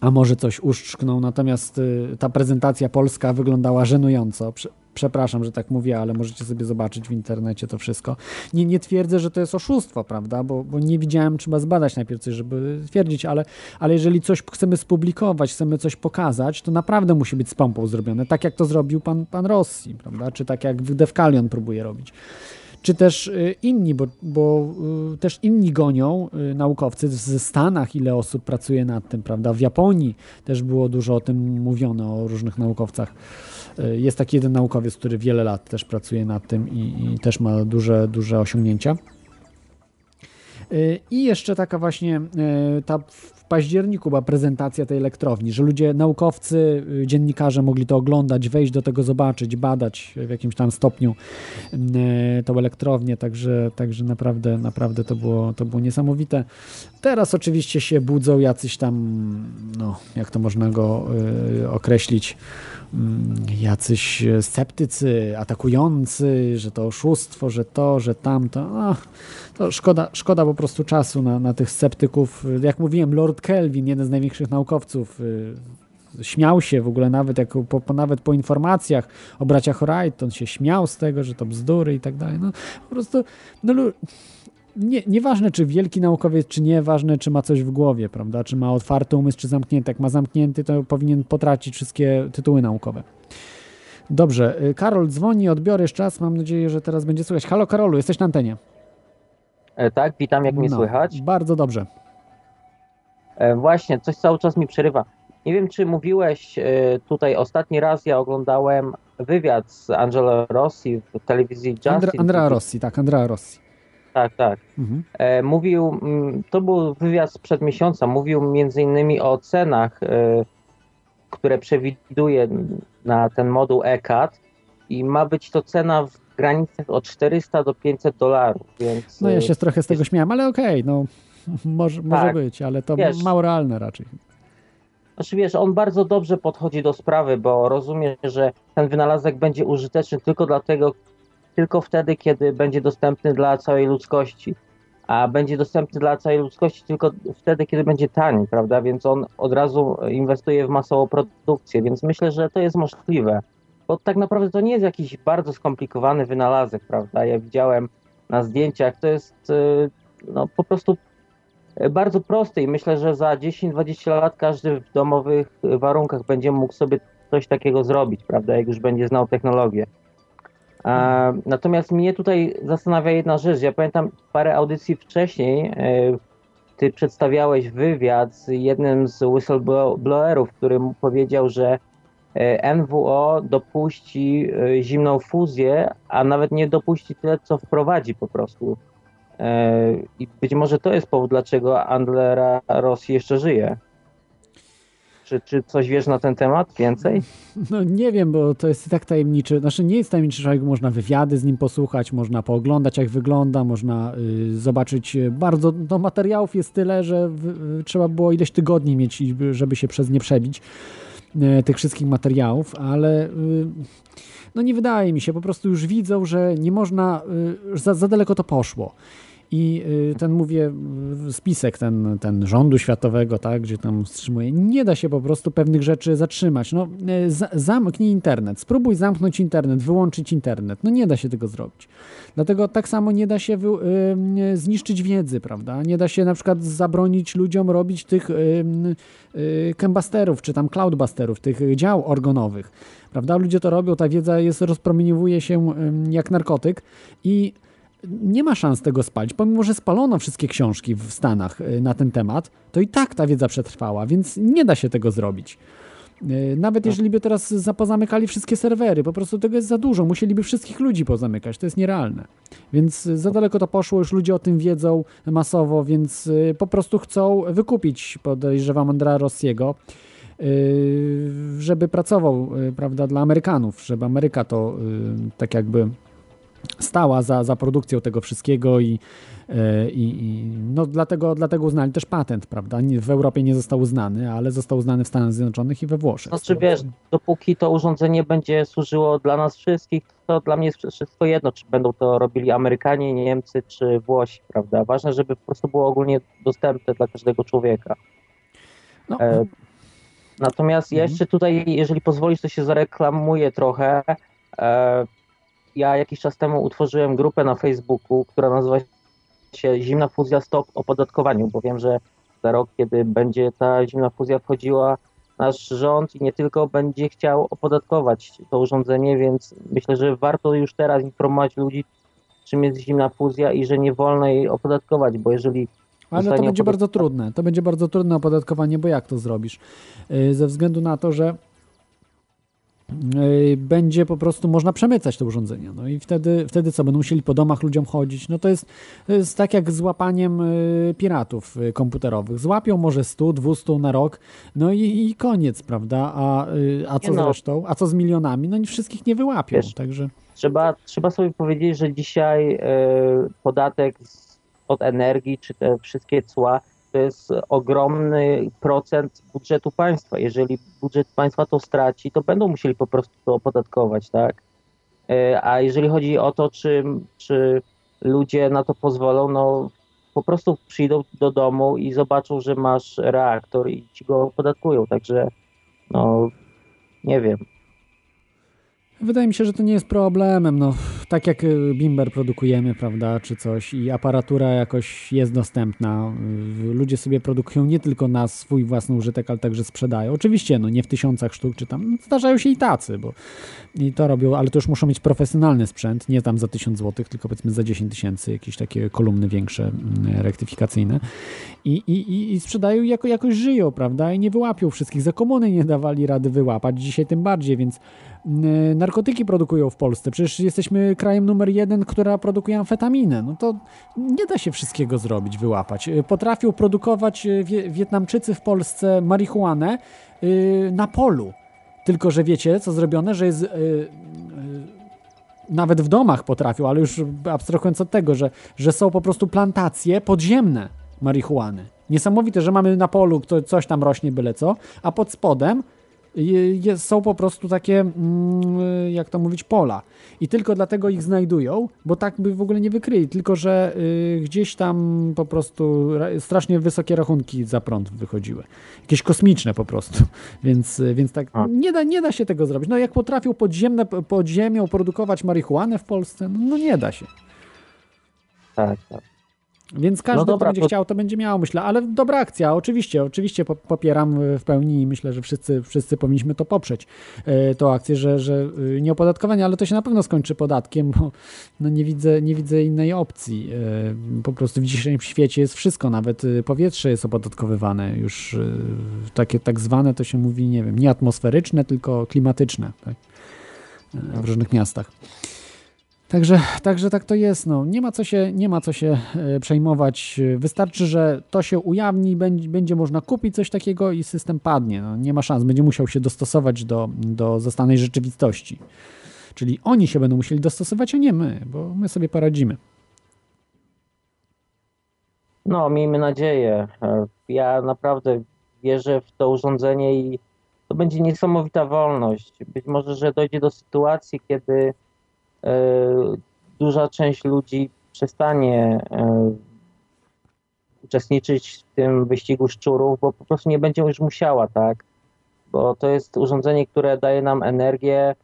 a może coś uszczknął. Natomiast y, ta prezentacja polska wyglądała żenująco. Przepraszam, że tak mówię, ale możecie sobie zobaczyć w internecie to wszystko. Nie, nie twierdzę, że to jest oszustwo, prawda, bo, bo nie widziałem, trzeba zbadać najpierw coś, żeby twierdzić, ale, ale jeżeli coś chcemy spublikować, chcemy coś pokazać, to naprawdę musi być z pompą zrobione, tak jak to zrobił pan, pan Rossi, prawda, czy tak jak Defkalion próbuje robić czy też y, inni, bo, bo y, też inni gonią y, naukowcy w Stanach, ile osób pracuje nad tym, prawda? W Japonii też było dużo o tym mówione, o różnych naukowcach. Jest taki jeden naukowiec, który wiele lat też pracuje nad tym i, i też ma duże, duże osiągnięcia. I jeszcze taka właśnie ta październiku była prezentacja tej elektrowni, że ludzie, naukowcy, y, dziennikarze mogli to oglądać, wejść do tego, zobaczyć, badać w jakimś tam stopniu y, tą elektrownię, także, także naprawdę, naprawdę to było, to było niesamowite. Teraz oczywiście się budzą jacyś tam, no, jak to można go y, określić, mm, jacyś sceptycy, atakujący, że to oszustwo, że to, że tamto. No, to szkoda, szkoda po prostu czasu na, na tych sceptyków. Jak mówiłem, Lord Kelvin, jeden z największych naukowców, y, śmiał się w ogóle nawet, po, nawet po informacjach o braciach Wright, on się śmiał z tego, że to bzdury i tak dalej. No, po prostu, no, nie, nieważne czy wielki naukowiec, czy nie, ważne czy ma coś w głowie, prawda, czy ma otwarty umysł, czy zamknięty. Jak ma zamknięty, to powinien potracić wszystkie tytuły naukowe. Dobrze, y, Karol dzwoni, odbiorę jeszcze raz, mam nadzieję, że teraz będzie słychać. Halo Karolu, jesteś na antenie. E, tak, witam, jak mnie no, słychać? Bardzo dobrze. E, właśnie, coś cały czas mi przerywa. Nie wiem, czy mówiłeś e, tutaj ostatni raz, ja oglądałem wywiad z Angelo Rossi w telewizji Justin. Andra, Andrea Rossi, tak, Andrea Rossi. Tak, tak. Mhm. Mówił, mm, to był wywiad sprzed miesiąca, mówił między innymi o cenach, które przewiduje na ten moduł ECAT i ma być to cena w granicach od 400 do 500 dolarów, więc... No ja się trochę z tego śmiałem, ale okej, okay, no może, może tak. być, ale to wiesz, mało realne raczej. Znaczy wiesz, on bardzo dobrze podchodzi do sprawy, bo rozumie, że ten wynalazek będzie użyteczny tylko dlatego, tylko wtedy, kiedy będzie dostępny dla całej ludzkości. A będzie dostępny dla całej ludzkości tylko wtedy, kiedy będzie tani, prawda? Więc on od razu inwestuje w masową produkcję, więc myślę, że to jest możliwe. Bo tak naprawdę to nie jest jakiś bardzo skomplikowany wynalazek, prawda? Ja widziałem na zdjęciach, to jest y, no, po prostu bardzo prosty i myślę, że za 10-20 lat każdy w domowych warunkach będzie mógł sobie coś takiego zrobić, prawda, jak już będzie znał technologię. natomiast mnie tutaj zastanawia jedna rzecz. Ja pamiętam parę audycji wcześniej, e, ty przedstawiałeś wywiad z jednym z whistleblowerów, który powiedział, że NWO dopuści e, zimną fuzję, a nawet nie dopuści tyle, co wprowadzi po prostu. I być może to jest powód, dlaczego Andlera Rosji jeszcze żyje. Czy, czy coś wiesz na ten temat więcej? No nie wiem, bo to jest tak tajemniczy. Znaczy nie jest tajemniczy, że można wywiady z nim posłuchać, można pooglądać jak wygląda, można y, zobaczyć bardzo, no materiałów jest tyle, że w, trzeba było ileś tygodni mieć, żeby się przez nie przebić y, tych wszystkich materiałów, ale y, no nie wydaje mi się, po prostu już widzą, że nie można, y, za, za daleko to poszło. I y, ten, mówię, spisek ten, ten rządu światowego, tak, gdzie tam wstrzymuje, nie da się po prostu pewnych rzeczy zatrzymać. No, y, zamknij internet, spróbuj zamknąć internet, wyłączyć internet. No nie da się tego zrobić. Dlatego tak samo nie da się y, zniszczyć wiedzy, prawda? Nie da się na przykład zabronić ludziom robić tych cambasterów, czy tam cloudbusterów, tych dział organowych, prawda? Ludzie to robią, ta wiedza jest, rozpromieniowuje się jak narkotyk i nie ma szans tego spalić. Pomimo, że spalono wszystkie książki w Stanach y, na ten temat, to i tak ta wiedza przetrwała, więc nie da się tego zrobić. Y, nawet tak. jeżeli by teraz zapozamykali wszystkie serwery, po prostu tego jest za dużo, musieliby wszystkich ludzi pozamykać, to jest nierealne. Więc za daleko to poszło, już ludzie o tym wiedzą masowo, więc po prostu chcą wykupić, podejrzewam, Andra Rossiego, żeby pracował, prawda, dla Amerykanów, żeby Ameryka to tak jakby stała za, za produkcją tego wszystkiego i, e, i, i, no dlatego, dlatego uznali też patent, prawda? W Europie nie został uznany, ale został uznany w Stanach Zjednoczonych i we Włoszech. Znaczy wiesz, dopóki to urządzenie będzie służyło dla nas wszystkich, to dla mnie jest wszystko jedno, czy będą to robili Amerykanie, Niemcy czy Włosi, prawda? Ważne, żeby po prostu było ogólnie dostępne dla każdego człowieka. No. E, natomiast mhm. jeszcze tutaj, jeżeli pozwolisz, to się zareklamuję trochę. E, ja jakiś czas temu utworzyłem grupę na Facebooku, która nazywa się Zimna Fuzja Stop Opodatkowaniu, bo wiem, że za rok, kiedy będzie ta zimna fuzja wchodziła, nasz rząd i nie tylko będzie chciał opodatkować to urządzenie, więc myślę, że warto już teraz informować ludzi, czym jest zimna fuzja i że nie wolno jej opodatkować, bo jeżeli ale to będzie bardzo trudne. To będzie bardzo trudne opodatkowanie, bo jak to zrobisz? Y, ze względu na to, że będzie po prostu można przemycać te urządzenia. No i wtedy, wtedy co, będą musieli po domach ludziom chodzić. No to jest, to jest tak jak z łapaniem y, piratów y, komputerowych. Złapią może 100, 200 na rok, no i, i koniec, prawda? A, a co no. z resztą? A co z milionami? No wszystkich nie wyłapią, Wiesz, także... Trzeba, trzeba sobie powiedzieć, że dzisiaj podatek od energii, czy te wszystkie cła to jest ogromny procent budżetu państwa. Jeżeli budżet państwa to straci, to będą musieli po prostu to opodatkować, tak? E, a jeżeli chodzi o to, czy, czy ludzie na to pozwolą, no po prostu przyjdą do domu i zobaczą, że masz reaktor i ci go opodatkują. Także no nie wiem. Wydaje mi się, że to nie jest problemem. No, tak jak y, Bimber produkujemy, prawda, czy coś i aparatura jakoś jest dostępna. Ludzie sobie produkują nie tylko na swój własny użytek, ale także sprzedają. Oczywiście, no nie w tysiącach sztuk, czy tam zdarzają się i tacy, bo i to robią, ale to już muszą mieć profesjonalny sprzęt, nie tam za 1000 zł, tylko powiedzmy za 10 tysięcy, jakieś takie kolumny większe, mm, rektyfikacyjne. I, i, i sprzedają i jako, jakoś żyją, prawda, i nie wyłapią wszystkich. Za komuny nie dawali rady wyłapać, dzisiaj tym bardziej, więc narkotyki produkują w Polsce. Przecież jesteśmy krajem numer jeden, która produkuje amfetaminę. No to nie da się wszystkiego zrobić, wyłapać. Potrafią produkować e, Wietnamczycy w Polsce marihuanę y, na polu. Tylko, że wiecie, co zrobione, że jest. Nawet w domach potrafią, ale już abstrahując od tego, że, że są po prostu plantacje podziemne marihuany. Niesamowite, że mamy na polu coś tam rośnie byle co, a pod spodem jest, są po prostu takie, mm, jak to mówić, pola. I tylko dlatego ich znajdują, bo tak by w ogóle nie wykryli, tylko że y, gdzieś tam po prostu strasznie wysokie rachunki za prąd wychodziły. Jakieś kosmiczne po prostu. Więc, więc tak nie da, nie da się tego zrobić. No jak potrafią podziemne, pod ziemią produkować marihuanę w Polsce, no, no nie da się. Tak, tak. Więc każdy, no dobra, kto będzie to... chciał, to będzie miał, myślę. Ale dobra akcja, oczywiście, oczywiście popieram w pełni i myślę, że wszyscy, wszyscy powinniśmy to poprzeć, e, tą akcję, że, że nie opodatkowanie, ale to się na pewno skończy podatkiem, bo no nie, widzę, nie widzę innej opcji. E, po prostu w dzisiejszym świecie jest wszystko, nawet powietrze jest opodatkowywane już takie tak zwane, to się mówi, nie wiem, nie atmosferyczne, tylko klimatyczne tak? E, w różnych miastach. Także, także tak to jest. No. Nie, ma co się, nie ma co się e, przejmować. Wystarczy, że to się ujawni, będzie, będzie można kupić coś takiego i system padnie. No, nie ma szans. Będzie musiał się dostosować do, do zastanej rzeczywistości. Czyli oni się będą musieli dostosować, a nie my, bo my sobie poradzimy. No, miejmy nadzieję. E, ja naprawdę wierzę w to urządzenie i to będzie niesamowita wolność. Być może, że dojdzie do sytuacji, kiedy duża część ludzi przestanie e, uczestniczyć w tym wyścigu szczurów, bo po prostu nie będzie już musiała, tak? Bo to jest urządzenie, które daje nam energię,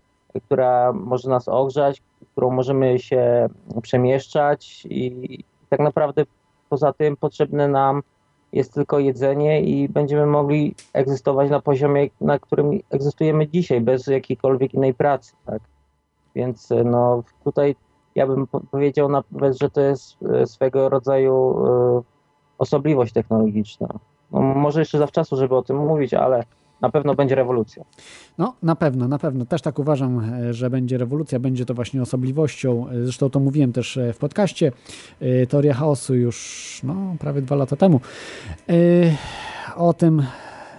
która może nas ogrzać, którą możemy się przemieszczać i tak naprawdę poza tym potrzebne nam jest tylko jedzenie i będziemy mogli egzystować na poziomie, na którym egzystujemy dzisiaj, bez jakiejkolwiek innej pracy, tak? Więc e, no, tutaj ja bym powiedział nawet, że to jest e, swego rodzaju e, osobliwość technologiczna. No, może jeszcze zawczasu, żeby o tym mówić, ale na pewno będzie rewolucja. No, na pewno, na pewno. Też tak uważam, że będzie rewolucja, będzie to właśnie osobliwością. Zresztą to mówiłem też w podcaście Teoria Chaosu już no, prawie dwa lata temu. O tym,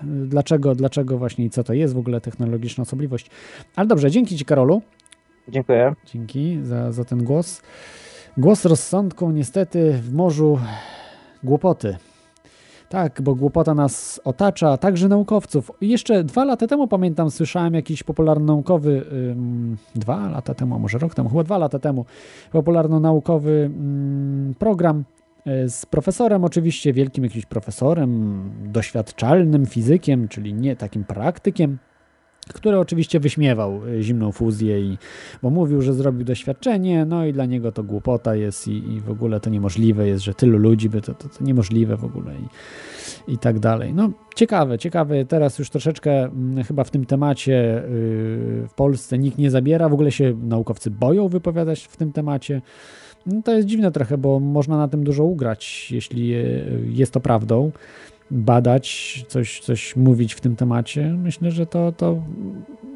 dlaczego, dlaczego właśnie i co to jest w ogóle technologiczna osobliwość. Ale dobrze, dzięki Ci Karolu. Dziękuję. Dzięki za, za ten głos. Głos rozsądku niestety w morzu głupoty. Tak, bo głupota nas otacza, także naukowców. Jeszcze dwa lata temu, pamiętam, słyszałem jakiś popularno-naukowy, ym, dwa lata temu, a może rok temu, chyba dwa lata temu, popularno-naukowy program y, z profesorem, oczywiście wielkim jakimś profesorem, doświadczalnym fizykiem, czyli nie takim praktykiem, który oczywiście wyśmiewał e, zimną fuzję, i, bo mówił, że zrobił doświadczenie, no i dla niego to głupota jest i, i w ogóle to niemożliwe jest, że tylu ludzi by to, to, to niemożliwe w ogóle i, i tak dalej. No ciekawe, ciekawe, teraz już troszeczkę mm, chyba w tym temacie yy, w Polsce nikt nie zabiera, w ogóle się naukowcy boją wypowiadać w tym temacie. No, to jest dziwne trochę, bo można na tym dużo ugrać, jeśli e, jest to prawdą badać, coś, coś mówić w tym temacie, myślę, że to, to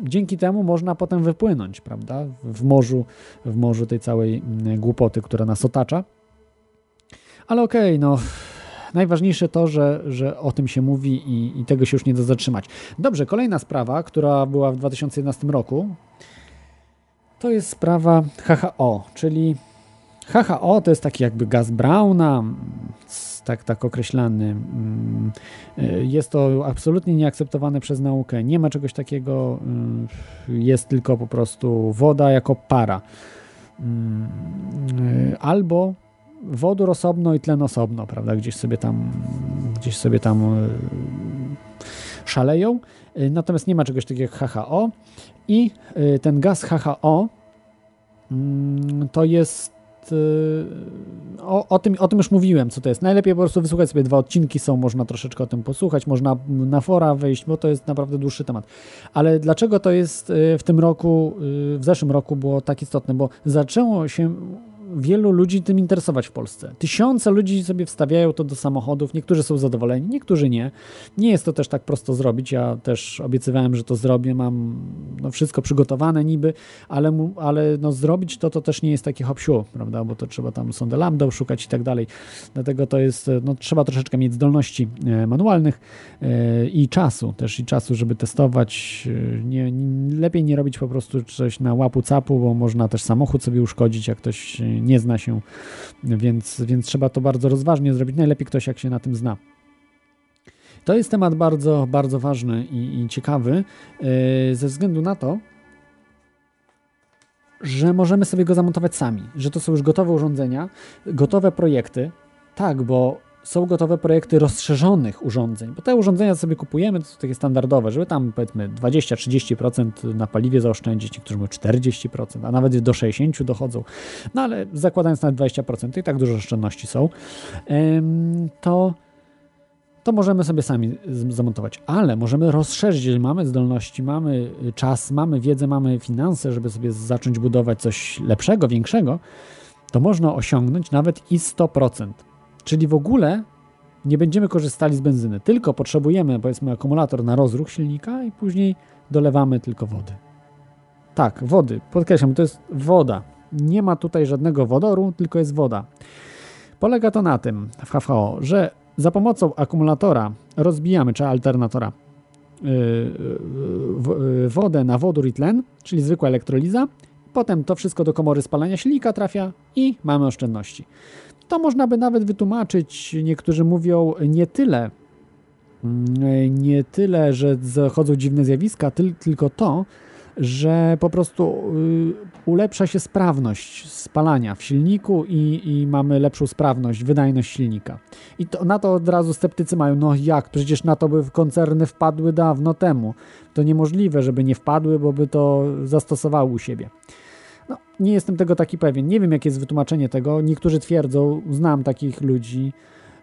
dzięki temu można potem wypłynąć, prawda, w morzu, w morzu tej całej mm, głupoty, która nas otacza. Ale okej, okay, no najważniejsze to, że, że o tym się mówi i, i, tego się już nie da zatrzymać. Dobrze, kolejna sprawa, która była w 2011 roku, to jest sprawa HHO, czyli HHO to jest taki jakby gaz Brauna, tak, tak określany. Mm, y, jest to absolutnie nieakceptowane przez naukę. Nie ma czegoś takiego. Y, jest tylko po prostu woda jako para. Mm, y, albo wodór osobno i tlen osobno, prawda? Gdzieś sobie tam, gdzieś sobie tam szaleją. Natomiast nie ma czegoś takiego jak HHO i ten gaz HHO mm, to jest Y, o, o, tym, o tym już mówiłem, co to jest. Najlepiej po prostu wysłuchać sobie dwa odcinki są, można troszeczkę o tym posłuchać, można na fora wejść, bo to jest naprawdę dłuższy temat. Ale dlaczego to jest y, w tym roku, y, w zeszłym roku było tak istotne? Bo zaczęło się wielu ludzi tym interesować w Polsce. Tysiące ludzi sobie wstawiają to do samochodów, niektórzy są zadowoleni, niektórzy nie. Nie jest to też tak prosto zrobić, ja też obiecywałem, że to zrobię, mam no, wszystko przygotowane niby, ale, ale no, zrobić to to też nie jest takie hop prawda, bo to trzeba tam sondę lambda szukać i tak dalej. Dlatego to jest, no, trzeba troszeczkę mieć zdolności e, manualnych e, i czasu też, i czasu, żeby testować. E, nie, lepiej nie robić po prostu coś na łapu capu, bo można też samochód sobie uszkodzić, jak ktoś nie zna się, więc, więc trzeba to bardzo rozważnie zrobić. Najlepiej ktoś, jak się na tym zna. To jest temat bardzo, bardzo ważny i, i ciekawy, yy, ze względu na to, że możemy sobie go zamontować sami, że to są już gotowe urządzenia, gotowe projekty. Tak, bo są gotowe projekty rozszerzonych urządzeń, bo te urządzenia sobie kupujemy, to są takie standardowe, żeby tam powiedzmy 20-30% na paliwie zaoszczędzić, niektórzy mówią 40%, a nawet do 60% dochodzą, no ale zakładając nawet 20% i tak dużo oszczędności są, to to możemy sobie sami zamontować, ale możemy rozszerzyć, jeżeli mamy zdolności, mamy czas, mamy wiedzę, mamy finanse, żeby sobie zacząć budować coś lepszego, większego, to można osiągnąć nawet i 100%. Czyli w ogóle nie będziemy korzystali z benzyny, tylko potrzebujemy powiedzmy akumulator na rozruch silnika i później dolewamy tylko wody. Tak, wody, podkreślam, to jest woda. Nie ma tutaj żadnego wodoru, tylko jest woda. Polega to na tym w HVO, że za pomocą akumulatora rozbijamy, czy alternatora, yy, yy, wodę na wodór i tlen, czyli zwykła elektroliza. Potem to wszystko do komory spalania silnika trafia i mamy oszczędności. To można by nawet wytłumaczyć, niektórzy mówią, nie tyle, mm, nie tyle, że zachodzą dziwne zjawiska, tylko to, że po prostu y, ulepsza się sprawność spalania w silniku i, i mamy lepszą sprawność, wydajność silnika. I to, na to od razu sceptycy mają, no jak, przecież na to by koncerny wpadły dawno temu. To niemożliwe, żeby nie wpadły, bo by to zastosowały u siebie. No, nie jestem tego taki pewien. Nie wiem, jakie jest wytłumaczenie tego. Niektórzy twierdzą, znam takich ludzi,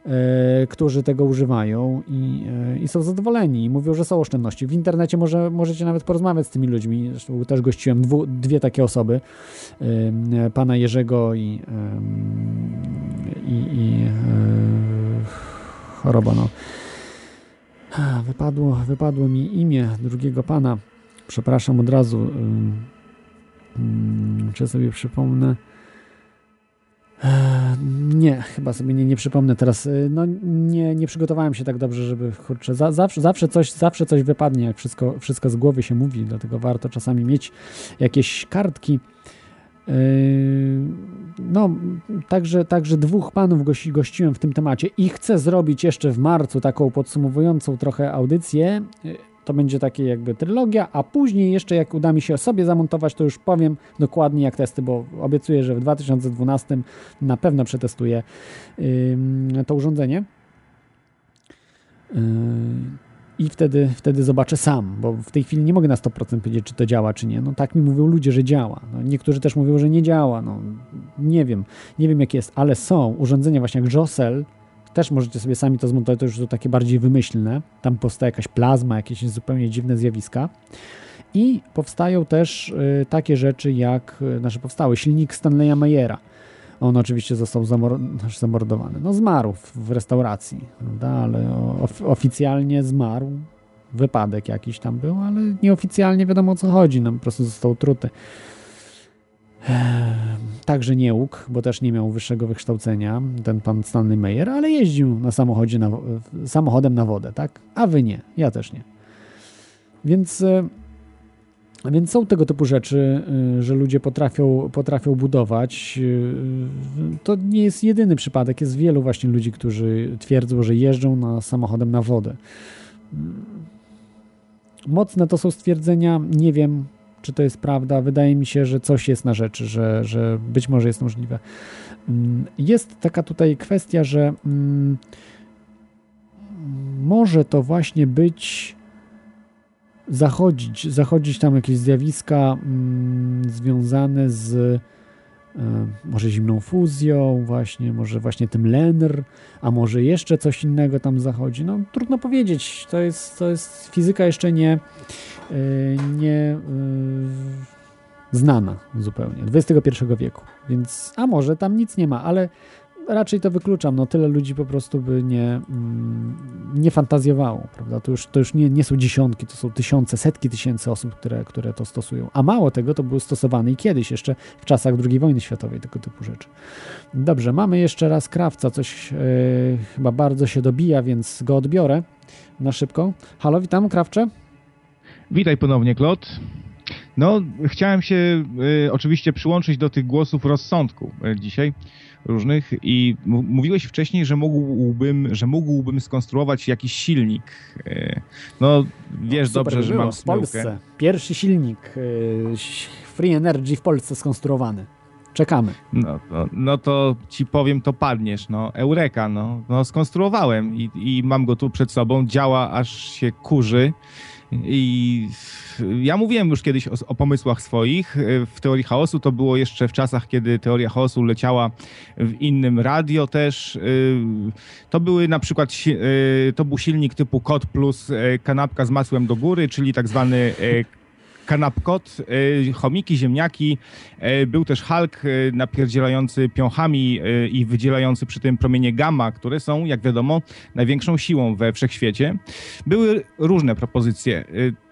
e, którzy tego używają i, e, i, są zadowoleni i mówią, że są oszczędności. W internecie może, możecie nawet porozmawiać z tymi ludźmi. Zresztą też gościłem dwu, dwie takie osoby, e, pana Jerzego i, i choroba, no. Wypadło, wypadło mi imię drugiego pana. Przepraszam od razu. Hmm, czy sobie przypomnę? E, nie, chyba sobie nie, nie przypomnę teraz. E, no, nie, nie przygotowałem się tak dobrze, żeby kurczę, za, zawsze, zawsze, coś, zawsze coś wypadnie, jak wszystko, wszystko z głowy się mówi, dlatego warto czasami mieć jakieś kartki. E, no, także, także dwóch panów gości, gościłem w tym temacie i chcę zrobić jeszcze w marcu taką podsumowującą trochę audycję to będzie takie jakby trylogia, a później jeszcze jak uda mi się sobie zamontować, to już powiem dokładnie jak testy, bo obiecuję, że w 2012 na pewno przetestuję yy, to urządzenie. Yy, i wtedy, wtedy zobaczę sam, bo w tej chwili nie mogę na 100% powiedzieć, czy to działa, czy nie. No tak mi mówią ludzie, że działa. No, niektórzy też mówią, że nie działa. No, nie wiem, nie wiem jak jest, ale są urządzenia właśnie jak Josel, też możecie sobie sami to zmontować, to już to takie bardziej wymyślne. Tam powstaje jakaś plazma, jakieś zupełnie dziwne zjawiska. I powstają też y, takie rzeczy jak, y, znaczy powstały silnik Stanleya Mayera. On oczywiście został zamor znaczy zamordowany. No zmarł w restauracji, prawda? ale of oficjalnie zmarł. Wypadek jakiś tam był, ale nieoficjalnie wiadomo o co chodzi. No, po prostu został truty. Także nie łógł, bo też nie miał wyższego wykształcenia, ten pan Stanley Meyer, ale jeździł na samochodzie na, samochodem na wodę, tak? A wy nie, ja też nie. Więc, e, więc są tego typu rzeczy, e, że ludzie potrafią, potrafią budować. E, to nie jest jedyny przypadek, jest wielu właśnie ludzi, którzy twierdzą, że jeżdżą na samochodem na wodę. Mocne to są stwierdzenia, nie wiem, czy to jest prawda. Wydaje mi się, że coś jest na rzeczy, że, że być może jest możliwe. Mm, jest taka tutaj kwestia, że mm, może to właśnie być zachodzić, zachodzić tam jakieś zjawiska mm, związane z E, może zimną fuzją, właśnie, może właśnie tym LENR, a może jeszcze coś innego tam zachodzi. No trudno powiedzieć, to jest, to jest fizyka jeszcze nie, nie e, znana zupełnie, XXI wieku, więc a może tam nic nie ma, ale raczej to wykluczam. No tyle ludzi po prostu by nie, mm, nie fantazjowało, prawda? To już, to już nie, nie są dziesiątki, to są tysiące, setki tysięcy osób, które, które to stosują. A mało tego, to było stosowane i kiedyś, jeszcze w czasach II wojny światowej, tego typu rzeczy. Dobrze, mamy jeszcze raz krawca, coś yy, chyba bardzo się dobija, więc go odbiorę na szybko. Halo, witam, krawcze. Witaj ponownie, Klot. No, chciałem się y, oczywiście przyłączyć do tych głosów rozsądku y, dzisiaj różnych i mówiłeś wcześniej, że mógłbym, że mógłbym skonstruować jakiś silnik. Y, no, wiesz no, dobrze, że mam w Polsce. Pierwszy silnik y, Free Energy w Polsce skonstruowany. Czekamy. No to, no to ci powiem, to padniesz. No, Eureka, no, no skonstruowałem i, i mam go tu przed sobą. Działa, aż się kurzy. I ja mówiłem już kiedyś o, o, pomysłach swoich. W teorii chaosu to było jeszcze w czasach, kiedy teoria chaosu leciała w innym radio też. To były na przykład, to był silnik typu Kod plus e, kanapka z masłem do góry, czyli tak zwany kanapkot, e, chomiki, ziemniaki. E, był też Hulk e, napierdzielający piąchami i wydzielający przy tym promienie gamma, które są, jak wiadomo, największą siłą we wszechświecie. Były różne propozycje.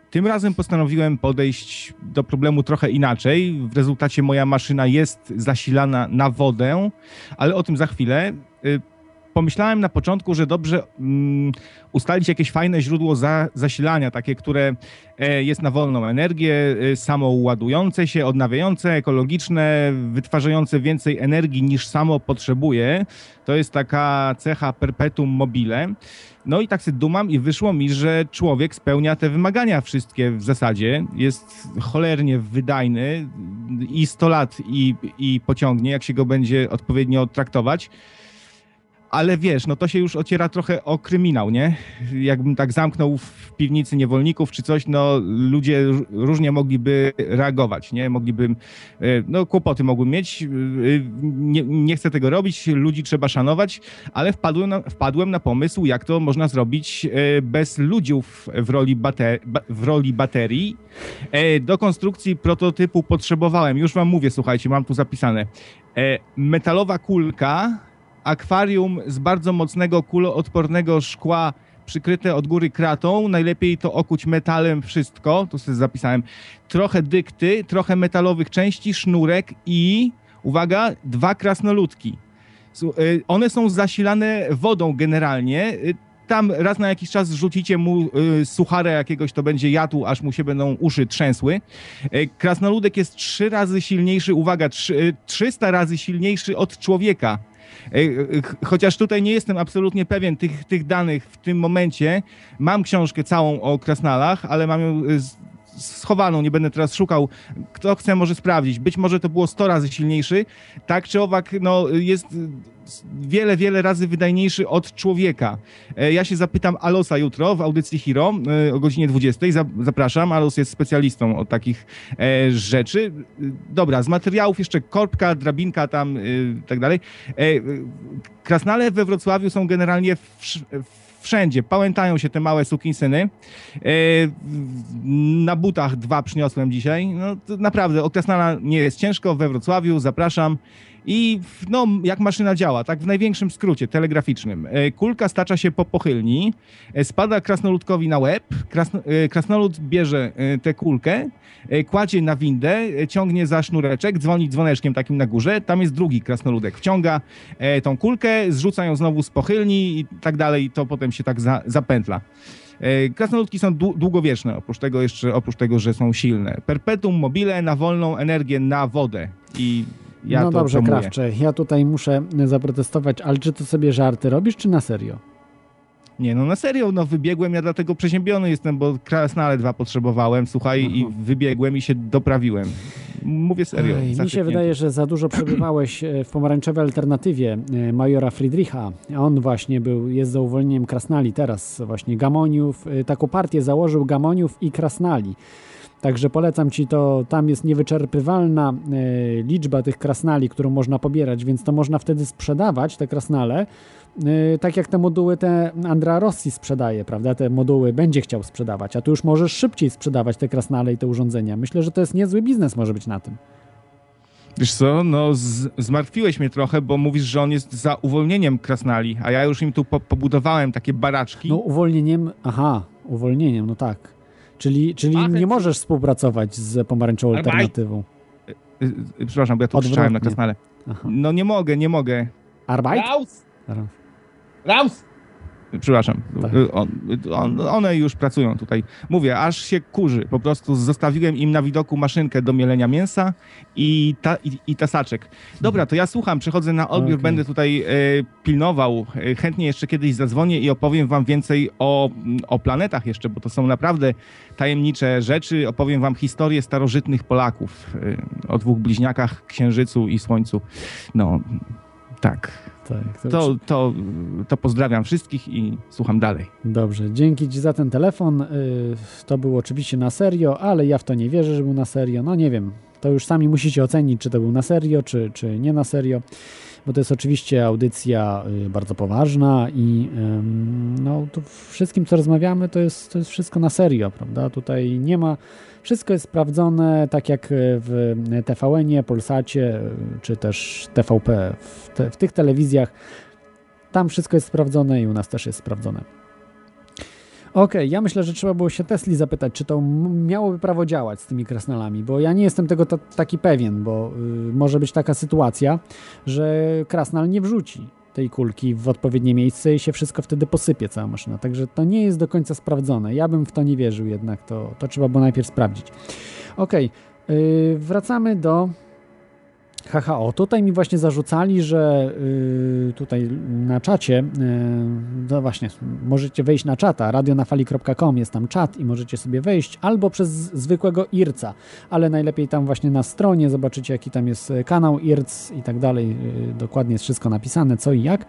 Tym razem postanowiłem podejść do problemu trochę inaczej. W rezultacie moja maszyna jest zasilana na wodę, ale o tym za chwilę pomyślałem na początku, że dobrze um, ustalić jakieś fajne źródło za, zasilania, takie, które e, jest na wolną energię, e, samo ładujące się, odnawiające, ekologiczne, wytwarzające więcej energii niż samo potrzebuje. To jest taka cecha perpetuum mobile. No i tak się dumam i wyszło mi, że człowiek spełnia te wymagania wszystkie w zasadzie. Jest cholernie wydajny i 100 lat i, i pociągnie, jak się go będzie odpowiednio traktować ale wiesz, no to się już ociera trochę o kryminał, nie? Jakbym tak zamknął w piwnicy niewolników czy coś, no ludzie różnie mogliby reagować, nie? Mogliby, e, no kłopoty mogły mieć, e, nie, nie chcę tego robić, ludzi trzeba szanować, ale wpadłem na, wpadłem na pomysł, jak to można zrobić e, bez ludziów w roli, bater, w roli baterii. Do konstrukcji prototypu potrzebowałem, już wam mówię, słuchajcie, mam tu zapisane, metalowa kulka, akwarium z bardzo mocnego, kuloodpornego szkła przykryte od góry kratą, najlepiej to okuć metalem wszystko, tu sobie zapisałem, trochę dykty, trochę metalowych części, sznurek i, uwaga, dwa krasnoludki. Y, one są zasilane wodą generalnie, y, tam raz na jakiś czas rzucicie mu y, sucharę jakiegoś, to będzie jadł, aż mu się będą uszy trzęsły. krasnoludek jest trzy razy silniejszy, uwaga, trzy, 300 razy silniejszy od człowieka. Chociaż tutaj nie jestem absolutnie pewien tych, tych danych w tym momencie. Mam książkę całą o krasnalach, ale mam ją schowaną, nie będę teraz szukał. Kto chce, może sprawdzić. Być może to było 100 razy silniejszy. Tak czy owak, no, jest wiele, wiele razy wydajniejszy od człowieka. E, ja się zapytam Alosa jutro w audycji Hero e, o godzinie 20. Zapraszam. Alos jest specjalistą od takich e, rzeczy. Dobra, z materiałów jeszcze korbka, drabinka tam i tak dalej. Krasnale we Wrocławiu są generalnie w wszędzie. Pałętają się te małe sukinsyny. Na butach dwa przyniosłem dzisiaj. No, naprawdę, o Krasnala nie jest ciężko. We Wrocławiu zapraszam. I no, jak maszyna działa, tak w największym skrócie telegraficznym. E, kulka stacza się po pochylni, e, spada krasnoludkowi na łeb, krasno, e, krasnolud bierze tę kulkę, kładzie na windę, ciągnie za sznureczek, dzwoni dzwoneczkiem takim na górze, tam jest drugi krasnoludek, wciąga tą kulkę, zrzuca ją znowu z pochylni i tak dalej, to potem się tak za, zapętla. Krasnoludki są długowieczne, oprócz tego jeszcze, oprócz tego, że są silne. Perpetuum mobile na wolną energię na wodę i ja no dobrze. Krawcze, ja tutaj muszę zaprotestować, ale czy to sobie żarty robisz, czy na serio? Nie, no na serio, no wybiegłem, ja dlatego przeziębiony jestem, bo krasnale dwa potrzebowałem, słuchaj, i wybiegłem i się doprawiłem. Mówię serio. Ej, mi się wydaje, że za dużo przebywałeś e, w pomarańczowej alternatywie e, majora Friedricha. On właśnie był, jest za uwolnieniem krasnali teraz, właśnie Gamoniów, e, taką partię założył Gamoniów i krasnali. Także polecam Ci to, tam jest niewyczerpywalna e, liczba tych krasnali, którą można pobierać, więc to można wtedy sprzedawać, te krasnale, e, tak jak te moduły te Andra Rossi sprzedaje, prawda? Te moduły będzie chciał sprzedawać, a tu już możesz szybciej sprzedawać te krasnale i te urządzenia. Myślę, że to jest niezły biznes może być na tym. Wiesz co, no z, zmartwiłeś mnie trochę, bo mówisz, że on jest za uwolnieniem krasnali, a ja już im tu po, pobudowałem takie baraczki. No uwolnieniem, aha, uwolnieniem, no tak. Czyli, czyli nie możesz współpracować z pomarańczową alternatywą. Y, y, przepraszam, bo ja tu krzyczałem na krasnale. No nie mogę, nie mogę. Arbeit? Raus! Raus! Przepraszam. Tak. On, on, one już pracują tutaj. Mówię, aż się kurzy. Po prostu zostawiłem im na widoku maszynkę do mielenia mięsa i, ta, i, i tasaczek. Dobra, to ja słucham, przechodzę na odbiór, okay. będę tutaj e, pilnował. Chętnie jeszcze kiedyś zadzwonię i opowiem wam więcej o, o planetach jeszcze, bo to są naprawdę tajemnicze rzeczy. Opowiem wam historię starożytnych Polaków o dwóch bliźniakach, Księżycu i Słońcu. No, tak. Tak, to, to, to, to, pozdrawiam wszystkich i słucham dalej. Dobrze, dzięki Ci za ten telefon. Y, to było oczywiście na serio, ale ja w to nie wierzę, że był na serio. No nie wiem, to już sami musicie ocenić, czy to był na serio, czy, czy nie na serio, bo to jest oczywiście audycja y, bardzo poważna i no, tu wszystkim, co rozmawiamy, to jest, to jest wszystko na serio, prawda? Tutaj nie ma wszystko jest sprawdzone, tak jak w TVN-ie, Polsacie, czy też TVP, w, te, w tych telewizjach. Tam wszystko jest sprawdzone i u nas też jest sprawdzone. Okej, okay, ja myślę, że trzeba było się Tesli zapytać, czy to miałoby prawo działać z tymi krasnalami, bo ja nie jestem tego taki pewien, bo y, może być taka sytuacja, że krasnal nie wrzuci tej kulki w odpowiednie miejsce i się wszystko wtedy posypie, cała maszyna. Także to nie jest do końca sprawdzone. Ja bym w to nie wierzył jednak, to, to trzeba było najpierw sprawdzić. Ok, yy, wracamy do HHO. Tutaj mi właśnie zarzucali, że yy, tutaj na czacie, yy, no właśnie, możecie wejść na czata, radionafali.com, jest tam czat i możecie sobie wejść, albo przez zwykłego IRCA, ale najlepiej tam właśnie na stronie zobaczycie, jaki tam jest kanał IRC i tak dalej. Yy, dokładnie jest wszystko napisane, co i jak.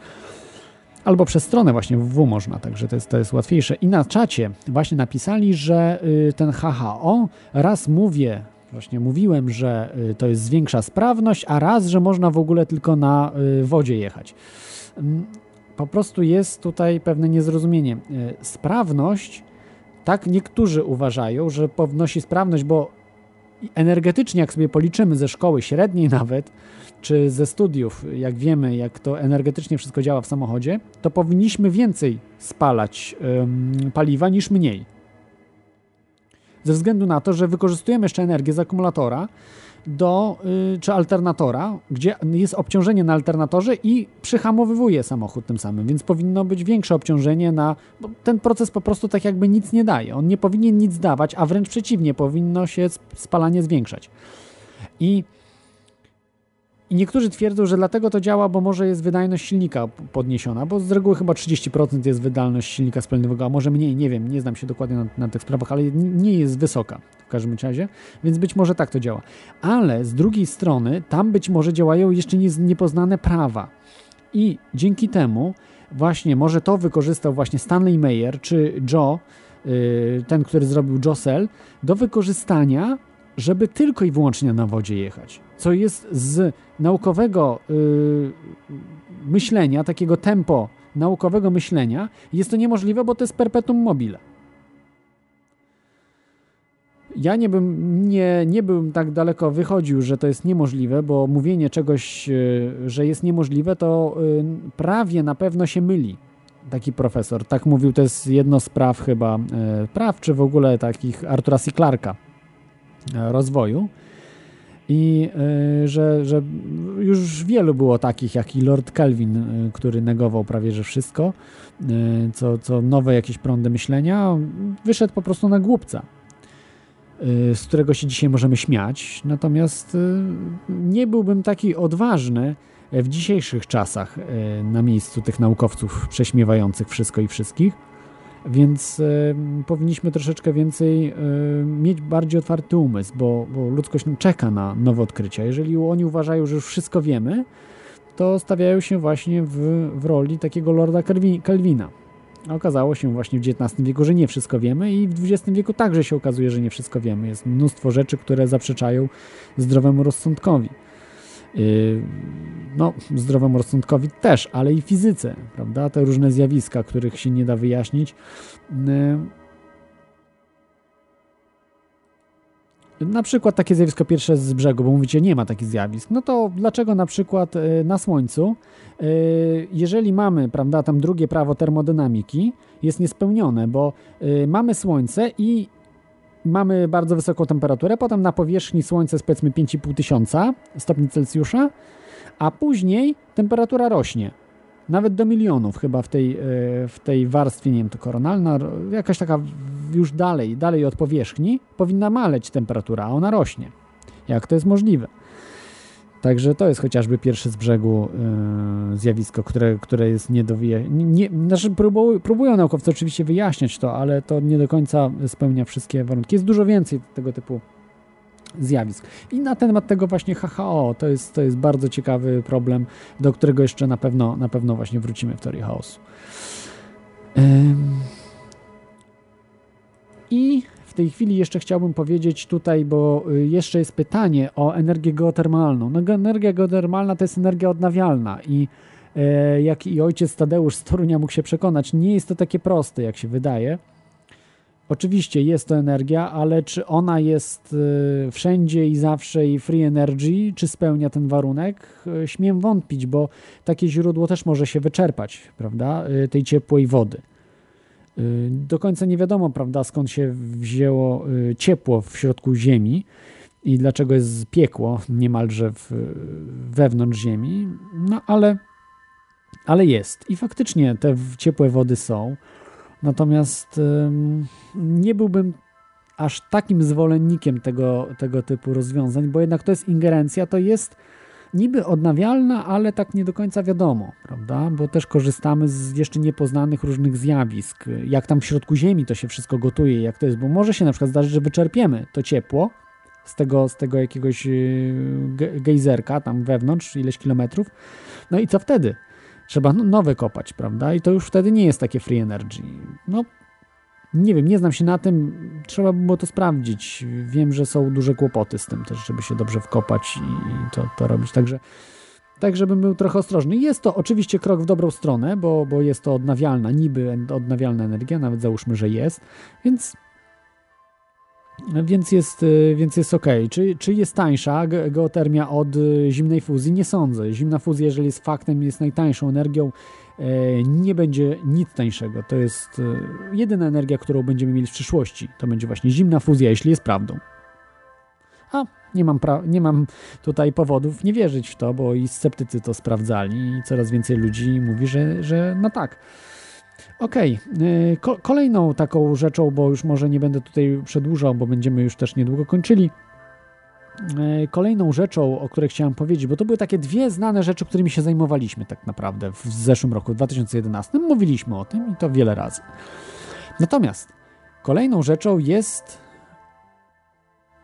Albo przez stronę właśnie www można, także to jest, to jest łatwiejsze. I na czacie właśnie napisali, że yy, ten HHO, raz mówię Właśnie mówiłem, że y, to jest zwiększa sprawność, a raz, że można w ogóle tylko na y, wodzie jechać. Mm, po prostu jest tutaj pewne niezrozumienie. Y, sprawność, tak niektórzy uważają, że pownosi sprawność, bo energetycznie, jak sobie policzymy ze szkoły średniej nawet, czy ze studiów, jak wiemy, jak to energetycznie wszystko działa w samochodzie, to powinniśmy więcej spalać paliwa niż mniej ze względu na to, że wykorzystujemy jeszcze energię z akumulatora do, y, czy alternatora, gdzie jest obciążenie na alternatorze i przyhamowywuje samochód tym samym, więc powinno być większe obciążenie na, bo ten proces po prostu tak jakby nic nie daje. On nie powinien nic dawać, a wręcz przeciwnie, powinno się spalanie zwiększać. I i niektórzy twierdzą, że dlatego to działa, bo może jest wydajność silnika podniesiona, bo z reguły chyba 30% jest wydajność silnika spalinowego, a może mniej, nie wiem, nie znam się dokładnie na, na tych sprawach, ale nie jest wysoka w każdym razie, więc być może tak to działa. Ale z drugiej strony tam być może działają jeszcze niepoznane prawa. I dzięki temu właśnie może to wykorzystał właśnie Stanley Mayer czy Joe, y, ten, który zrobił Josel, do wykorzystania, żeby tylko i wyłącznie na wodzie jechać co jest z naukowego yy, myślenia, takiego tempo naukowego myślenia, jest to niemożliwe, bo to jest perpetuum mobile. Ja nie bym, nie, nie bym tak daleko wychodził, że to jest niemożliwe, bo mówienie czegoś, yy, że jest niemożliwe, to yy, prawie na pewno się myli taki profesor. Tak mówił, to jest jedno z praw chyba, yy, praw czy w ogóle takich Artura C. Clarka rozwoju i y, że, że już wielu było takich, jak i Lord Kelvin, y, który negował prawie że wszystko, y, co, co nowe jakieś prądy myślenia, wyszedł po prostu na głupca, z którego się dzisiaj możemy śmiać. Natomiast nie byłbym taki odważny w dzisiejszych czasach na miejscu tych naukowców prześmiewających wszystko i wszystkich więc y, powinniśmy troszeczkę więcej y, mieć bardziej otwarty umysł, bo, bo ludzkość czeka na nowe odkrycia. Jeżeli oni uważają, że już wszystko wiemy, to stawiają się właśnie w, w roli takiego Lorda Kelvina. A okazało się właśnie w XIX wieku, że nie wszystko wiemy i w XX wieku także się okazuje, że nie wszystko wiemy. Jest mnóstwo rzeczy, które zaprzeczają zdrowemu rozsądkowi. Yy, no, zdrowemu rozsądkowi też, ale i fizyce, prawda? Te różne zjawiska, których się nie da wyjaśnić. Yy, na przykład takie zjawisko pierwsze z brzegu, bo mówicie, nie ma takich zjawisk. No to dlaczego na przykład yy, na Słońcu, jeżeli mamy, prawda, tam drugie prawo termodynamiki, jest niespełnione, bo mamy Słońce i mamy bardzo wysoką temperaturę, potem na powierzchni Słońca jest powiedzmy 5,5 tysiąca stopni Celsjusza, a później temperatura rośnie. nawet do milionów chyba w tej, w tej warstwie, nie wiem, to koronalna, jakaś taka już dalej, dalej od powierzchni, powinna maleć temperatura, a ona rośnie. Jak to jest możliwe? Także to jest chociażby pierwsze z brzegu yy, zjawisko, które, które jest nie do wyjaśnienia. Znaczy próbują, próbują naukowcy oczywiście wyjaśniać to, ale to nie do końca spełnia wszystkie warunki. Jest dużo więcej tego typu zjawisk. I na temat tego właśnie HHO, to jest, to jest bardzo ciekawy problem, do którego jeszcze na pewno, na pewno właśnie wrócimy w teorii chaosu. I w tej chwili jeszcze chciałbym powiedzieć tutaj, bo y, jeszcze jest pytanie o energię geotermalną. No, energia geotermalna to jest energia odnawialna i e, jak i ojciec Tadeusz z Torunia mógł się przekonać, nie jest to takie proste, jak się wydaje. Oczywiście jest to energia, ale czy ona jest e, wszędzie i zawsze i free energy, czy spełnia ten warunek? E, śmiem wątpić, bo takie źródło też może się wyczerpać, prawda, tej ciepłej wody. Y, do końca nie wiadomo, prawda, skąd się wzięło y, ciepło w środku Ziemi i dlaczego jest piekło niemalże w, wewnątrz Ziemi, no ale, ale jest. I faktycznie te ciepłe wody są. Natomiast nie byłbym aż takim zwolennikiem tego, tego typu rozwiązań, bo jednak to jest ingerencja, to jest niby odnawialna, ale tak nie do końca wiadomo, prawda? Bo też korzystamy z jeszcze niepoznanych różnych zjawisk. Jak tam w środku Ziemi to się wszystko gotuje, jak to jest, bo może się na przykład zdarzyć, że wyczerpiemy to ciepło z tego, z tego jakiegoś y, gejzerka tam wewnątrz, ileś kilometrów. No i co wtedy? Trzeba no, nowe kopać, prawda? I to już wtedy nie jest takie free energy. No, nie wiem, nie znam się na tym, trzeba by było to sprawdzić. Wiem, że są duże kłopoty z tym też, żeby się dobrze wkopać i to, to robić. Także, tak, żebym był trochę ostrożny. Jest to oczywiście krok w dobrą stronę, bo, bo jest to odnawialna, niby odnawialna energia, nawet załóżmy, że jest, więc więc jest, więc jest ok. Czy, czy jest tańsza geotermia od zimnej fuzji? Nie sądzę. Zimna fuzja, jeżeli jest faktem, jest najtańszą energią nie będzie nic tańszego. To jest e, jedyna energia, którą będziemy mieli w przyszłości. To będzie właśnie zimna fuzja, jeśli jest prawdą. A nie mam, nie mam tutaj powodów nie wierzyć w to, bo i sceptycy to sprawdzali i coraz więcej ludzi mówi, że, że no tak. Okej, okay. Ko kolejną taką rzeczą, bo już może nie będę tutaj przedłużał, bo będziemy już też niedługo kończyli, E, kolejną rzeczą, o której chciałem powiedzieć, bo to były takie dwie znane rzeczy, którymi się zajmowaliśmy tak naprawdę w zeszłym roku, w 2011. Mówiliśmy o tym i to wiele razy. Natomiast kolejną rzeczą jest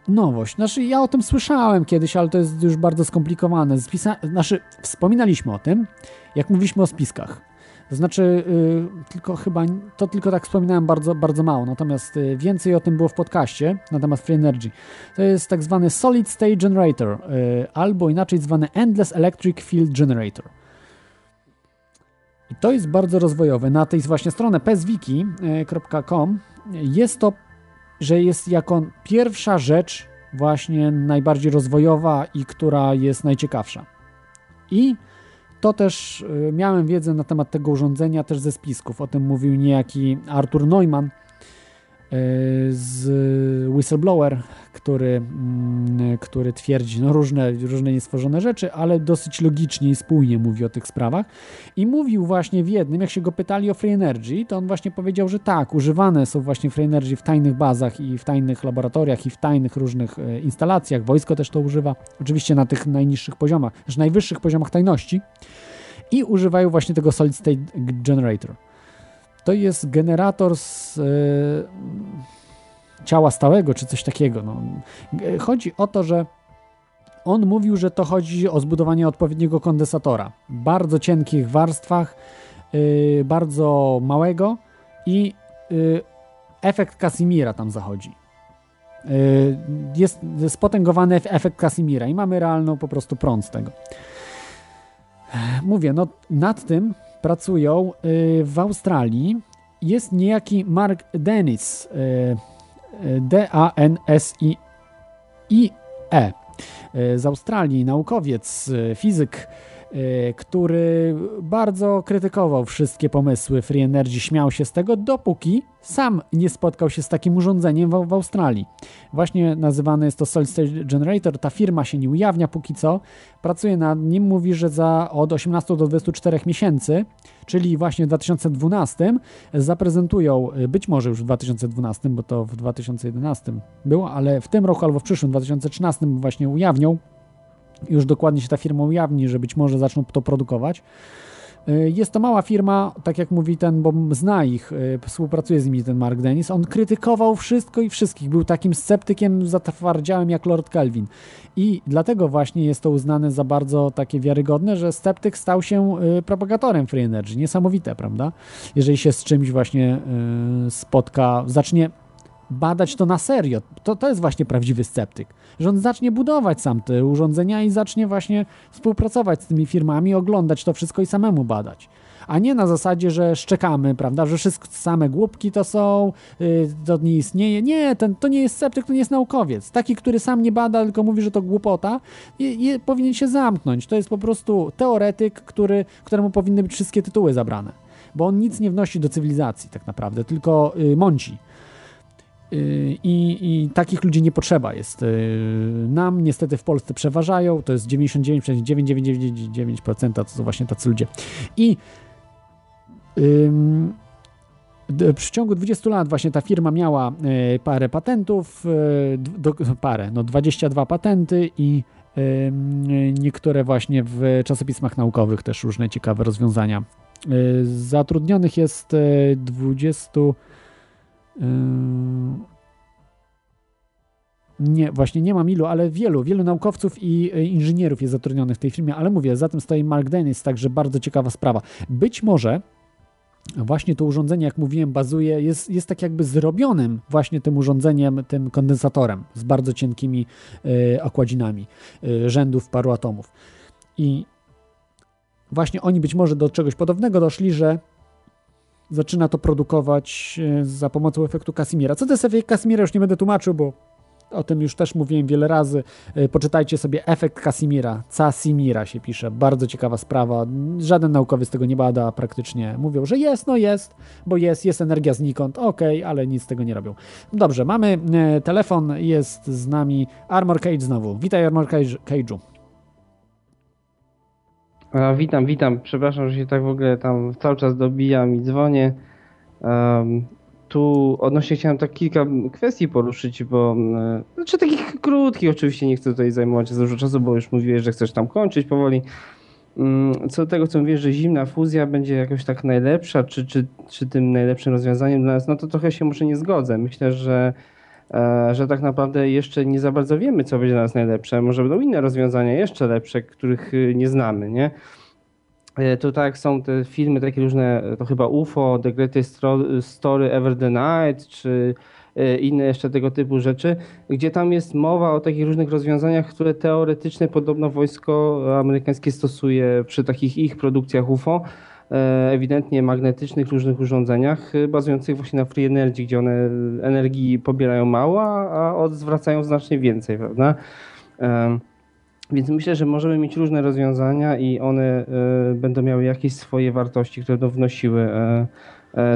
nowość. Znaczy, ja o tym słyszałem kiedyś, ale to jest już bardzo skomplikowane. Spisa... Znaczy, wspominaliśmy o tym, jak mówiliśmy o spiskach. To znaczy, y, tylko chyba, to tylko tak wspominałem bardzo, bardzo mało, natomiast y, więcej o tym było w podcaście na temat Free Energy. To jest tak zwany Solid State Generator, y, albo inaczej zwany Endless Electric Field Generator. I to jest bardzo rozwojowe. Na tej właśnie stronę peswiki.com jest to, że jest jako pierwsza rzecz właśnie najbardziej rozwojowa i która jest najciekawsza. I to też y, miałem wiedzę na temat tego urządzenia też ze spisków. O tym mówił niejaki Artur Neumann z Whistleblower, który, mm, który twierdzi no różne, różne niestworzone rzeczy, ale dosyć logicznie i spójnie mówi o tych sprawach. I mówił właśnie w jednym, jak się go pytali o Free Energy, to on właśnie powiedział, że tak, używane są właśnie Free Energy w tajnych bazach i w tajnych laboratoriach i w tajnych różnych e, instalacjach. Wojsko też to używa, oczywiście na tych najniższych poziomach, też najwyższych poziomach tajności i używają właśnie tego Solid State Generator. To jest generator z e, ciała stałego, czy coś takiego. No. Chodzi o to, że on mówił, że to chodzi o zbudowanie odpowiedniego kondensatora. Bardzo cienkich warstwach, yy, bardzo małego i yy, efekt Casimira tam zachodzi. Jest spotęgowany efekt Casimira i mamy realną po prostu prąd z tego. Mówię, no nad tym pracują y, w Australii. Jest niejaki Mark Dennis, y, D-A-N-S-I-E z Australii, naukowiec, fizyk, Y, który bardzo krytykował wszystkie pomysły Free Energy, śmiał się z tego, dopóki sam nie spotkał się z takim urządzeniem w, w Australii. Właśnie nazywane jest to Solid State Generator. Ta firma się nie ujawnia póki co. Pracuje nad nim, mówi, że za od 18 do 24 miesięcy, czyli właśnie w 2012, zaprezentują, y, być może już w 2012, bo to w 2011 było, ale w tym roku albo w przyszłym 2013 właśnie ujawnią już dokładnie się ta firma ujawni, że być może zaczną to produkować. Y, jest to mała firma, tak jak mówi ten, bo zna ich, y, współpracuje z nimi ten Mark Dennis. On krytykował wszystko i wszystkich. Był takim sceptykiem zatwardziałym jak Lord Kelvin. I dlatego właśnie jest to uznane za bardzo takie wiarygodne, że sceptyk stał się y, propagatorem Free Energy. Niesamowite, prawda? Jeżeli się z czymś właśnie spotka, zacznie badać to na serio. To, to jest właśnie prawdziwy sceptyk. Że on zacznie budować sam te urządzenia i zacznie właśnie współpracować z tymi firmami, oglądać to wszystko i samemu badać. A nie na zasadzie, że szczekamy, prawda, że wszystko same głupki to są, yy, to nie istnieje. Nie, ten, to nie jest sceptyk, to nie jest naukowiec. Taki, który sam nie bada, tylko mówi, że to głupota, powinien się zamknąć. To jest po prostu teoretyk, który, któremu powinny być wszystkie tytuły zabrane. Bo on nic nie wnosi do cywilizacji tak naprawdę, tylko yy, mąci. Y, I, I, takich ludzi nie potrzeba jest. Y, nam niestety w Polsce przeważają, to jest 99,9999% to są właśnie tacy ludzie. I ym, w ciągu 20 lat właśnie ta firma miała y, parę patentów, do, parę, no 22 patenty i niektóre właśnie w czasopismach naukowych też różne ciekawe rozwiązania. Zatrudnionych jest 20 nie, właśnie nie mam ilu, ale wielu, wielu naukowców i e, inżynierów jest zatrudnionych w tej firmie, ale mówię, za tym stoi Mark Dennis, także bardzo ciekawa sprawa. Być może właśnie to urządzenie, jak mówiłem, bazuje, jest, jest tak jakby zrobionym właśnie tym urządzeniem, tym kondensatorem z bardzo cienkimi y, okładzinami y, rzędów paru atomów. I właśnie oni być może do czegoś podobnego doszli, że zaczyna to produkować e, za pomocą efektu Casimira. Co to jest efekt Casimira? Już nie będę tłumaczył, bo o tym już też mówiłem wiele razy. E, poczytajcie sobie efekt Casimira. Casimira się pisze. Bardzo ciekawa sprawa. Żaden naukowiec tego nie bada praktycznie. Mówią, że jest, no jest, bo jest, jest energia znikąd. Okej, okay, ale nic z tego nie robią. Dobrze, mamy e, telefon. Jest z nami Armor Cage znowu. Witaj Armor Cage'u. A, witam, witam. Przepraszam, że się tak w ogóle tam cały czas dobijam i dzwonię. Um, tu odnośnie chciałem tak kilka kwestii poruszyć, bo e, znaczy takich krótkich oczywiście nie chcę tutaj zajmować za dużo czasu, bo już mówiłeś, że chcesz tam kończyć powoli. Mm, co do tego, co mówisz, że zimna fuzja będzie jakoś tak najlepsza, czy, czy, czy tym najlepszym rozwiązaniem dla nas, no to trochę się może nie zgodzę. Myślę, że że tak naprawdę jeszcze nie za bardzo wiemy, co będzie dla nas najlepsze. Może będą inne rozwiązania jeszcze lepsze, których y, nie znamy, nie? E, to tak są te filmy takie różne, to chyba UFO, The Greatest Story Ever the Night, czy e, inne jeszcze tego typu rzeczy, gdzie tam jest mowa o takich różnych rozwiązaniach, które teoretycznie podobno wojsko amerykańskie stosuje przy takich ich produkcjach UFO, E, ewidentnie magnetycznych różnych urządzeniach e, bazujących właśnie na free energy, gdzie one energii pobierają mało, a odzwracają znacznie więcej, prawda? E, więc myślę, że możemy mieć różne rozwiązania i one będą miały jakieś swoje wartości, które będą wnosiły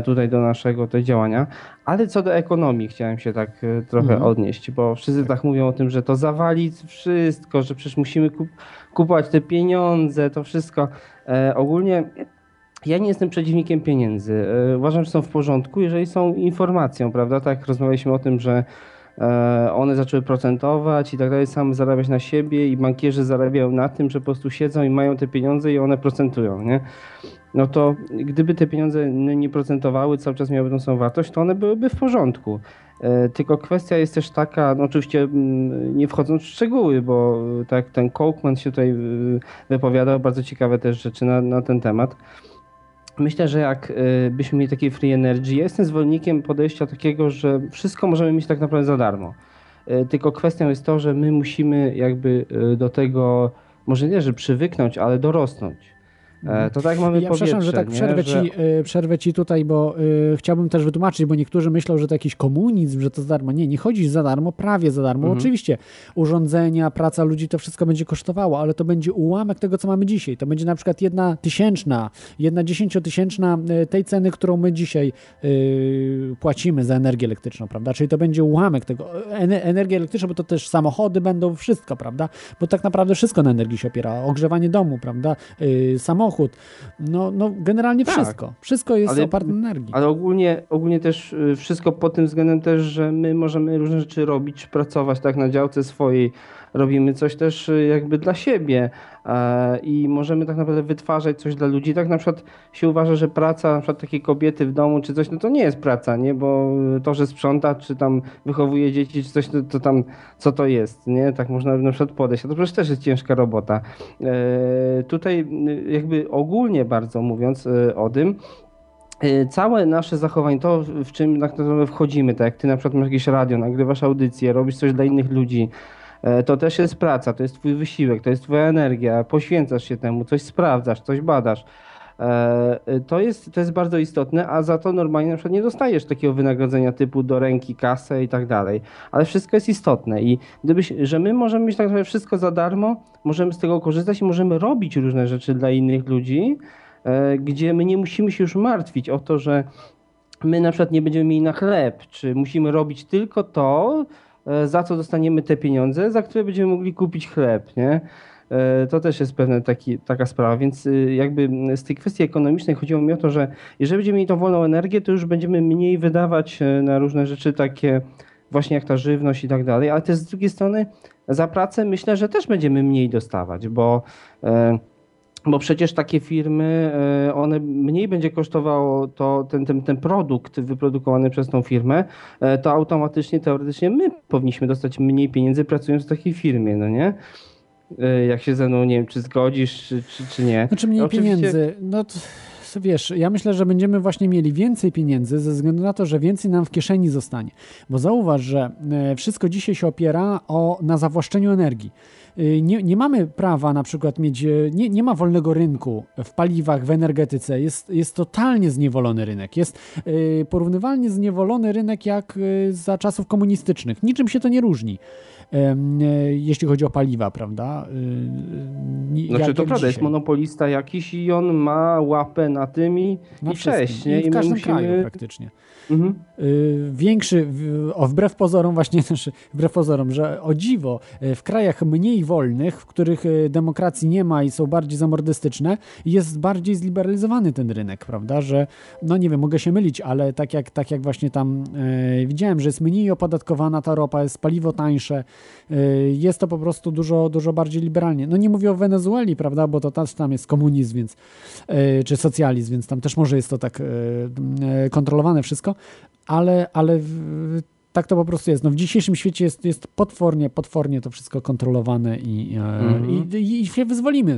tutaj do naszego te działania. Ale co do ekonomii chciałem się tak trochę mhm. odnieść, bo wszyscy tak mówią o tym, że to zawali wszystko, że przecież musimy kup kupować te pieniądze, to wszystko. Ogólnie ja nie jestem przeciwnikiem pieniędzy. E, uważam, że są w porządku, jeżeli są informacją, prawda? Tak, rozmawialiśmy o tym, że e, one zaczęły procentować i tak dalej, sam zarabiać na siebie i bankierzy zarabiają na tym, że po prostu siedzą i mają te pieniądze i one procentują, nie? No to gdyby te pieniądze nie procentowały, cały czas miały tą samą wartość, to one byłyby w porządku. E, tylko kwestia jest też taka, no oczywiście nie wchodząc w szczegóły, bo tak ten Kołkman się tutaj wypowiadał bardzo ciekawe też rzeczy na, na ten temat. Myślę, że jak y, byśmy mieli takie free energy, ja jestem zwolennikiem podejścia takiego, że wszystko możemy mieć tak naprawdę za darmo. Y, tylko kwestią jest to, że my musimy jakby y, do tego, może nie, że przywyknąć, ale dorosnąć. E, to tak mamy ja przepraszam, że tak przerwę, nie? Ci, że... przerwę ci tutaj, bo y, chciałbym też wytłumaczyć, bo niektórzy myślą, że to jakiś komunizm, że to za darmo. Nie, nie chodzi za darmo, prawie za darmo. Mhm. Oczywiście urządzenia, praca ludzi, to wszystko będzie kosztowało, ale to będzie ułamek tego, co mamy dzisiaj. To będzie na przykład jedna tysięczna, jedna dziesięciotysięczna tej ceny, którą my dzisiaj y, płacimy za energię elektryczną, prawda? Czyli to będzie ułamek tego. Energia elektryczna, bo to też samochody będą, wszystko, prawda? Bo tak naprawdę wszystko na energii się opiera. Ogrzewanie domu, prawda? Y, samochód. No, no generalnie tak. wszystko. Wszystko jest ale, oparte na energii. Ale ogólnie, ogólnie też y, wszystko pod tym względem też, że my możemy różne rzeczy robić, pracować tak na działce swojej, robimy coś też y, jakby dla siebie i możemy tak naprawdę wytwarzać coś dla ludzi. Tak na przykład się uważa, że praca na przykład takiej kobiety w domu czy coś, no to nie jest praca, nie? Bo to, że sprząta, czy tam wychowuje dzieci, czy coś, to, to tam co to jest, nie? Tak można na przykład podejść. A to przecież też jest ciężka robota. E, tutaj y, jakby ogólnie bardzo mówiąc y, o tym, całe nasze zachowanie, to w czym tak naprawdę wchodzimy, tak jak ty na przykład masz jakieś radio, nagrywasz audycję, robisz coś dla innych ludzi, E, to też jest praca, to jest twój wysiłek, to jest twoja energia, poświęcasz się temu, coś sprawdzasz, coś badasz. E, to jest, to jest bardzo istotne, a za to normalnie na przykład nie dostajesz takiego wynagrodzenia typu do ręki, kasę i tak dalej. Ale wszystko jest istotne i gdybyś, że my możemy mieć tak naprawdę wszystko za darmo, możemy z tego korzystać i możemy robić różne rzeczy dla innych ludzi, e, gdzie my nie musimy się już martwić o to, że my na przykład nie będziemy mieli na chleb, czy musimy robić tylko to, E, za co dostaniemy te pieniądze, za które będziemy mogli kupić chleb, nie? E, to też jest pewna taki, taka sprawa, więc y, jakby z tej kwestii ekonomicznej chodziło mi o to, że jeżeli będziemy mieli tą wolną energię, to już będziemy mniej wydawać e, na różne rzeczy takie właśnie jak ta żywność i tak dalej, ale też z drugiej strony za pracę myślę, że też będziemy mniej dostawać, bo bo przecież takie firmy, e, one mniej będzie kosztowało to, ten, ten, ten produkt wyprodukowany przez tą firmę, e, to automatycznie, teoretycznie my powinniśmy dostać mniej pieniędzy pracując w takiej firmie, no nie? E, jak się ze mną, nie wiem, czy zgodzisz, czy, czy, czy nie. Znaczy mniej Oczywiście... pieniędzy, no to wiesz, ja myślę, że będziemy właśnie mieli więcej pieniędzy ze względu na to, że więcej nam w kieszeni zostanie. Bo zauważ, że wszystko dzisiaj się opiera o, na zawłaszczeniu energii. Y, nie, nie mamy prawa na przykład mieć, y, nie, nie ma wolnego rynku w paliwach, w energetyce. Jest, jest totalnie zniewolony rynek. Jest porównywalnie zniewolony rynek jak za czasów komunistycznych. Niczym się to nie różni jeśli chodzi o paliwa, prawda? Znaczy to prawda, jest monopolista jakiś i on ma łapę na tym i, na i cześć. Nie? I w każdym musimy... kraju praktycznie. Mhm. Y, większy, o wbrew pozorom właśnie, wbrew pozorom, że o dziwo y, w krajach mniej wolnych, w których y, demokracji nie ma i są bardziej zamordystyczne, jest bardziej zliberalizowany ten rynek, prawda, że no nie wiem, mogę się mylić, ale tak jak, tak jak właśnie tam e, widziałem, że jest mniej opodatkowana ta ropa, jest paliwo tańsze, e, jest to po prostu dużo, dużo bardziej liberalnie. No nie mówię o Wenezueli, prawda, bo to też tam jest komunizm, więc, e, czy socjalizm, więc tam też może jest to tak kontrolowane wszystko, ale, ale tak to po prostu jest. No, w dzisiejszym świecie jest, jest potwornie, potwornie to wszystko kontrolowane i, mm -hmm. i, i, się wyzwolimy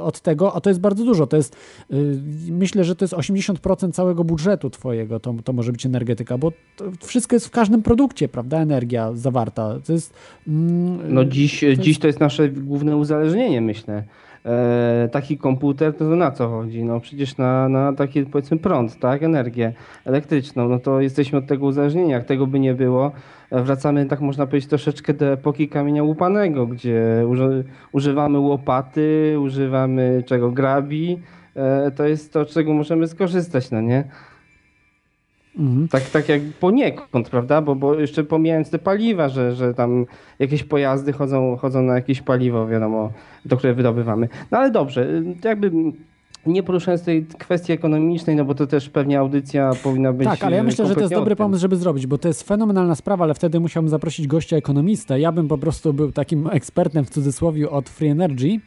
od tego, a to jest bardzo dużo. To jest, y, myślę, że to jest 80% całego budżetu twojego, to, to może być energetyka, bo wszystko jest w każdym produkcie, prawda, energia zawarta. To jest... Mm, no dziś, to dziś jest... to jest nasze główne uzależnienie, myślę e, taki komputer, to na co chodzi? No przecież na, na taki powiedzmy prąd, tak? Energię elektryczną. No to jesteśmy od tego uzależnieni. Jak tego by nie było, e, wracamy, tak można powiedzieć, troszeczkę do epoki kamienia łupanego, gdzie uży, używamy łopaty, używamy czego? Grabi. E, to jest to, czego możemy skorzystać, no nie? Mhm. Tak, tak jak poniekąd, prawda? Bo, bo jeszcze pomijając te paliwa, że, że tam jakieś pojazdy chodzą, chodzą na jakieś paliwo, wiadomo, to, które wydobywamy. No ale dobrze, jakby nie poruszając tej kwestii ekonomicznej, no bo to też pewnie audycja powinna być. Tak, ale ja myślę, że to jest dobry pomysł, żeby zrobić, bo to jest fenomenalna sprawa, ale wtedy musiałbym zaprosić gościa ekonomistę. Ja bym po prostu był takim ekspertem w cudzysłowie od Free Energy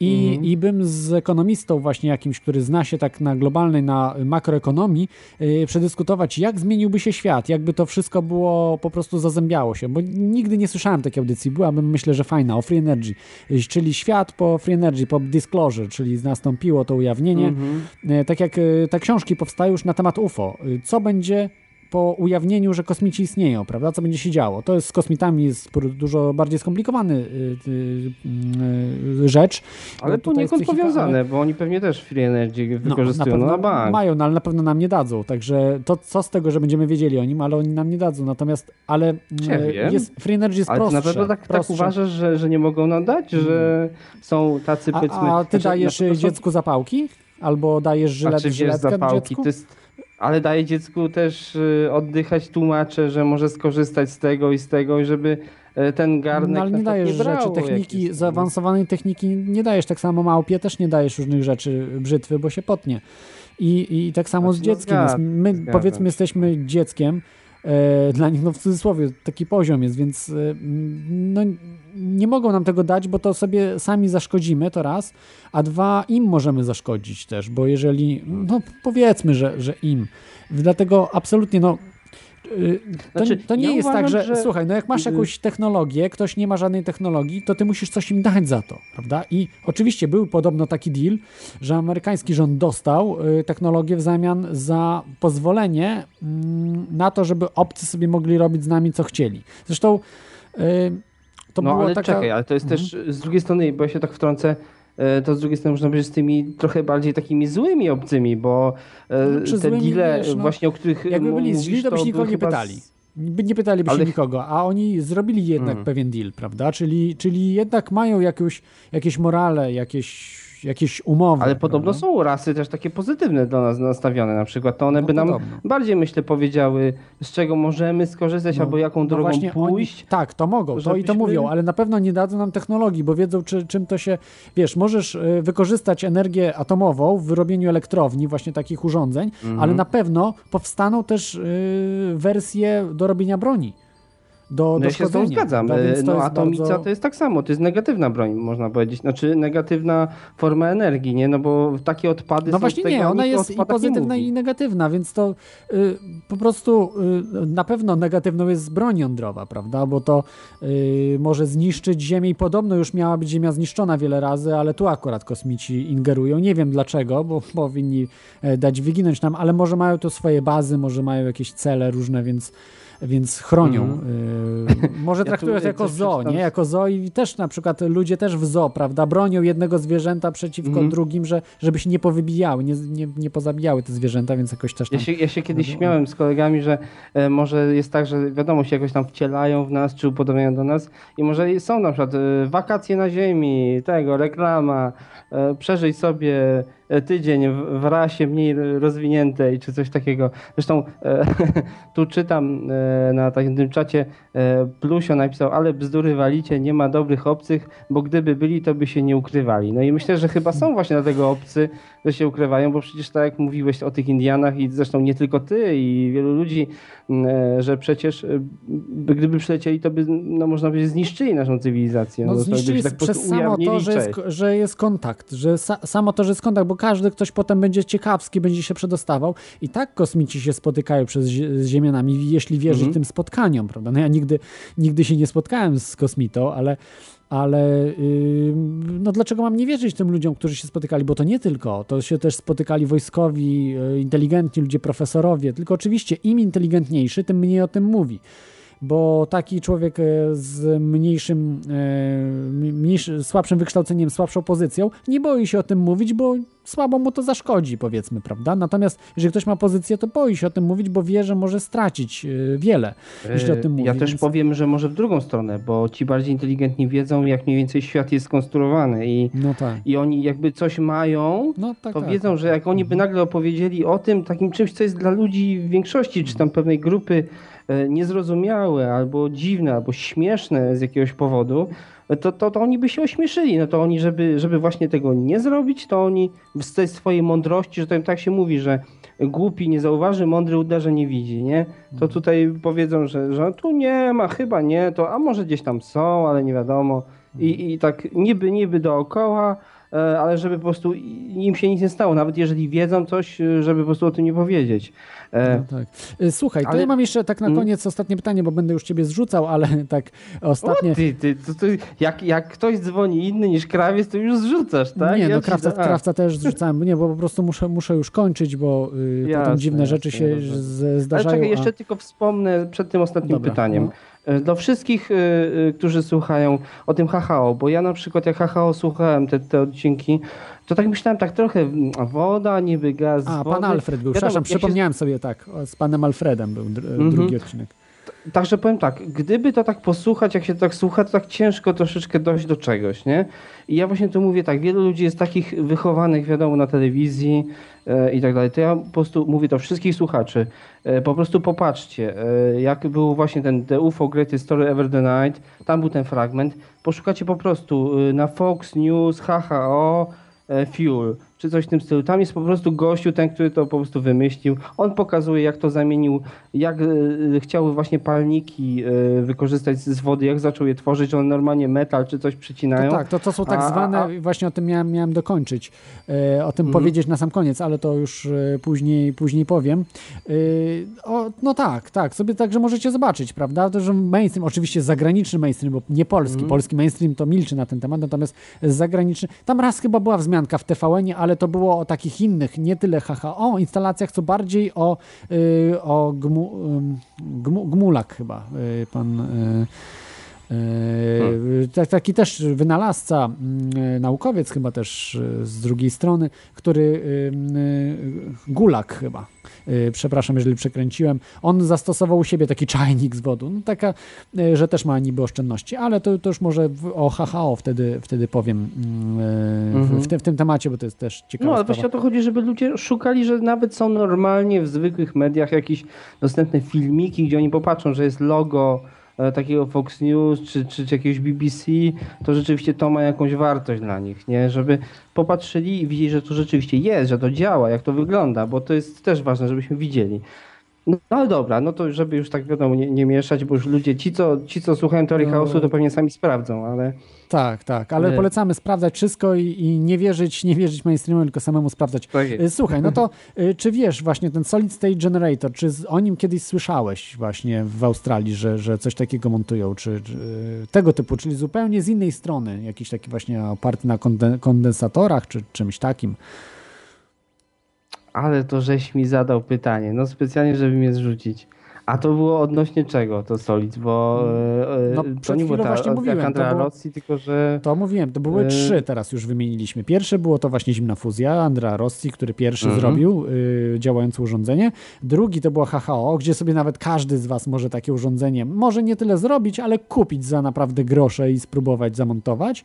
i, mhm. I bym z ekonomistą właśnie jakimś, który zna się tak na globalnej, na makroekonomii, yy, przedyskutować, jak zmieniłby się świat, jakby to wszystko było, po prostu zazębiało się, bo nigdy nie słyszałem takiej audycji, byłabym myślę, że fajna, o Free Energy, yy, czyli świat po Free Energy, po Disclosure, czyli nastąpiło to ujawnienie, yy, tak jak te książki powstają już na temat UFO, co będzie po ujawnieniu, że kosmici istnieją, prawda? Co będzie się działo? To jest z kosmitami jest dużo bardziej skomplikowany y, y, y, rzecz. Ale poniekąd powiązane, bo oni pewnie też free energy no, wykorzystują no, na, na bank. Mają, no, ale na pewno nam nie dadzą, także to co z tego, że będziemy wiedzieli o nim, ale oni nam nie dadzą, natomiast, ale jest, free energy jest ale prostsze. Ale na pewno tak, tak uważasz, że, że nie mogą nam dać, że są tacy powiedzmy... A, a ty znaczy, dajesz dziecku zapałki? Albo dajesz żylet, znaczy, żyletkę zapałki, dziecku? To jest ale daje dziecku też y, oddychać, tłumaczę, że może skorzystać z tego i z tego, żeby e, ten garnek no, ale nie dajesz nie rzeczy, techniki, zaawansowanej techniki nie dajesz, tak samo małpie też nie dajesz różnych rzeczy, brzytwy, bo się potnie. I, i tak samo znaczy, z dzieckiem. No, zgad, My powiedzmy jesteśmy dzieckiem, dla nich no w cudzysłowie taki poziom jest, więc e, no, nie mogą nam tego dać, bo to sobie sami zaszkodzimy, to raz, a dwa, im możemy zaszkodzić też, bo jeżeli, no powiedzmy, że, że im. Dlatego absolutnie, no to, znaczy, to, nie ja jest tak, uważam, tak, że, że, słuchaj, no jak masz y- jakąś technologię, ktoś nie ma żadnej technologii, to ty musisz coś im dać za to, prawda? I oczywiście był podobno taki deal, że amerykański rząd dostał y, technologię w zamian za pozwolenie mm, na to, żeby obcy sobie mogli robić z nami co chcieli. Zresztą to no ale taka... czekaj, ale to jest mhm. też z drugiej strony, bo ja się tak wtrącę, to z drugiej strony można powiedzieć z tymi trochę bardziej takimi złymi obcymi, bo no, te deale wiesz, no, właśnie, o których Jakby byli źli, to byś nikogo nie pytali. Nie pytaliby ale... się nikogo, a oni zrobili jednak mhm. pewien deal, prawda? Czyli, czyli jednak mają jakąś, jakieś morale, jakieś jakieś umowy. Ale podobno prawda? są rasy też takie pozytywne do nas nastawione, na przykład to one no, by nam podobno. bardziej, myślę, powiedziały, z czego możemy skorzystać no, albo jaką no drogą pójść. Oni, tak, to mogą, to i to mówią, ale na pewno nie dadzą nam technologii, bo wiedzą, czy, czym to się, wiesz, możesz y, wykorzystać energię atomową w wyrobieniu elektrowni, właśnie takich urządzeń, mhm. ale na pewno powstaną też y, wersje do robienia broni do, no do ja się z tą zgadzam. No, no atomica bardzo... to jest tak samo, to jest negatywna broń, można powiedzieć. Znaczy negatywna forma energii, nie? No bo takie odpady No właśnie nie, ona jest i pozytywna i negatywna, więc to y, po prostu y, na pewno negatywną jest broń jądrowa, prawda? Bo to y, może zniszczyć Ziemię i podobno już miała być Ziemia zniszczona wiele razy, ale tu akurat kosmici ingerują. Nie wiem dlaczego, bo powinni e, dać wyginąć nam, ale może mają tu swoje bazy, może mają jakieś cele różne, więc więc chronią. Mm. może ja traktują to jako zoo, nie? Jako zoo i też na przykład ludzie też w zoo, prawda, bronią jednego zwierzęta przeciwko mm. drugim, że, żeby się nie powybijały, nie, nie, nie pozabijały te zwierzęta, więc jakoś też tam... Ja się, ja się kiedyś śmiałem z kolegami, że e, może jest tak, że wiadomo, się jakoś tam wcielają w nas, czy upodobniają do nas i może są na przykład e, wakacje na ziemi, tego, reklama, e, przeżyj sobie tydzień w rasie mniej rozwiniętej, czy coś takiego. Zresztą e, tu czytam e, na takim czacie, e, Plusio napisał, ale bzdury walicie, nie ma dobrych obcych, bo gdyby byli, to by się nie ukrywali. No i myślę, że chyba są właśnie dlatego obcy, że się ukrywają, bo przecież tak jak mówiłeś o tych Indianach i zresztą nie tylko ty i wielu ludzi, e, że przecież e, gdyby przylecieli, to by, no można powiedzieć, zniszczyli naszą cywilizację. No, no zniszczyli tak przez samo to, że jest, że jest kontakt, że sa, samo to, że jest kontakt, bo każdy ktoś potem będzie ciekawski, będzie się przedostawał i tak kosmici się spotykają przez, z Ziemianami, jeśli wierzyć mhm. tym spotkaniom, prawda? No ja nigdy, nigdy się nie spotkałem z kosmitą, ale ale yy, no dlaczego mam nie wierzyć tym ludziom, którzy się spotykali, bo to nie tylko, to się też spotykali wojskowi, yy, inteligentni ludzie, profesorowie, tylko oczywiście im inteligentniejszy, tym mniej o tym mówi bo taki człowiek e, z mniejszym, e, mniejszy, słabszym wykształceniem, słabszą pozycją, nie boi się o tym mówić, bo słabo mu to zaszkodzi, powiedzmy, prawda? Natomiast jeżeli ktoś ma pozycję, to boi się o tym mówić, bo wie, że może stracić e, wiele, jeśli o tym mówi. Ja też więc... powiem, że może w drugą stronę, bo ci bardziej inteligentni wiedzą, jak mniej więcej świat jest skonstruowany i, no tak. i oni jakby coś mają, no tak, to tak, wiedzą, że jak oni by mhm. nagle opowiedzieli o tym, takim czymś, co jest dla ludzi w większości, czy tam pewnej grupy niezrozumiałe, albo dziwne, albo śmieszne z jakiegoś powodu, to, to, to oni by się ośmieszyli. No to oni, żeby, żeby właśnie tego nie zrobić, to oni z tej swojej mądrości, że to im tak się mówi, że głupi nie zauważy, mądry uderze nie widzi, nie? To mhm. tutaj powiedzą, że, że tu nie ma, chyba nie, to a może gdzieś tam są, ale nie wiadomo. I, i tak niby, niby dookoła, e, ale żeby po prostu im się nic nie stało, nawet jeżeli wiedzą coś, e, żeby po prostu o tym nie powiedzieć. No tak. Słuchaj, ale... to ja mam jeszcze tak na hmm? koniec ostatnie pytanie, bo będę już ciebie zrzucał, ale tak ostatnie... O, ty, ty, to, to, jak, jak ktoś dzwoni inny niż krawiec, to już zrzucasz, tak? Nie, ja no krawca, krawca też zrzucałem, nie, bo po prostu muszę, muszę już kończyć, bo y, jasne, potem dziwne jasne, rzeczy się jasne. zdarzają. Ale czekaj, jeszcze tylko wspomnę przed tym ostatnim Dobra, pytaniem. E, dla wszystkich, e, e, którzy słuchają o tym HHO, bo ja na przykład jak HHO słuchałem te, te odcinki, to tak myślałem tak trochę mm, woda, niby gaz. A, pan Alfred był, przepraszam, przypomniałem się... sobie tak, z panem Alfredem był mhm. drugi odcinek. Także powiem tak, gdyby to tak posłuchać, jak się to tak słucha, to tak ciężko troszeczkę dojść do czegoś, nie? I ja właśnie tu mówię tak, wielu ludzi jest takich wychowanych, wiadomo, na telewizji e, i tak dalej. To ja po prostu mówię do wszystkich słuchaczy, e, po prostu popatrzcie, e, jak był właśnie ten The UFO Greatest Story Ever the Night, tam był ten fragment, poszukacie po prostu e, na Fox News, HHO, e, Fuel czy coś w tym stylu. Tam jest po prostu gościu, ten, który to po prostu wymyślił. On pokazuje, jak to zamienił, jak y, chciał właśnie palniki y, wykorzystać z wody, jak zaczął je tworzyć, że on normalnie metal czy coś przycinają. To tak, to, to są tak a, zwane, a, właśnie o tym miałem, miałem dokończyć, y, o tym mhm. powiedzieć na sam koniec, ale to już później, później powiem. O, no tak, tak, sobie także możecie zobaczyć, prawda, to, że mainstream, oczywiście zagraniczny mainstream, bo nie polski, mhm. polski mainstream to milczy na ten temat, natomiast zagraniczny, tam raz chyba była wzmianka w TVN-ie, ale to było o takich innych, nie tyle HHO instalacjach, co bardziej o, y, o gmu, gmu, Gmulak chyba, y, pan y, Hmm. Taki też wynalazca, mm, naukowiec chyba też z drugiej strony, który Gulak chyba, przepraszam, jeżeli przekręciłem, on zastosował u siebie taki czajnik z wodą, no taka, że też ma niby oszczędności, ale to, to już może o HHO wtedy, wtedy powiem mhm. w, tym, w tym temacie, bo to jest też ciekawe. No, ale właśnie o to chodzi, żeby ludzie szukali, że nawet są normalnie w zwykłych mediach jakieś dostępne filmiki, gdzie oni popatrzą, że jest logo E, takiego Fox News czy, czy, czy jakiegoś BBC, to rzeczywiście to ma jakąś wartość dla nich, nie? Żeby popatrzyli i widzieli, że to rzeczywiście jest, że to działa, jak to wygląda, bo to jest też ważne, żebyśmy widzieli. No, no ale dobra, no to żeby już tak wiadomo nie, nie mieszać, bo już ludzie, ci co, ci, co słuchają teorii no. chaosu, to pewnie sami sprawdzą, ale... Tak, tak, ale polecamy sprawdzać wszystko i, i, nie wierzyć, nie wierzyć mainstreamowi, tylko samemu sprawdzać. Y, Słuchaj, no to y, czy wiesz właśnie ten Solid State Generator, czy o nim kiedyś słyszałeś właśnie w Australii, że, że coś takiego montują, czy, czy y, tego typu, czyli zupełnie z innej strony, jakiś taki właśnie oparty na kondensatorach, czy czymś takim? Ale to żeś mi zadał pytanie, no specjalnie, żeby mnie zrzucić. A to było odnośnie czego to Solid? Bo e, no, to nie było ta, właśnie mówiłem, Andrea było, Rossi, tylko że... To mówiłem, to były e... trzy teraz już wymieniliśmy. Pierwsze było to właśnie zimna fuzja, Andrea Rossi, który pierwszy mhm. zrobił y, działające urządzenie. Drugi to było HHO, gdzie sobie nawet każdy z was może takie urządzenie, może nie tyle zrobić, ale kupić za naprawdę grosze i spróbować zamontować.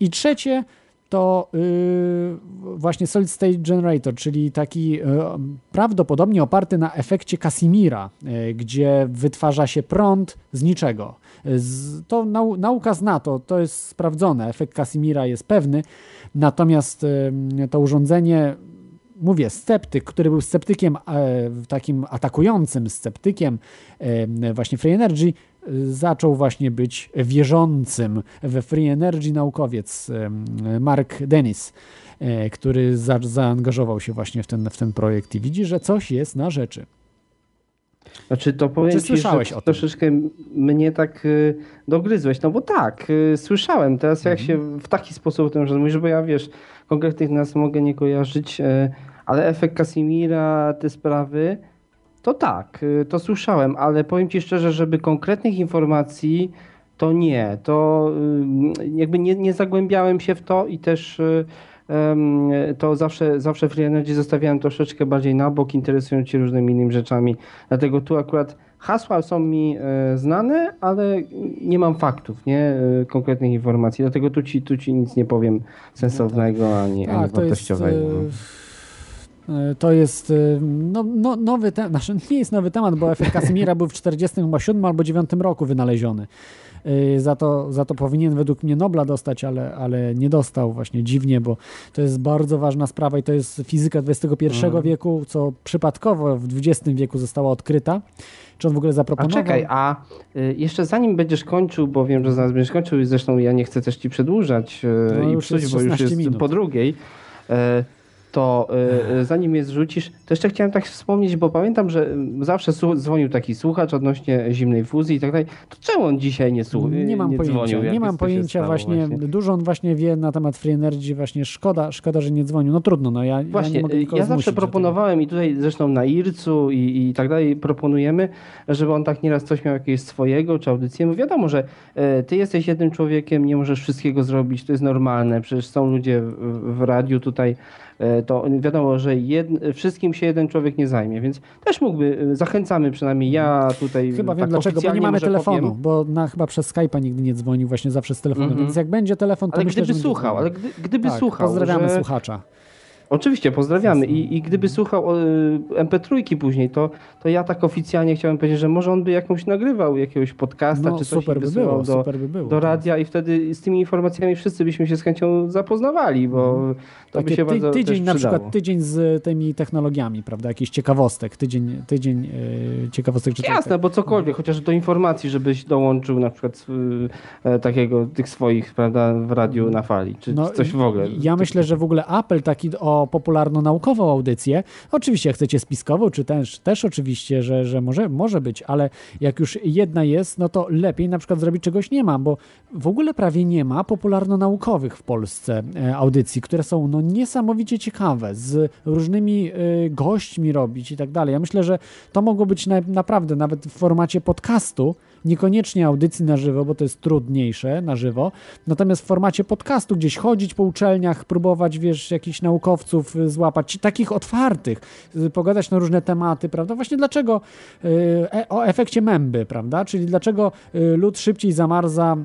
I trzecie to yy, właśnie Solid State Generator, czyli taki yy, prawdopodobnie oparty na efekcie Casimira, yy, gdzie wytwarza się prąd z niczego. To nau, nauka zna to, to jest sprawdzone, efekt Casimira jest pewny, natomiast y, to urządzenie mówię, sceptyk, który był sceptykiem, e, takim atakującym sceptykiem e, właśnie Free Energy, zaczął właśnie być wierzącym we Free Energy naukowiec Mark Dennis, e, który za, zaangażował się właśnie w ten, w ten projekt i widzi, że coś jest na rzeczy. Znaczy to powiem Czy ci, że troszeczkę mnie tak y, dogryzłeś, no bo tak, y, słyszałem. Teraz jak mhm. się w taki sposób o tym mówisz, bo ja wiesz, konkretnych nas mogę nie kojarzyć, y, ale efekt Casimira, te sprawy, to tak, y, to słyszałem, ale powiem Ci szczerze, żeby konkretnych informacji to nie. To y, jakby nie, nie zagłębiałem się w to i też y, to zawsze, zawsze Free Energy zostawiałem troszeczkę bardziej na bok, interesując się różnymi innymi rzeczami. Dlatego tu akurat hasła są mi e, znane, ale nie mam faktów, nie? E, konkretnych informacji. Dlatego tu ci, tu ci nic nie powiem sensownego ani, tak, ani wartościowego. To jest, to jest e, no, no, nowy temat, znaczy nie jest nowy temat, bo efekt Casimira był w 47 albo 9 roku wynaleziony. E, za to, za to powinien według mnie Nobla dostać, ale, ale nie dostał właśnie dziwnie, bo to jest bardzo ważna sprawa i to jest fizyka XXI mhm. wieku, co przypadkowo w XX wieku została odkryta. Czy on w ogóle zaproponował? A czekaj, a y, jeszcze zanim będziesz kończył, bo wiem, że zaraz będziesz kończył i zresztą ja nie chcę też ci przedłużać y, no, i psuć, bo już jest minut. po drugiej. Y, to y, zanim je zrzucisz, to jeszcze chciałem tak wspomnieć, bo pamiętam, że zawsze dzwonił taki słuchacz odnośnie zimnej fuzji i tak dalej. To czemu on dzisiaj nie, słu- nie mam nie pojęcia, dzwonił? Nie mam pojęcia właśnie, właśnie, dużo on właśnie wie na temat Free Energy, właśnie szkoda, szkoda, że nie dzwonił. No trudno, no ja, właśnie, ja nie mogę Ja zawsze proponowałem i tutaj zresztą na IRCU i, i tak dalej proponujemy, żeby on tak nieraz coś miał jakiegoś swojego, czy audycję. Bo wiadomo, że e, ty jesteś jednym człowiekiem, nie możesz wszystkiego zrobić, to jest normalne. Przecież są ludzie w, w radiu tutaj to wiadomo, że wszystkim się jeden człowiek nie zajmie, więc też mógłby, e, zachęcamy przynajmniej ja tutaj. Chyba tak wiem dlaczego, bo nie mamy telefonu, powiem. bo na, chyba przez Skype'a nigdy nie dzwonił właśnie zawsze z telefonu, mm -hmm. więc jak będzie telefon, to ale myślę, gdyby słuchał, ale gdy, gdyby tak, słuchał. Pozdrawiamy że... słuchacza. Oczywiście, pozdrawiamy. I, I gdyby słuchał MP3 później, to, to ja tak oficjalnie chciałem powiedzieć, że może on by jakąś nagrywał jakiegoś podcasta no, czy coś super by było, do, super by było, do radia i wtedy z tymi informacjami wszyscy byśmy się z chęcią zapoznawali, bo mhm. to Takie by się ty, bardzo Tydzień na przykład, tydzień z tymi technologiami, prawda, jakiś ciekawostek, tydzień, tydzień yy, ciekawostek. Czy Jasne, bo cokolwiek, chociaż do informacji, żebyś dołączył na przykład yy, takiego, tych swoich, prawda, w radiu na fali, czy no, coś w ogóle. Ja myślę, że w ogóle Apple taki o popularno-naukową audycję. Oczywiście, chcecie spiskową, czy też, też oczywiście, że, że może, może być, ale jak już jedna jest, no to lepiej na przykład zrobić czegoś nie ma, bo w ogóle prawie nie ma popularno-naukowych w Polsce e, audycji, które są no niesamowicie ciekawe, z różnymi y, gośćmi robić i tak dalej. Ja myślę, że to mogło być na, naprawdę nawet w formacie podcastu, niekoniecznie audycji na żywo, bo to jest trudniejsze na żywo, natomiast w formacie podcastu gdzieś chodzić po uczelniach, próbować, wiesz, jakichś naukowców y, złapać, takich otwartych, y, pogadać na różne tematy, prawda? Właśnie dlaczego y, e, o efekcie męby, prawda? Czyli dlaczego lód szybciej zamarza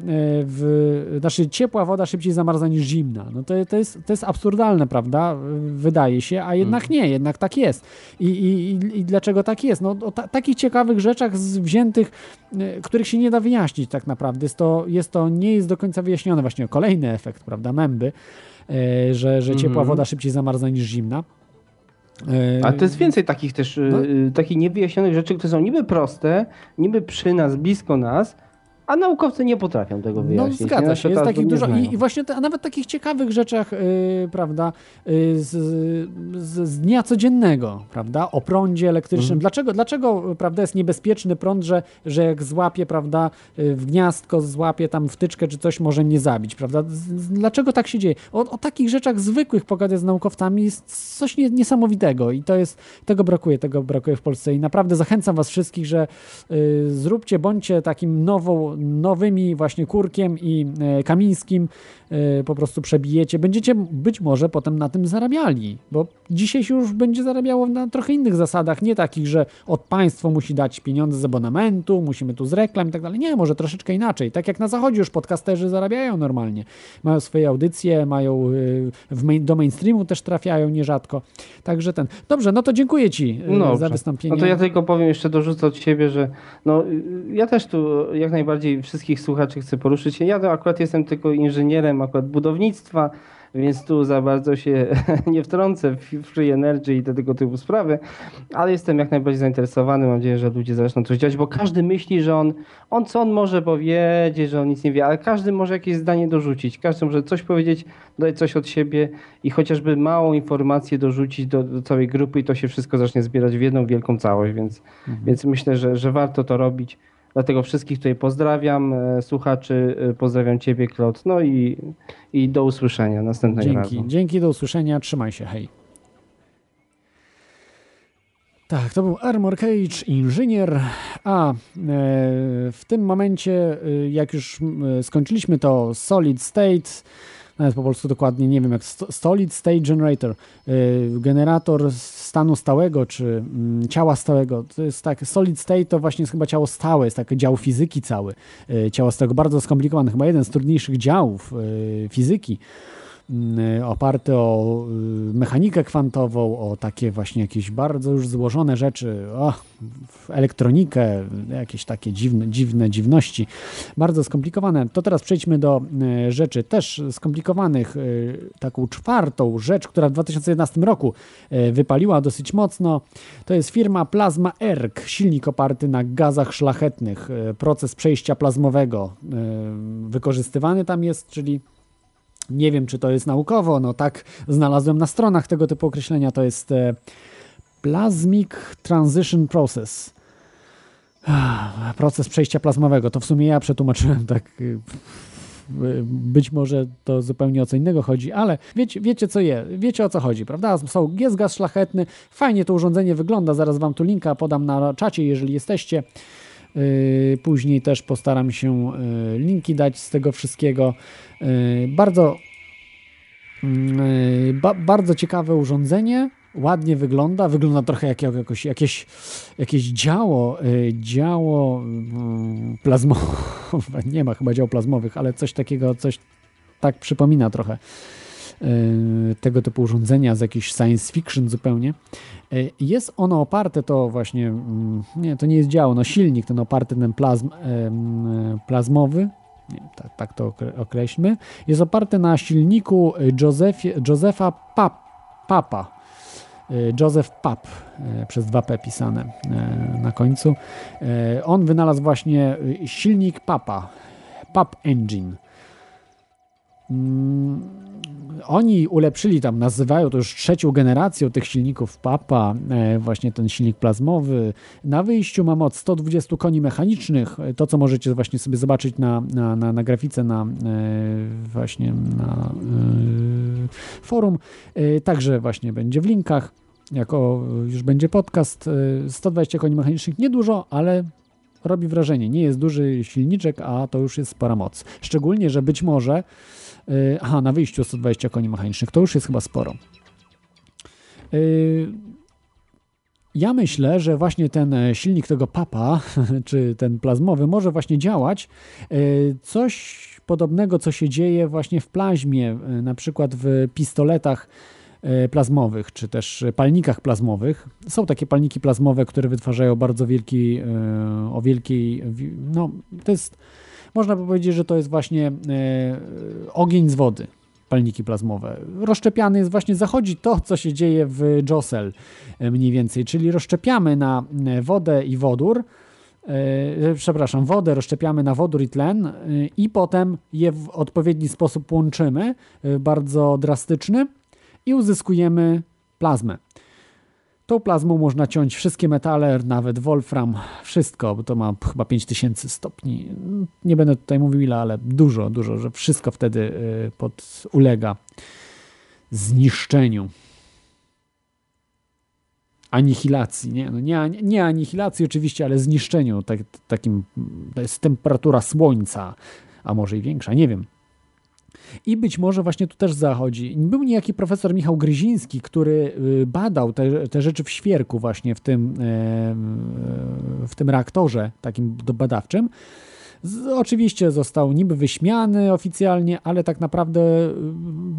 w, znaczy ciepła woda szybciej zamarza niż zimna. No to, to, jest, to jest absurdalne, prawda? Wydaje się, a jednak mhm. nie, jednak tak jest. I, i, i dlaczego tak jest? No o ta, takich ciekawych rzeczach wziętych których się nie da wyjaśnić tak naprawdę. Jest to, jest to nie jest do końca wyjaśnione. Właśnie kolejny efekt, prawda, męby, e, że, że ciepła -hmm. woda szybciej zamarza niż zimna. A to jest więcej takich też, no. E, takich niewyjaśnionych rzeczy, które są niby proste, niby przy nas, blisko nas, a naukowcy nie potrafią tego no, wyjaśnić. No zgadza się, jest takich dużo i, i, właśnie te, a nawet takich ciekawych rzeczach, yy, prawda, yy, z, z, z, dnia codziennego, prawda, o prądzie elektrycznym. Mhm. Dlaczego, dlaczego, prawda, jest niebezpieczny prąd, że, że jak złapie, prawda, y, w gniazdko złapie tam wtyczkę czy coś może mnie zabić, prawda? Dlaczego tak się dzieje? O, o takich rzeczach zwykłych pogadać z naukowcami jest coś nie, niesamowitego i to jest, tego brakuje, tego brakuje w Polsce i naprawdę zachęcam was wszystkich, że yy, zróbcie, bądźcie takim nową nowymi właśnie Kurkiem i e, Kamińskim e, po prostu przebijecie, będziecie być może potem na tym zarabiali, bo dzisiaj się już będzie zarabiało na trochę innych zasadach, nie takich, że od państwo musi dać pieniądze z abonamentu, musimy tu z reklam i tak dalej. Nie, może troszeczkę inaczej. Tak jak na zachodzie już podcasterzy zarabiają normalnie. Mają swoje audycje, mają e, main, do mainstreamu też trafiają nierzadko. Także ten. Dobrze, no to dziękuję Ci no, za wystąpienie. No to ja tylko powiem, jeszcze dorzucę od siebie, że no, ja też tu jak najbardziej bardziej wszystkich słuchaczy chcę poruszyć. Ja to akurat jestem tylko inżynierem akurat budownictwa, więc tu za bardzo się nie wtrącę w free energy i te tego typu sprawy, ale jestem jak najbardziej zainteresowany. Mam nadzieję, że ludzie zaczną coś działać, bo każdy myśli, że on, on co on może powiedzieć, że on nic nie wie, ale każdy może jakieś zdanie dorzucić. Każdy może coś powiedzieć, dać coś od siebie i chociażby małą informację dorzucić do, do całej grupy i to się wszystko zacznie zbierać w jedną wielką całość, więc, mhm. więc myślę, że, że warto to robić. Dlatego wszystkich tutaj pozdrawiam, e, słuchaczy, e, pozdrawiam Ciebie, Klot, no i, i do usłyszenia następnego Dzięki. razu. Dzięki, do usłyszenia, trzymaj się, hej. Tak, to był Armor Cage, inżynier, a e, w tym momencie, jak już skończyliśmy to Solid State, nawet po polsku dokładnie nie wiem, jak Solid State Generator, y, generator stanu stałego, czy mm, ciała stałego. To jest tak, Solid State to właśnie jest chyba ciało stałe, jest taki dział fizyki cały. Y, ciało stałego, bardzo skomplikowane, chyba jeden z trudniejszych działów y, fizyki. Mm, oparty o y, mechanikę kwantową, o takie właśnie jakieś bardzo już złożone rzeczy, o, elektronikę, jakieś takie dziwne, dziwne dziwności, bardzo skomplikowane. To teraz przejdźmy do y, rzeczy też skomplikowanych. Taką czwartą rzecz, która w 2011 roku wypaliła dosyć mocno, to jest firma Plasma Erg, silnik oparty na gazach szlachetnych, proces przejścia plazmowego wykorzystywany tam jest, czyli nie wiem, czy to jest naukowo, no tak znalazłem na stronach tego typu określenia, to jest e, Plasmic Transition Process. Proces przejścia plazmowego. To w sumie ja przetłumaczyłem tak. E, być może to zupełnie o co innego chodzi, ale wiecie, wiecie co je, wiecie o co chodzi, prawda? Są, jest gaz szlachetny, fajnie to urządzenie wygląda, zaraz wam tu linka podam na czacie, jeżeli jesteście. E, później też postaram się linki dać z tego wszystkiego. Y, bardzo, y, ba, bardzo ciekawe urządzenie, ładnie wygląda, wygląda trochę jak jakoś, jakieś, jakieś działo, y, działo plazmowe, nie ma chyba dział plazmowych, ale coś takiego, coś tak przypomina trochę tego typu urządzenia z jakiejś science fiction zupełnie. Jest ono oparte, to właśnie, mm, nie, to nie jest działo, no silnik ten oparty ten plazm, plazmowy, nie, tak, tak to określmy, jest oparte na silniku Józefie, Józefa Pap, Papa. Y, Joseph Pap, y, przez 2P pisane y, na końcu. On wynalazł właśnie silnik Papa, Pap Engine. Mm, oni ulepszyli tam, nazywają to już trzecią generacją tych silników PAPA, e, właśnie ten silnik plazmowy. Na wyjściu ma moc 120 koni mechanicznych, to co możecie właśnie sobie zobaczyć na, na, na, na grafice, na e, właśnie na e, forum. Także właśnie będzie w linkach jako już będzie podcast. 120 koni mechanicznych, niedużo, ale robi wrażenie. Nie jest duży silniczek, a to już jest spora moc. Szczególnie, że być może aha, na wyjściu 120 koni mechanicznych, to już jest chyba sporo. Y, ja myślę, że właśnie ten e, silnik tego papa, czy ten plazmowy, może właśnie działać. Y, coś podobnego, co się dzieje właśnie w plazmie, na przykład w pistoletach plazmowych, czy też palnikach plazmowych. Są takie palniki plazmowe, które wytwarzają bardzo wielki, o wielkiej, no to jest można by powiedzieć, że to jest właśnie e, ogień z wody, palniki plazmowe. Rozszczepiany jest właśnie, zachodzi to, co się dzieje w JOSEL e, mniej więcej, czyli rozszczepiamy na e, wodę i wodór, przepraszam, wodę rozszczepiamy na wodór i tlen i potem je w odpowiedni sposób łączymy, bardzo drastyczny i uzyskujemy plazmę. Tą plazmą można ciąć wszystkie metale, nawet wolfram, wszystko, bo to ma chyba 5000 stopni. Nie będę tutaj mówił ile, ale dużo, dużo, że wszystko wtedy y, pod, ulega zniszczeniu. Anihilacji, nie, no nie, nie anihilacji oczywiście, ale zniszczeniu, tak, takim, to jest temperatura słońca, a może i większa, nie wiem. I być może właśnie tu też zachodzi. Był niejaki profesor Michał Gryziński, który y, badał te, te rzeczy w świerku właśnie w tym, w tym reaktorze takim badawczym. Oczywiście został niby wyśmiany oficjalnie, ale tak naprawdę y,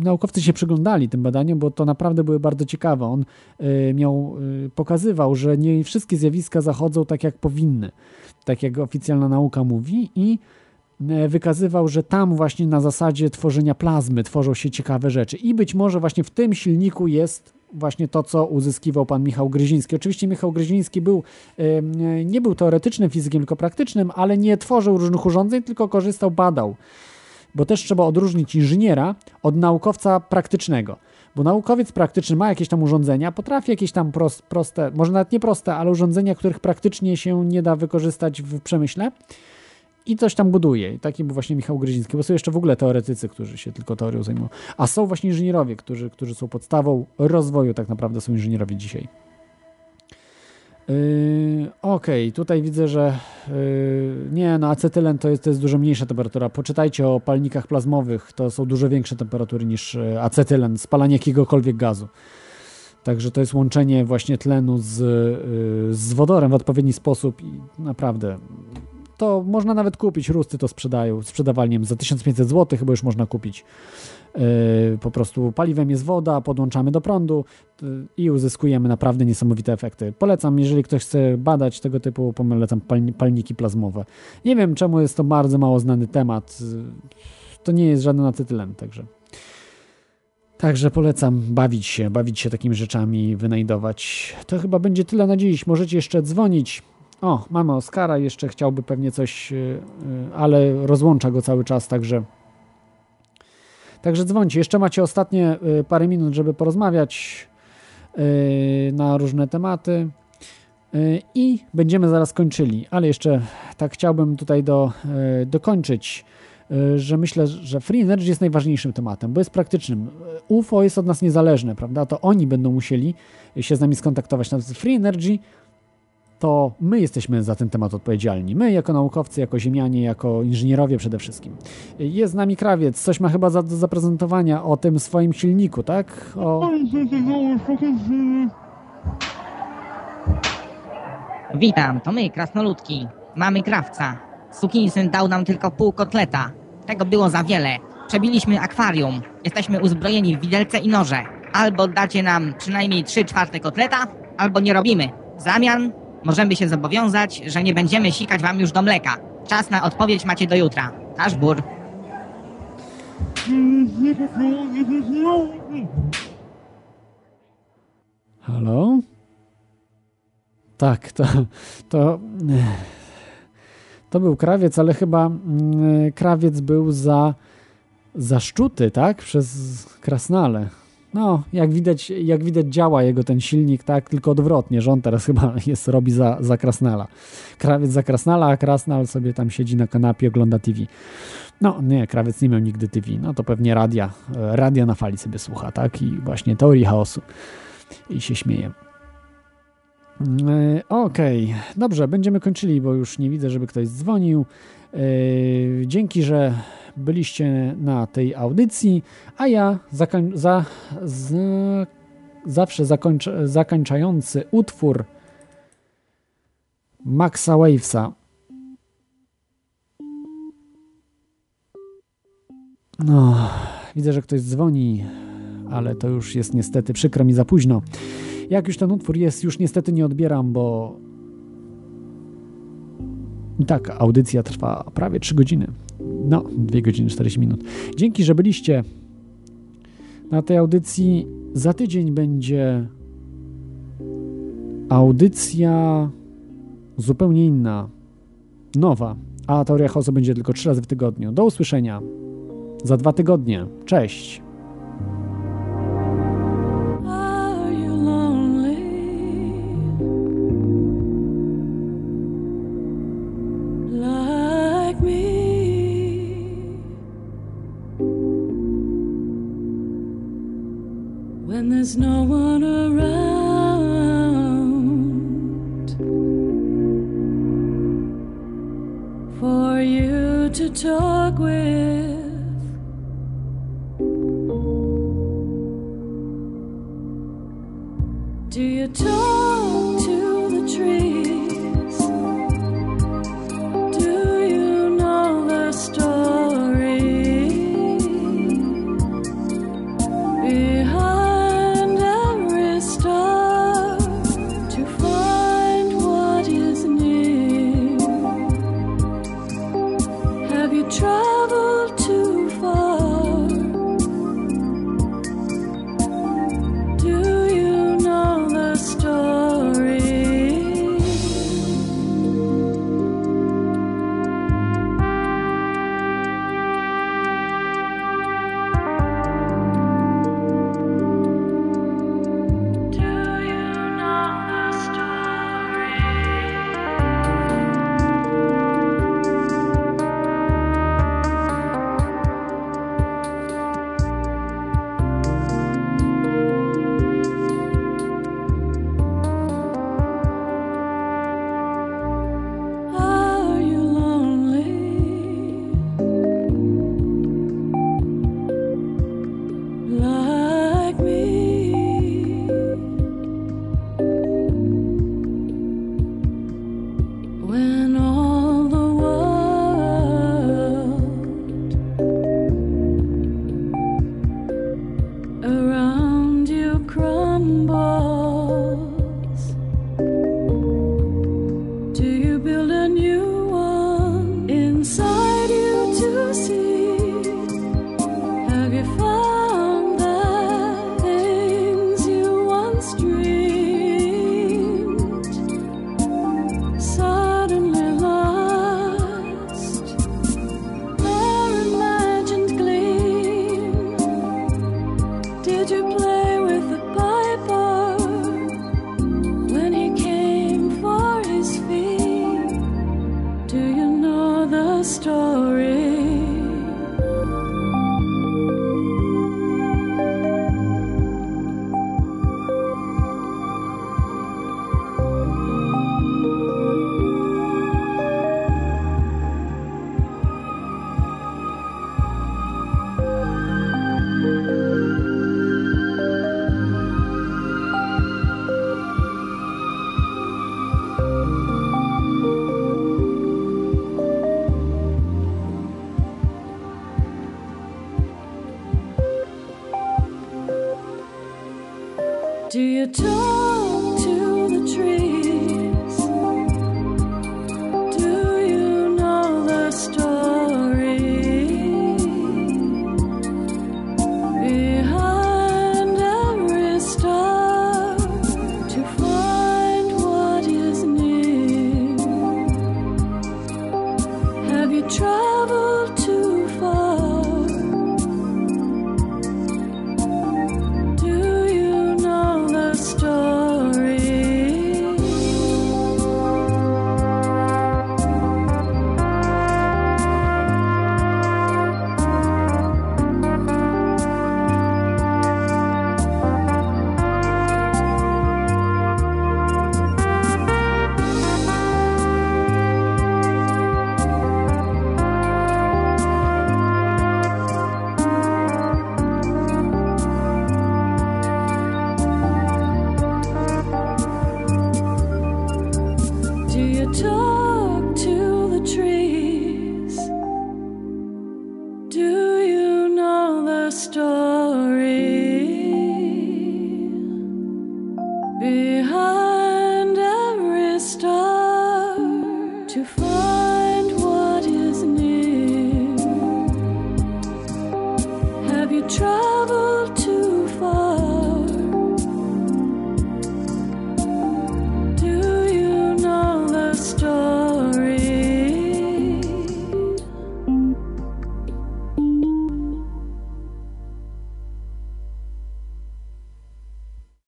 naukowcy się przyglądali tym badaniom, bo to naprawdę były bardzo ciekawe. On y, miał, pokazywał, że nie wszystkie zjawiska zachodzą tak, jak powinny, tak jak oficjalna nauka mówi i E, wykazywał, że tam właśnie na zasadzie tworzenia plazmy tworzą się ciekawe rzeczy. I być może właśnie w tym silniku jest właśnie to, co uzyskiwał pan Michał Gryziński. Oczywiście Michał Gryziński był, nie był teoretycznym fizykiem, tylko praktycznym, ale nie tworzył różnych urządzeń, tylko korzystał, badał. Bo też trzeba odróżnić inżyniera od naukowca praktycznego. Bo naukowiec praktyczny ma jakieś tam urządzenia, potrafi jakieś tam proste, może nawet nie proste, ale urządzenia, których praktycznie się nie da wykorzystać w przemyśle i coś tam buduje. I taki był właśnie Michał Gryziński, bo są jeszcze w ogóle teoretycy, którzy się tylko teorią zajmują. A są właśnie inżynierowie, którzy, którzy są podstawą rozwoju, tak naprawdę są inżynierowie dzisiaj. Yy, Okej, okay, tutaj widzę, że yy, nie, no acetylen to jest, to jest dużo mniejsza temperatura. Poczytajcie o palnikach plazmowych, to są dużo większe temperatury niż yy, acetylen, spalanie jakiegokolwiek gazu. Także to jest łączenie właśnie tlenu z, yy, z wodorem w odpowiedni sposób i naprawdę to można nawet kupić, Rusty to sprzedają, sprzedawalniem za 1500 zł chyba już można kupić. Yy, po prostu paliwem jest woda, podłączamy do prądu yy, i uzyskujemy naprawdę niesamowite efekty. Polecam, jeżeli ktoś chce badać tego typu, polecam palniki plazmowe. Nie wiem, czemu jest to bardzo mało znany temat. Yy, to nie jest żaden acetylen, także. Także polecam bawić się, bawić się takimi rzeczami, wynajdować. To chyba będzie tyle na dziś. Możecie jeszcze dzwonić. O, mamy Oskara, jeszcze chciałby pewnie coś, ale rozłącza go cały czas, także Także dzwońcie. Jeszcze macie ostatnie y, parę minut, żeby porozmawiać na różne tematy. I będziemy zaraz kończyli, ale jeszcze tak chciałbym tutaj do, dokończyć, że myślę, że Free Energy jest najważniejszym tematem, bo jest praktycznym. UFO jest od nas niezależne, prawda? To oni będą musieli się z nami skontaktować. Natomiast Free Energy to my jesteśmy za ten temat odpowiedzialni. My, jako naukowcy, jako ziemianie, jako inżynierowie przede wszystkim. Jest z nami krawiec, coś ma chyba za, do zaprezentowania o tym swoim silniku, tak? O... Witam, to my, krasnoludki. Mamy krawca. Sukinsyn dał nam tylko pół kotleta. Tego było za wiele. Przebiliśmy akwarium. Jesteśmy uzbrojeni w widelce i noże. Albo dacie nam przynajmniej trzy czwarte kotleta, albo nie robimy. W zamian Możemy się zobowiązać, że nie będziemy sikać wam już do mleka. Czas na odpowiedź macie do jutra. Nasz bur. Halo? Tak, to, to, to był krawiec, ale chyba mm, krawiec był za, za szczuty, tak? Przez krasnale. No, jak widać, jak widać działa jego ten silnik, tak, tylko odwrotnie, że teraz chyba jest, robi za, za Krasnala. Krawiec za Krasnala, a Krasnal sobie tam siedzi na kanapie, ogląda TV. No, nie, krawiec nie miał nigdy TV, no to pewnie radia, radia na fali sobie słucha, tak, i właśnie teorii chaosu i się śmieje. Yy, Okej, okay. dobrze, będziemy kończyli, bo już nie widzę, żeby ktoś dzwonił. Yy, dzięki, że byliście na tej audycji, a ja zakoń, za, za, zawsze zakończ, zakończający utwór Maxa Wavesa. No, widzę, że ktoś dzwoni, ale to już jest niestety przykro mi za późno. Jak już ten utwór jest, już niestety nie odbieram, bo i tak audycja trwa prawie 3 godziny. No, 2 godziny 40 minut. Dzięki, że byliście na tej audycji. Za tydzień będzie audycja zupełnie inna, nowa, a teoria chaosu będzie tylko 3 razy w tygodniu. Do usłyszenia za dwa tygodnie. Cześć!